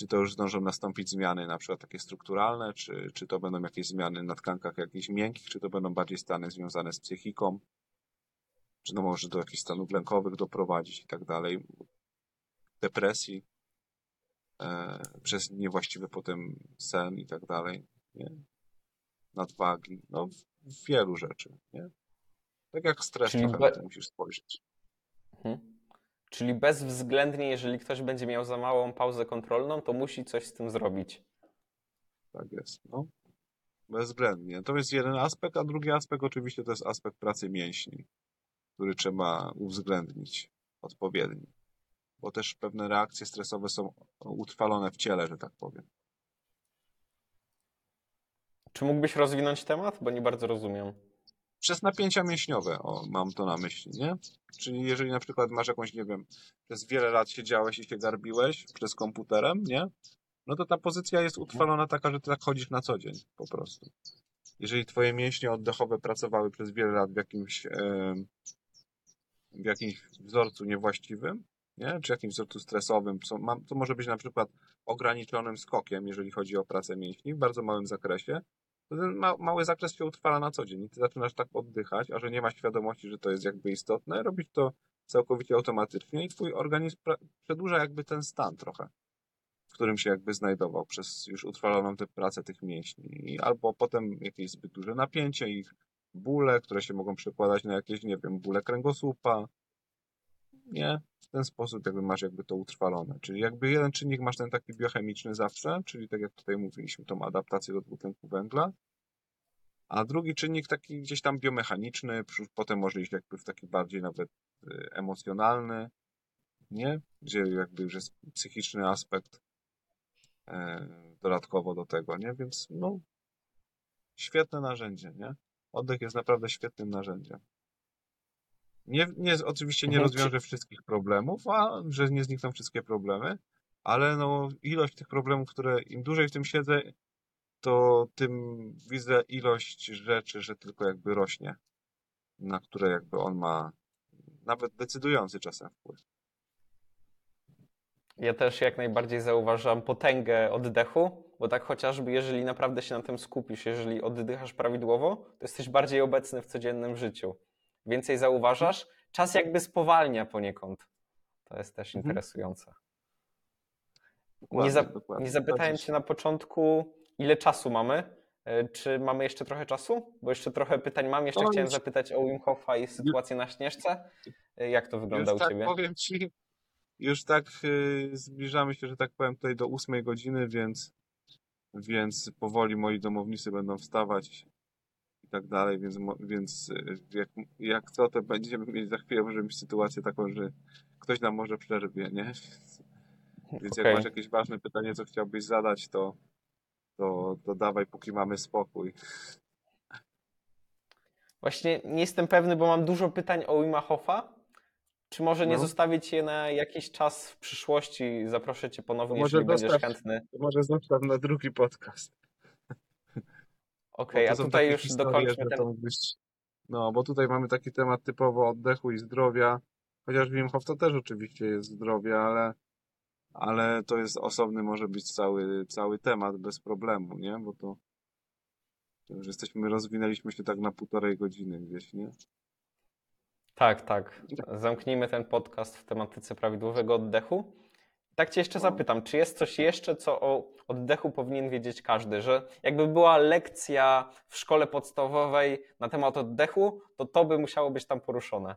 Speaker 1: czy to już zdążą nastąpić zmiany, na przykład takie strukturalne, czy, czy to będą jakieś zmiany na tkankach jakichś miękkich, czy to będą bardziej stany związane z psychiką, czy to może do jakichś stanów lękowych doprowadzić i tak dalej, depresji, e, przez niewłaściwy potem sen i tak dalej, nie? nadwagi, no wielu rzeczy, nie? Tak jak stres
Speaker 2: Czyli
Speaker 1: musisz spojrzeć.
Speaker 2: Mhm. Czyli bezwzględnie, jeżeli ktoś będzie miał za małą pauzę kontrolną, to musi coś z tym zrobić.
Speaker 1: Tak jest, no. Bezwzględnie. To jest jeden aspekt, a drugi aspekt oczywiście to jest aspekt pracy mięśni, który trzeba uwzględnić odpowiednio. Bo też pewne reakcje stresowe są utrwalone w ciele, że tak powiem.
Speaker 2: Czy mógłbyś rozwinąć temat? Bo nie bardzo rozumiem.
Speaker 1: Przez napięcia mięśniowe, o, mam to na myśli, nie? Czyli jeżeli na przykład masz jakąś, nie wiem, przez wiele lat siedziałeś i się garbiłeś przez komputerem, nie? No to ta pozycja jest utrwalona taka, że ty tak chodzisz na co dzień, po prostu. Jeżeli twoje mięśnie oddechowe pracowały przez wiele lat w jakimś, em, w jakimś wzorcu niewłaściwym, nie? Czy jakimś wzorcu stresowym, to może być na przykład ograniczonym skokiem, jeżeli chodzi o pracę mięśni, w bardzo małym zakresie, to ten ma, mały zakres się utrwala na co dzień i ty zaczynasz tak oddychać, a że nie ma świadomości, że to jest jakby istotne, robisz to całkowicie automatycznie i twój organizm przedłuża jakby ten stan trochę, w którym się jakby znajdował przez już utrwaloną tę pracę tych mięśni. I albo potem jakieś zbyt duże napięcie, ich bóle, które się mogą przekładać na jakieś, nie wiem, bóle kręgosłupa. Nie, w ten sposób jakby masz jakby to utrwalone. Czyli jakby jeden czynnik masz ten taki biochemiczny zawsze, czyli tak jak tutaj mówiliśmy, tą adaptację do dwutlenku węgla, a drugi czynnik taki gdzieś tam biomechaniczny, potem może iść jakby w taki bardziej nawet y, emocjonalny, nie? Gdzie jakby już jest psychiczny aspekt e, dodatkowo do tego, nie? Więc no, świetne narzędzie, nie? Oddech jest naprawdę świetnym narzędziem. Nie, nie, oczywiście nie
Speaker 2: Mhm,
Speaker 1: rozwiąże wszystkich problemów, a że nie znikną wszystkie problemy, ale no, ilość tych problemów, które im dłużej w tym siedzę, to tym widzę ilość rzeczy, że tylko jakby rośnie, na które jakby on ma nawet decydujący czasem wpływ.
Speaker 2: Ja też jak najbardziej zauważam potęgę oddechu, bo tak chociażby jeżeli naprawdę się na tym skupisz, jeżeli oddychasz prawidłowo, to jesteś bardziej obecny w codziennym życiu. Więcej zauważasz, czas jakby spowalnia poniekąd. To jest też
Speaker 1: Mhm.
Speaker 2: interesujące.
Speaker 1: Dokładnie,
Speaker 2: Nie, za,
Speaker 1: dokładnie.
Speaker 2: nie zapytałem. Cię na początku, ile czasu mamy. E, Czy mamy jeszcze trochę czasu? Bo jeszcze trochę pytań mam. Jeszcze
Speaker 1: No,
Speaker 2: chciałem
Speaker 1: już-
Speaker 2: zapytać o Wim Hofa i sytuację na Śnieżce. E, Jak to wygląda
Speaker 1: Już
Speaker 2: u
Speaker 1: tak
Speaker 2: Ciebie?
Speaker 1: powiem Ci, już tak y, zbliżamy się, że tak powiem, tutaj do ósmej godziny, więc, więc powoli moi domownicy będą wstawać tak dalej, więc, więc y, jak, jak co, to będziemy mieć za chwilę może mieć sytuację taką, że ktoś nam może przerwie, nie? Więc jak
Speaker 2: Okej.
Speaker 1: masz jakieś ważne pytanie, co chciałbyś zadać, to, to, to dawaj, póki mamy spokój.
Speaker 2: Właśnie nie jestem pewny, bo mam dużo pytań o Wima Hofa. Czy może nie
Speaker 1: No.
Speaker 2: zostawić je na jakiś czas w przyszłości? Zaproszę Cię ponownie,
Speaker 1: To może
Speaker 2: jeżeli będziesz chętny.
Speaker 1: Może zostaw na drugi podcast.
Speaker 2: Okej,
Speaker 1: to
Speaker 2: a tutaj już dokończmy ten...
Speaker 1: mógłbyś- No, bo tutaj mamy taki temat typowo oddechu i zdrowia, Chociaż Wim Hof to też oczywiście jest zdrowie, ale, ale to jest osobny może być cały, cały temat bez problemu, nie? Bo to, to już jesteśmy, rozwinęliśmy się tak na półtorej godziny gdzieś, nie?
Speaker 2: Tak, tak. Zamknijmy ten podcast w tematyce prawidłowego oddechu. Tak cię jeszcze
Speaker 1: No.
Speaker 2: zapytam, czy jest coś jeszcze, co o oddechu powinien wiedzieć każdy, że jakby była lekcja w szkole podstawowej na temat oddechu, to to by musiało być tam poruszone.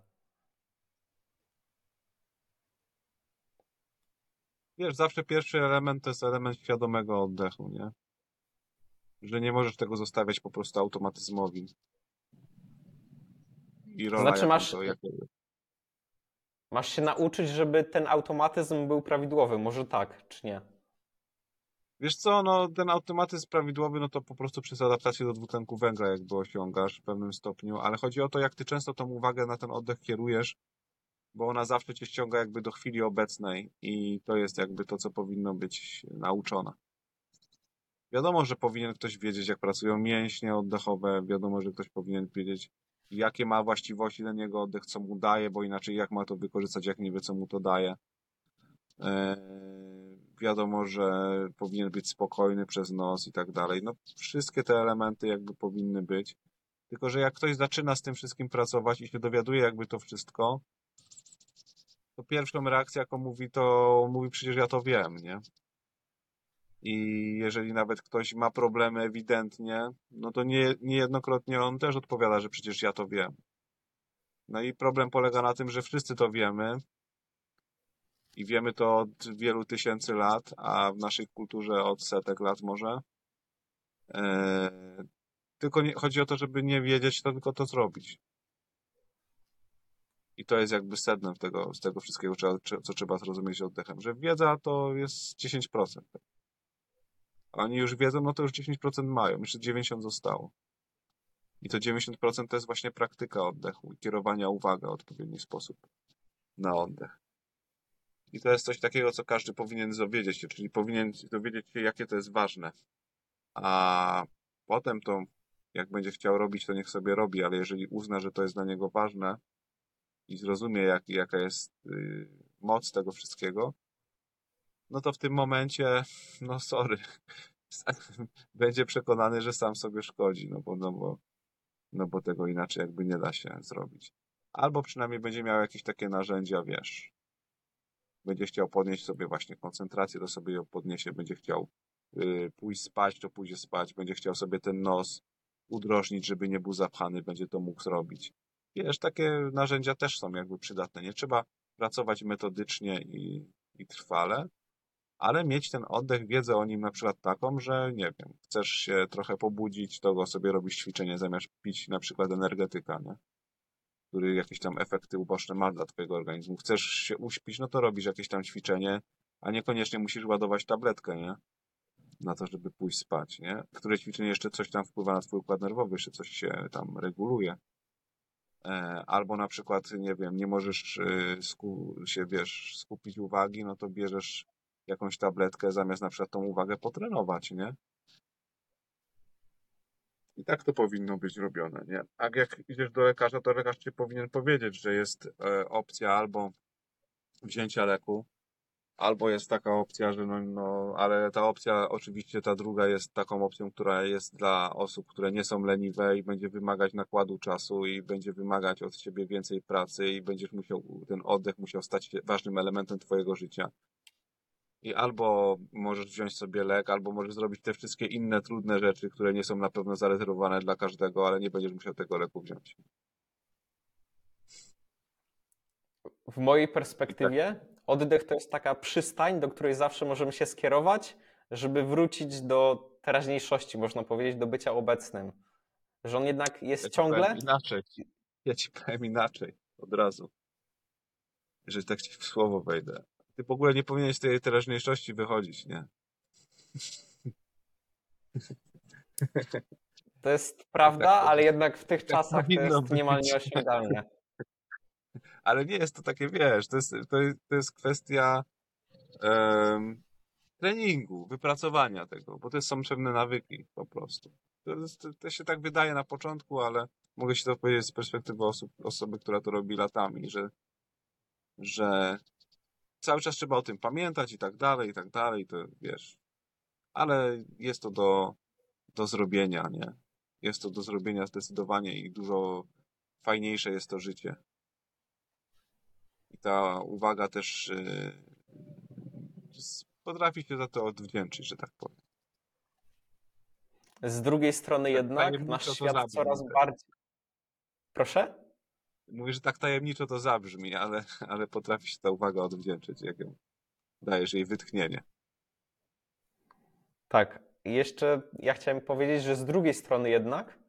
Speaker 1: Wiesz, zawsze pierwszy element to jest element świadomego oddechu, nie? Że nie możesz tego zostawiać po prostu automatyzmowi. I rola
Speaker 2: Znaczy masz-
Speaker 1: to, jak,
Speaker 2: Masz się nauczyć, żeby ten automatyzm był prawidłowy, może tak, czy nie?
Speaker 1: Wiesz co, no ten automatyzm prawidłowy, no to po prostu przez adaptację do dwutlenku węgla jakby osiągasz w pewnym stopniu, ale chodzi o to, jak ty często tą uwagę na ten oddech kierujesz, bo ona zawsze cię ściąga jakby do chwili obecnej i to jest jakby to, co powinno być nauczone. Wiadomo, że powinien ktoś wiedzieć, jak pracują mięśnie oddechowe, wiadomo, że ktoś powinien wiedzieć, jakie ma właściwości ten jego oddech, co mu daje, bo inaczej jak ma to wykorzystać, jak nie wie, co mu to daje. Eee, wiadomo, że powinien być spokojny przez nos i tak dalej. No, wszystkie te elementy jakby powinny być. Tylko, że jak ktoś zaczyna z tym wszystkim pracować i się dowiaduje jakby to wszystko, to pierwszą reakcję, jaką mówi, to mówi przecież ja to wiem, nie? I jeżeli nawet ktoś ma problemy ewidentnie, no to nie, niejednokrotnie on też odpowiada, że przecież ja to wiem. No i problem polega na tym, że wszyscy to wiemy, i wiemy to od wielu tysięcy lat, a w naszej kulturze od setek lat może. Eee, tylko nie, chodzi o to, żeby nie wiedzieć, to tylko to zrobić. I to jest jakby sednem tego, z tego wszystkiego, cze- co trzeba zrozumieć oddechem, że wiedza to jest 10%. A oni już wiedzą, no to już 10% mają, jeszcze 90% zostało. I to 90% to jest właśnie praktyka oddechu i kierowania uwagi w odpowiedni sposób na oddech. I to jest coś takiego, co każdy powinien dowiedzieć się, czyli powinien dowiedzieć się, jakie to jest ważne. A potem to, jak będzie chciał robić, to niech sobie robi, ale jeżeli uzna, że to jest dla niego ważne i zrozumie, jak, jaka jest y, moc tego wszystkiego, no to w tym momencie, no sorry, będzie przekonany, że sam sobie szkodzi, no bo, no bo, no bo tego inaczej jakby nie da się zrobić. Albo przynajmniej będzie miał jakieś takie narzędzia, wiesz, będzie chciał podnieść sobie właśnie koncentrację, to sobie ją podniesie, będzie chciał y, pójść spać, to pójdzie spać, będzie chciał sobie ten nos udrożnić, żeby nie był zapchany, będzie to mógł zrobić. Wiesz, takie narzędzia też są jakby przydatne. Nie trzeba pracować metodycznie i, i trwale, ale mieć ten oddech, wiedzę o nim na przykład taką, że nie wiem, chcesz się trochę pobudzić, to sobie robisz ćwiczenie zamiast pić na przykład energetyka, nie? który jakieś tam efekty uboczne ma dla twojego organizmu. Chcesz się uśpić, no to robisz jakieś tam ćwiczenie, a niekoniecznie musisz ładować tabletkę, nie? Na to, żeby pójść spać, nie? Które ćwiczenie jeszcze coś tam wpływa na twój układ nerwowy, jeszcze coś się tam reguluje. E, Albo na przykład, nie wiem, nie możesz y, się, wiesz, skupić uwagi, no to bierzesz jakąś tabletkę zamiast na przykład tą uwagę potrenować, nie? I tak to powinno być robione, nie? A jak idziesz do lekarza, to lekarz ci powinien powiedzieć, że jest e, opcja albo wzięcia leku, albo jest taka opcja, że no, no, ale ta opcja, oczywiście ta druga jest taką opcją, która jest dla osób, które nie są leniwe i będzie wymagać nakładu czasu i będzie wymagać od ciebie więcej pracy i będziesz musiał, ten oddech musiał stać się ważnym elementem twojego życia. I albo możesz wziąć sobie lek, albo możesz zrobić te wszystkie inne trudne rzeczy, które nie są na pewno zarezerwowane dla każdego, ale nie będziesz musiał tego leku wziąć.
Speaker 2: W mojej perspektywie oddech to jest taka przystań, do której zawsze możemy się skierować, żeby wrócić do teraźniejszości, można powiedzieć, do bycia obecnym. Że on jednak jest
Speaker 1: Ja ci
Speaker 2: ciągle.
Speaker 1: inaczej. Ja ci powiem inaczej, od razu. Jeżeli tak ci w słowo wejdę. Ty w ogóle nie powinieneś z tej teraźniejszości wychodzić, nie?
Speaker 2: To jest prawda,
Speaker 1: Tak,
Speaker 2: ale jednak w tych czasach to jest niemal nieosiągalne.
Speaker 1: Ale nie jest to takie, wiesz, to jest, to jest, to jest kwestia em, treningu, wypracowania tego, bo to są pewne nawyki po prostu. To, to, to się tak wydaje na początku, ale mogę się to powiedzieć z perspektywy osób, osoby, która to robi latami, że że cały czas trzeba o tym pamiętać i tak dalej, i tak dalej, to wiesz. Ale jest to do, do zrobienia, nie? Jest to do zrobienia zdecydowanie i dużo fajniejsze jest to życie. I ta uwaga też yy, potrafi się za to odwdzięczyć, że tak powiem.
Speaker 2: Z drugiej strony jednak
Speaker 1: tajemniczo
Speaker 2: nasz świat
Speaker 1: zabrzmi
Speaker 2: coraz
Speaker 1: trochę.
Speaker 2: bardziej... Proszę?
Speaker 1: Mówię, że tak tajemniczo to zabrzmi, ale, ale potrafi się ta uwaga odwdzięczyć, jak ją dajesz jej wytchnienie.
Speaker 2: Tak. I jeszcze ja chciałem powiedzieć, że z drugiej strony jednak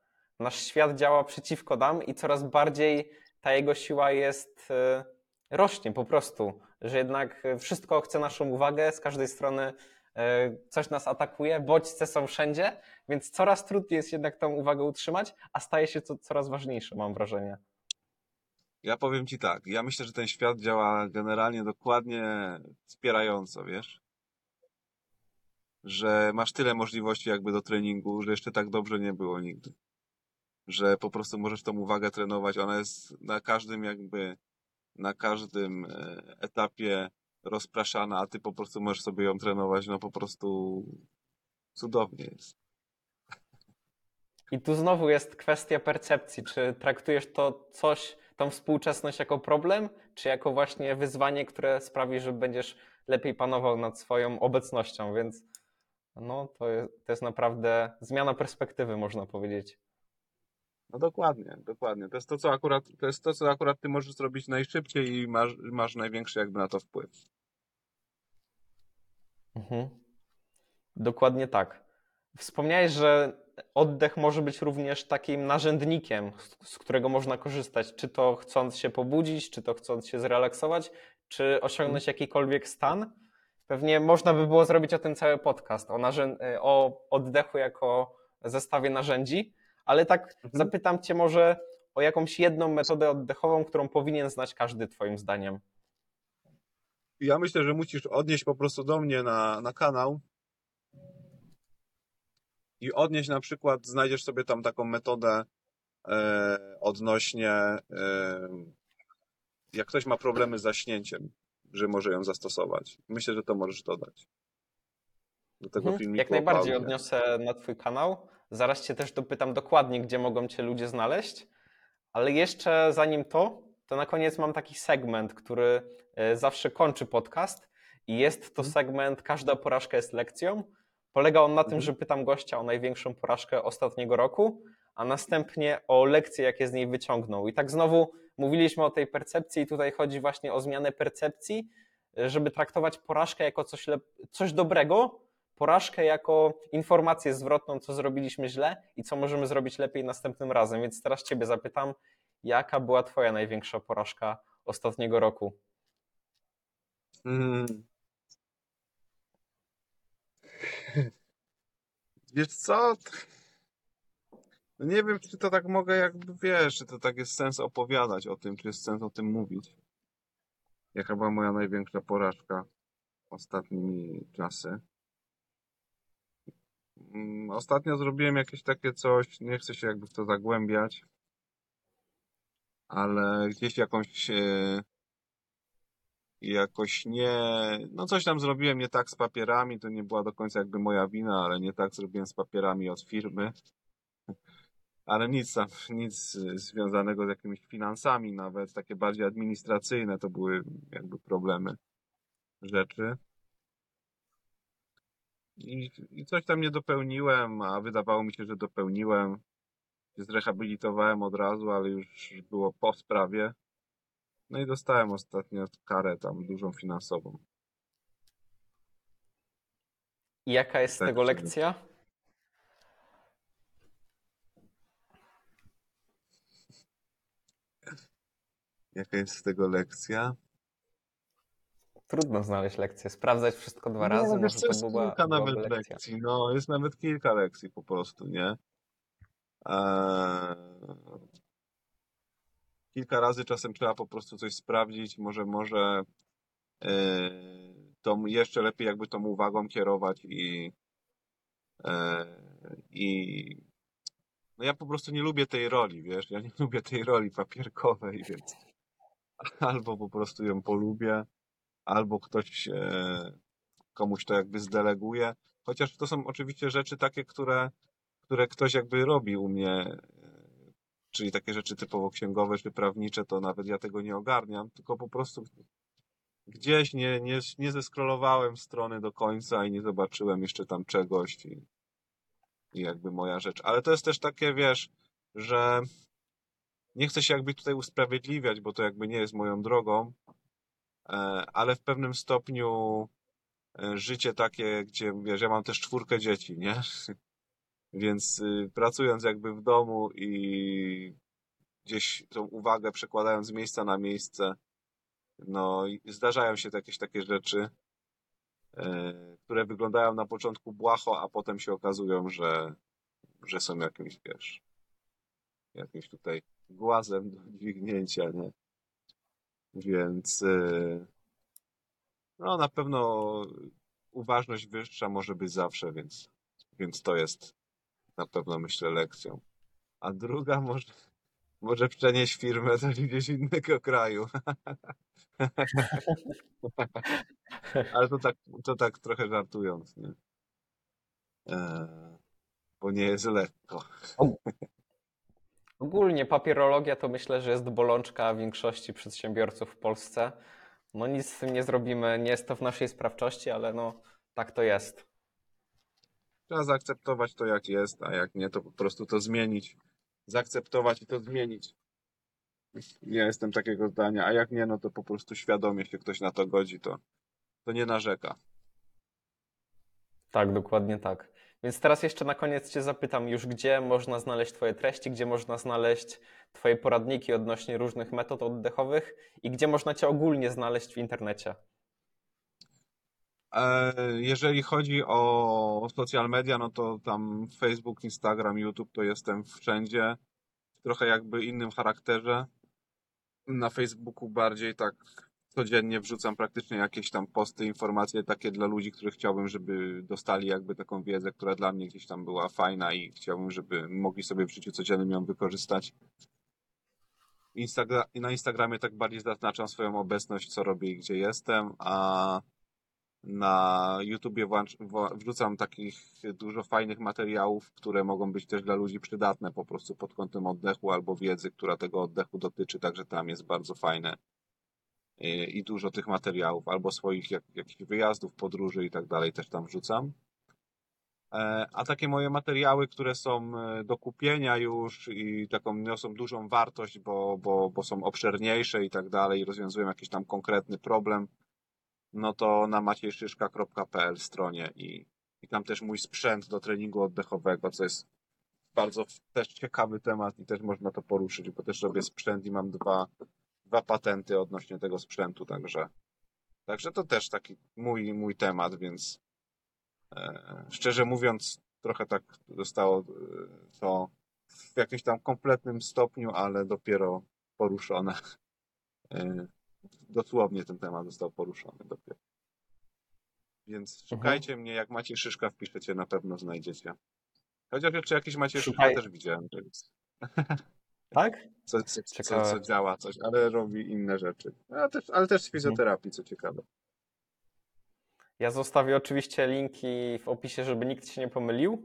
Speaker 2: nasz świat działa przeciwko nam i coraz bardziej ta jego siła jest, e, rośnie po prostu, że jednak wszystko chce naszą uwagę, z każdej strony e, coś nas atakuje, bodźce są wszędzie, więc coraz trudniej jest jednak tą uwagę utrzymać, a staje się to coraz ważniejsze, mam wrażenie.
Speaker 1: Ja powiem ci tak, ja myślę, że ten świat działa generalnie dokładnie wspierająco, wiesz? Że masz tyle możliwości jakby do treningu, że jeszcze tak dobrze nie było nigdy. Że po prostu możesz tą uwagę trenować, ona jest na każdym jakby, na każdym e, etapie rozpraszana, a ty po prostu możesz sobie ją trenować, no po prostu cudownie jest.
Speaker 2: I tu znowu jest kwestia percepcji. Czy traktujesz to coś, tą współczesność jako problem, czy jako właśnie wyzwanie, które sprawi, że będziesz lepiej panował nad swoją obecnością, więc no to jest, to jest naprawdę zmiana perspektywy, można powiedzieć.
Speaker 1: No dokładnie, dokładnie. To jest to, co akurat, to jest to, co akurat ty możesz zrobić najszybciej i masz, masz największy jakby na to wpływ.
Speaker 2: Mhm. Dokładnie tak. Wspomniałeś, że oddech może być również takim narzędnikiem, z- którego można korzystać, czy to chcąc się pobudzić, czy to chcąc się zrelaksować, czy osiągnąć jakikolwiek stan. Pewnie można by było zrobić o tym cały podcast, o, narzę- o oddechu jako zestawie narzędzi, ale tak
Speaker 1: Mhm.
Speaker 2: zapytam Cię może o jakąś jedną metodę oddechową, którą powinien znać każdy Twoim zdaniem.
Speaker 1: Ja myślę, że musisz odnieść po prostu do mnie na, na kanał i odnieść na przykład, znajdziesz sobie tam taką metodę e, odnośnie, e, jak ktoś ma problemy z zaśnięciem, że może ją zastosować. Myślę, że to możesz dodać. Do tego
Speaker 2: Mhm.
Speaker 1: filmiku.
Speaker 2: Jak najbardziej odniosę na Twój kanał. Zaraz Cię też dopytam dokładnie, gdzie mogą Cię ludzie znaleźć. Ale jeszcze zanim to, to na koniec mam taki segment, który e, zawsze kończy podcast. I jest to
Speaker 1: Mhm.
Speaker 2: segment Każda porażka jest lekcją. Polega on na tym,
Speaker 1: Mhm.
Speaker 2: że pytam gościa o największą porażkę ostatniego roku, a następnie o lekcje, jakie z niej wyciągnął. I tak znowu mówiliśmy o tej percepcji, i tutaj chodzi właśnie o zmianę percepcji, żeby traktować porażkę jako coś, coś dobrego, porażkę jako informację zwrotną, co zrobiliśmy źle i co możemy zrobić lepiej następnym razem. Więc teraz Ciebie zapytam, jaka była Twoja największa porażka ostatniego roku?
Speaker 1: Mm. Wiesz co? No nie wiem, czy to tak mogę, jakby wiesz, czy to tak jest sens opowiadać o tym, czy jest sens o tym mówić. Jaka była moja największa porażka ostatnimi czasy? Mm, Ostatnio zrobiłem jakieś takie coś, nie chcę się jakby w to zagłębiać, ale gdzieś jakąś e, jakoś nie, no coś tam zrobiłem nie tak z papierami, to nie była do końca jakby moja wina, ale nie tak zrobiłem z papierami od firmy. Ale nic tam, nic związanego z jakimiś finansami, nawet takie bardziej administracyjne to były jakby problemy, rzeczy. I, I coś tam nie dopełniłem, a wydawało mi się, że dopełniłem. Zrehabilitowałem od razu, ale już było po sprawie. No i dostałem ostatnio karę tam dużą finansową.
Speaker 2: I jaka jest z
Speaker 1: Tak,
Speaker 2: tego
Speaker 1: czyli-
Speaker 2: lekcja?
Speaker 1: Jaka jest z tego lekcja?
Speaker 2: Trudno znaleźć lekcję, sprawdzać wszystko dwa razy,
Speaker 1: wiesz
Speaker 2: może
Speaker 1: co,
Speaker 2: to
Speaker 1: jest
Speaker 2: była,
Speaker 1: kilka
Speaker 2: byłaby
Speaker 1: nawet
Speaker 2: lekcja.
Speaker 1: lekcji. No, jest nawet kilka lekcji po prostu, nie? Eee, kilka razy czasem trzeba po prostu coś sprawdzić, może, może eee, to jeszcze lepiej jakby tą uwagą kierować i eee, i no ja po prostu nie lubię tej roli, wiesz, ja nie lubię tej roli papierkowej, więc albo po prostu ją polubię, albo ktoś e, komuś to jakby zdeleguje. Chociaż to są oczywiście rzeczy takie, które, które ktoś jakby robi u mnie, e, czyli takie rzeczy typowo księgowe czy prawnicze, to nawet ja tego nie ogarniam, tylko po prostu gdzieś nie, nie, nie zeskrolowałem strony do końca i nie zobaczyłem jeszcze tam czegoś i, i jakby moja rzecz. Ale to jest też takie, wiesz, że nie chcę się jakby tutaj usprawiedliwiać, bo to jakby nie jest moją drogą, e, ale w pewnym stopniu e, życie takie, gdzie wiesz, ja mam też czwórkę dzieci, nie? Więc y, pracując jakby w domu i gdzieś tą uwagę przekładając z miejsca na miejsce, no zdarzają się jakieś takie rzeczy, e, które wyglądają na początku błaho, a potem się okazują, że, że są jakimś, wiesz, jakimś tutaj głazem do dźwignięcia, nie? Więc e, no na pewno uważność wyższa może być zawsze, więc, więc to jest na pewno myślę lekcją. A druga może, może przenieść firmę do gdzieś innego kraju. Ale to tak, to tak trochę żartując, nie? Eee, bo nie jest lekko.
Speaker 2: Ogólnie papierologia to myślę, że jest bolączka większości przedsiębiorców w Polsce. No nic z tym nie zrobimy, nie jest to w naszej sprawczości, ale no tak to jest.
Speaker 1: Trzeba zaakceptować to, jak jest, a jak nie, to po prostu to zmienić. Zaakceptować i to zmienić. Ja jestem takiego zdania, a jak nie, no to po prostu świadomie się ktoś na to godzi, to, to nie narzeka.
Speaker 2: Tak, dokładnie tak. Więc teraz jeszcze na koniec Cię zapytam już, gdzie można znaleźć Twoje treści, gdzie można znaleźć Twoje poradniki odnośnie różnych metod oddechowych i gdzie można Cię ogólnie znaleźć w internecie.
Speaker 1: E, Jeżeli chodzi o social media, no to tam Facebook, Instagram, YouTube to jestem wszędzie. Trochę jakby innym charakterze. Na Facebooku bardziej tak codziennie wrzucam praktycznie jakieś tam posty, informacje takie dla ludzi, których chciałbym, żeby dostali jakby taką wiedzę, która dla mnie gdzieś tam była fajna i chciałbym, żeby mogli sobie w życiu codziennym ją wykorzystać. Instagra- na Instagramie tak bardziej zaznaczam swoją obecność, co robię i gdzie jestem, a na YouTubie wrzucam takich dużo fajnych materiałów, które mogą być też dla ludzi przydatne po prostu pod kątem oddechu albo wiedzy, która tego oddechu dotyczy, także tam jest bardzo fajne i i dużo tych materiałów, albo swoich jak, jakichś wyjazdów, podróży i tak dalej też tam wrzucam. E, A takie moje materiały, które są e, do kupienia już i taką niosą dużą wartość, bo, bo, bo są obszerniejsze i tak dalej, rozwiązują jakiś tam konkretny problem, no to na maciejszyszka.pl stronie i, i tam też mój sprzęt do treningu oddechowego, co jest bardzo też ciekawy temat i też można to poruszyć, bo też robię sprzęt i mam dwa, dwa patenty odnośnie tego sprzętu, także, także to też taki mój, mój temat, więc e, szczerze mówiąc, trochę tak zostało e, to w jakimś tam kompletnym stopniu, ale dopiero poruszone. E, dosłownie ten temat został poruszony dopiero. Więc szukajcie mnie, jak macie szyszka, wpiszecie, na pewno znajdziecie. Chociaż jeszcze jakiś macie szyszka też widziałem, że jest.
Speaker 2: Tak?
Speaker 1: Co, co, co, co działa coś, ale robi inne rzeczy. A też, ale też z fizjoterapii, co ciekawe.
Speaker 2: Ja zostawię oczywiście linki w opisie, żeby nikt się nie pomylił.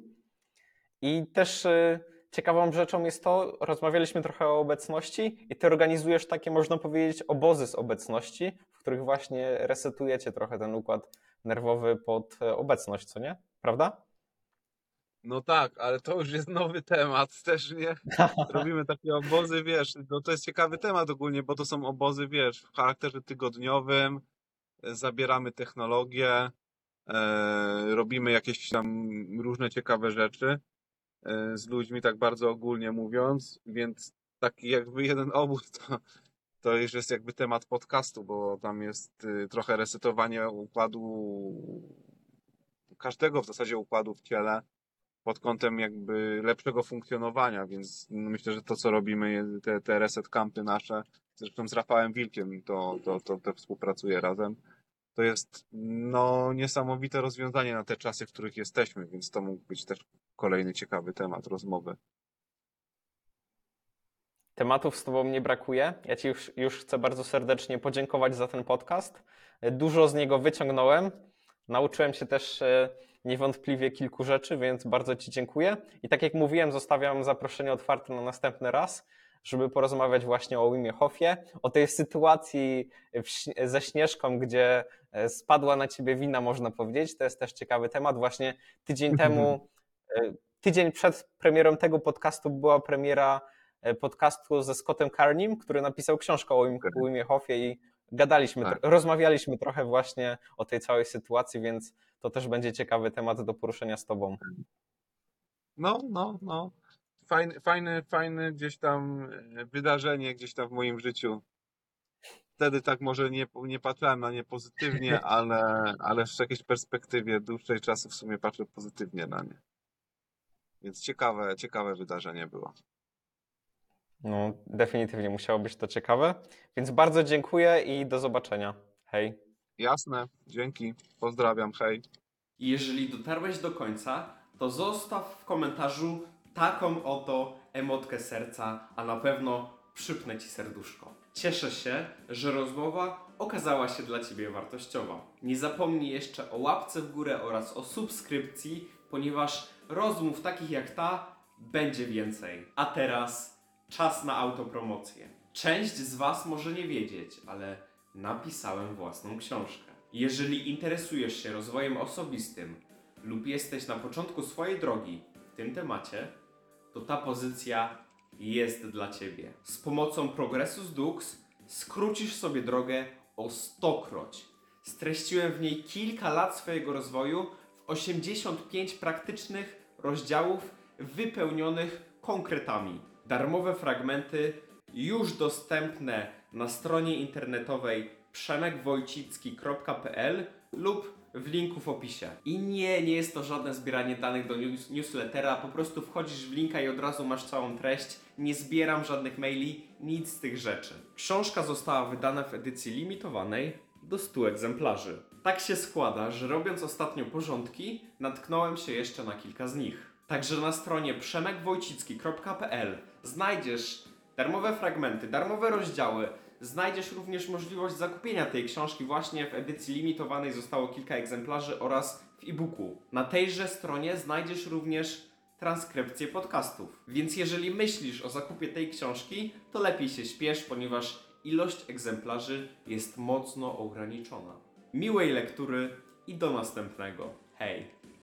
Speaker 2: I też y, ciekawą rzeczą jest to, rozmawialiśmy trochę o obecności i ty organizujesz takie, można powiedzieć, obozy z obecności, w których właśnie resetujecie trochę ten układ nerwowy pod e, obecność, co nie? Prawda?
Speaker 1: No tak, ale to już jest nowy temat, też nie? Robimy takie obozy, wiesz, no to jest ciekawy temat ogólnie, bo to są obozy, wiesz, w charakterze tygodniowym, e, zabieramy technologię, e, robimy jakieś tam różne ciekawe rzeczy z ludźmi, tak bardzo ogólnie mówiąc, więc taki jakby jeden obóz to, to już jest jakby temat podcastu, bo tam jest y, trochę resetowanie układu, każdego w zasadzie układu w ciele, pod kątem jakby lepszego funkcjonowania, więc myślę, że to, co robimy, te, te reset campy nasze, zresztą z Rafałem Wilkiem to, to, to, to współpracuje razem, to jest no niesamowite rozwiązanie na te czasy, w których jesteśmy, więc to mógł być też kolejny ciekawy temat rozmowy.
Speaker 4: Tematów z Tobą nie brakuje. Ja Ci już, już chcę bardzo serdecznie podziękować za ten podcast. Dużo z niego wyciągnąłem. Nauczyłem się też e, niewątpliwie kilku rzeczy, więc bardzo Ci dziękuję. I tak jak mówiłem, zostawiam zaproszenie otwarte na następny raz, żeby porozmawiać właśnie o Wimie Hofie, o tej sytuacji ze Śnieżką, gdzie e, spadła na Ciebie wina, można powiedzieć. To jest też ciekawy temat. Właśnie tydzień temu, e, tydzień przed premierą tego podcastu była premiera e, podcastu ze Scottem Carnim, który napisał książkę o Wim- o Wimie Hofie i gadaliśmy,
Speaker 1: Tak.
Speaker 4: rozmawialiśmy trochę właśnie o tej całej sytuacji, więc to też będzie ciekawy temat do poruszenia z Tobą.
Speaker 1: No, no, no. Fajny, fajny, fajny gdzieś tam e, wydarzenie gdzieś tam w moim życiu. Wtedy tak może nie, nie patrzyłem na nie pozytywnie, ale, ale w jakiejś perspektywie dłuższej czasu w sumie patrzę pozytywnie na nie. Więc ciekawe, ciekawe wydarzenie było.
Speaker 4: No, definitywnie musiało być to ciekawe. Więc bardzo dziękuję i do zobaczenia. Hej.
Speaker 1: Jasne, dzięki, pozdrawiam, hej.
Speaker 2: I jeżeli dotarłeś do końca, to zostaw w komentarzu taką oto emotkę serca, a na pewno przypnę Ci serduszko. Cieszę się, że rozmowa okazała się dla Ciebie wartościowa. Nie zapomnij jeszcze o łapce w górę oraz o subskrypcji, ponieważ rozmów takich jak ta będzie więcej. A teraz czas na autopromocję. Część z Was może nie wiedzieć, ale napisałem własną książkę. Jeżeli interesujesz się rozwojem osobistym lub jesteś na początku swojej drogi w tym temacie, to ta pozycja jest dla Ciebie. Z pomocą Progressus Dux skrócisz sobie drogę o stokroć. Streściłem w niej kilka lat swojego rozwoju w 85 praktycznych rozdziałów wypełnionych konkretami. Darmowe fragmenty już dostępne na stronie internetowej przemekwojcicki.pl lub w linku w opisie. I nie, nie jest to żadne zbieranie danych do news newslettera, po prostu wchodzisz w linka i od razu masz całą treść. Nie zbieram żadnych maili, nic z tych rzeczy. Książka została wydana w edycji limitowanej do 100 egzemplarzy. Tak się składa, że robiąc ostatnio porządki, natknąłem się jeszcze na kilka z nich. Także na stronie przemekwojcicki.pl znajdziesz darmowe fragmenty, darmowe rozdziały. Znajdziesz również możliwość zakupienia tej książki właśnie w edycji limitowanej zostało kilka egzemplarzy oraz w e-booku. Na tejże stronie znajdziesz również transkrypcję podcastów. Więc jeżeli myślisz o zakupie tej książki, to lepiej się śpiesz, ponieważ ilość egzemplarzy jest mocno ograniczona. Miłej lektury i do następnego. Hej!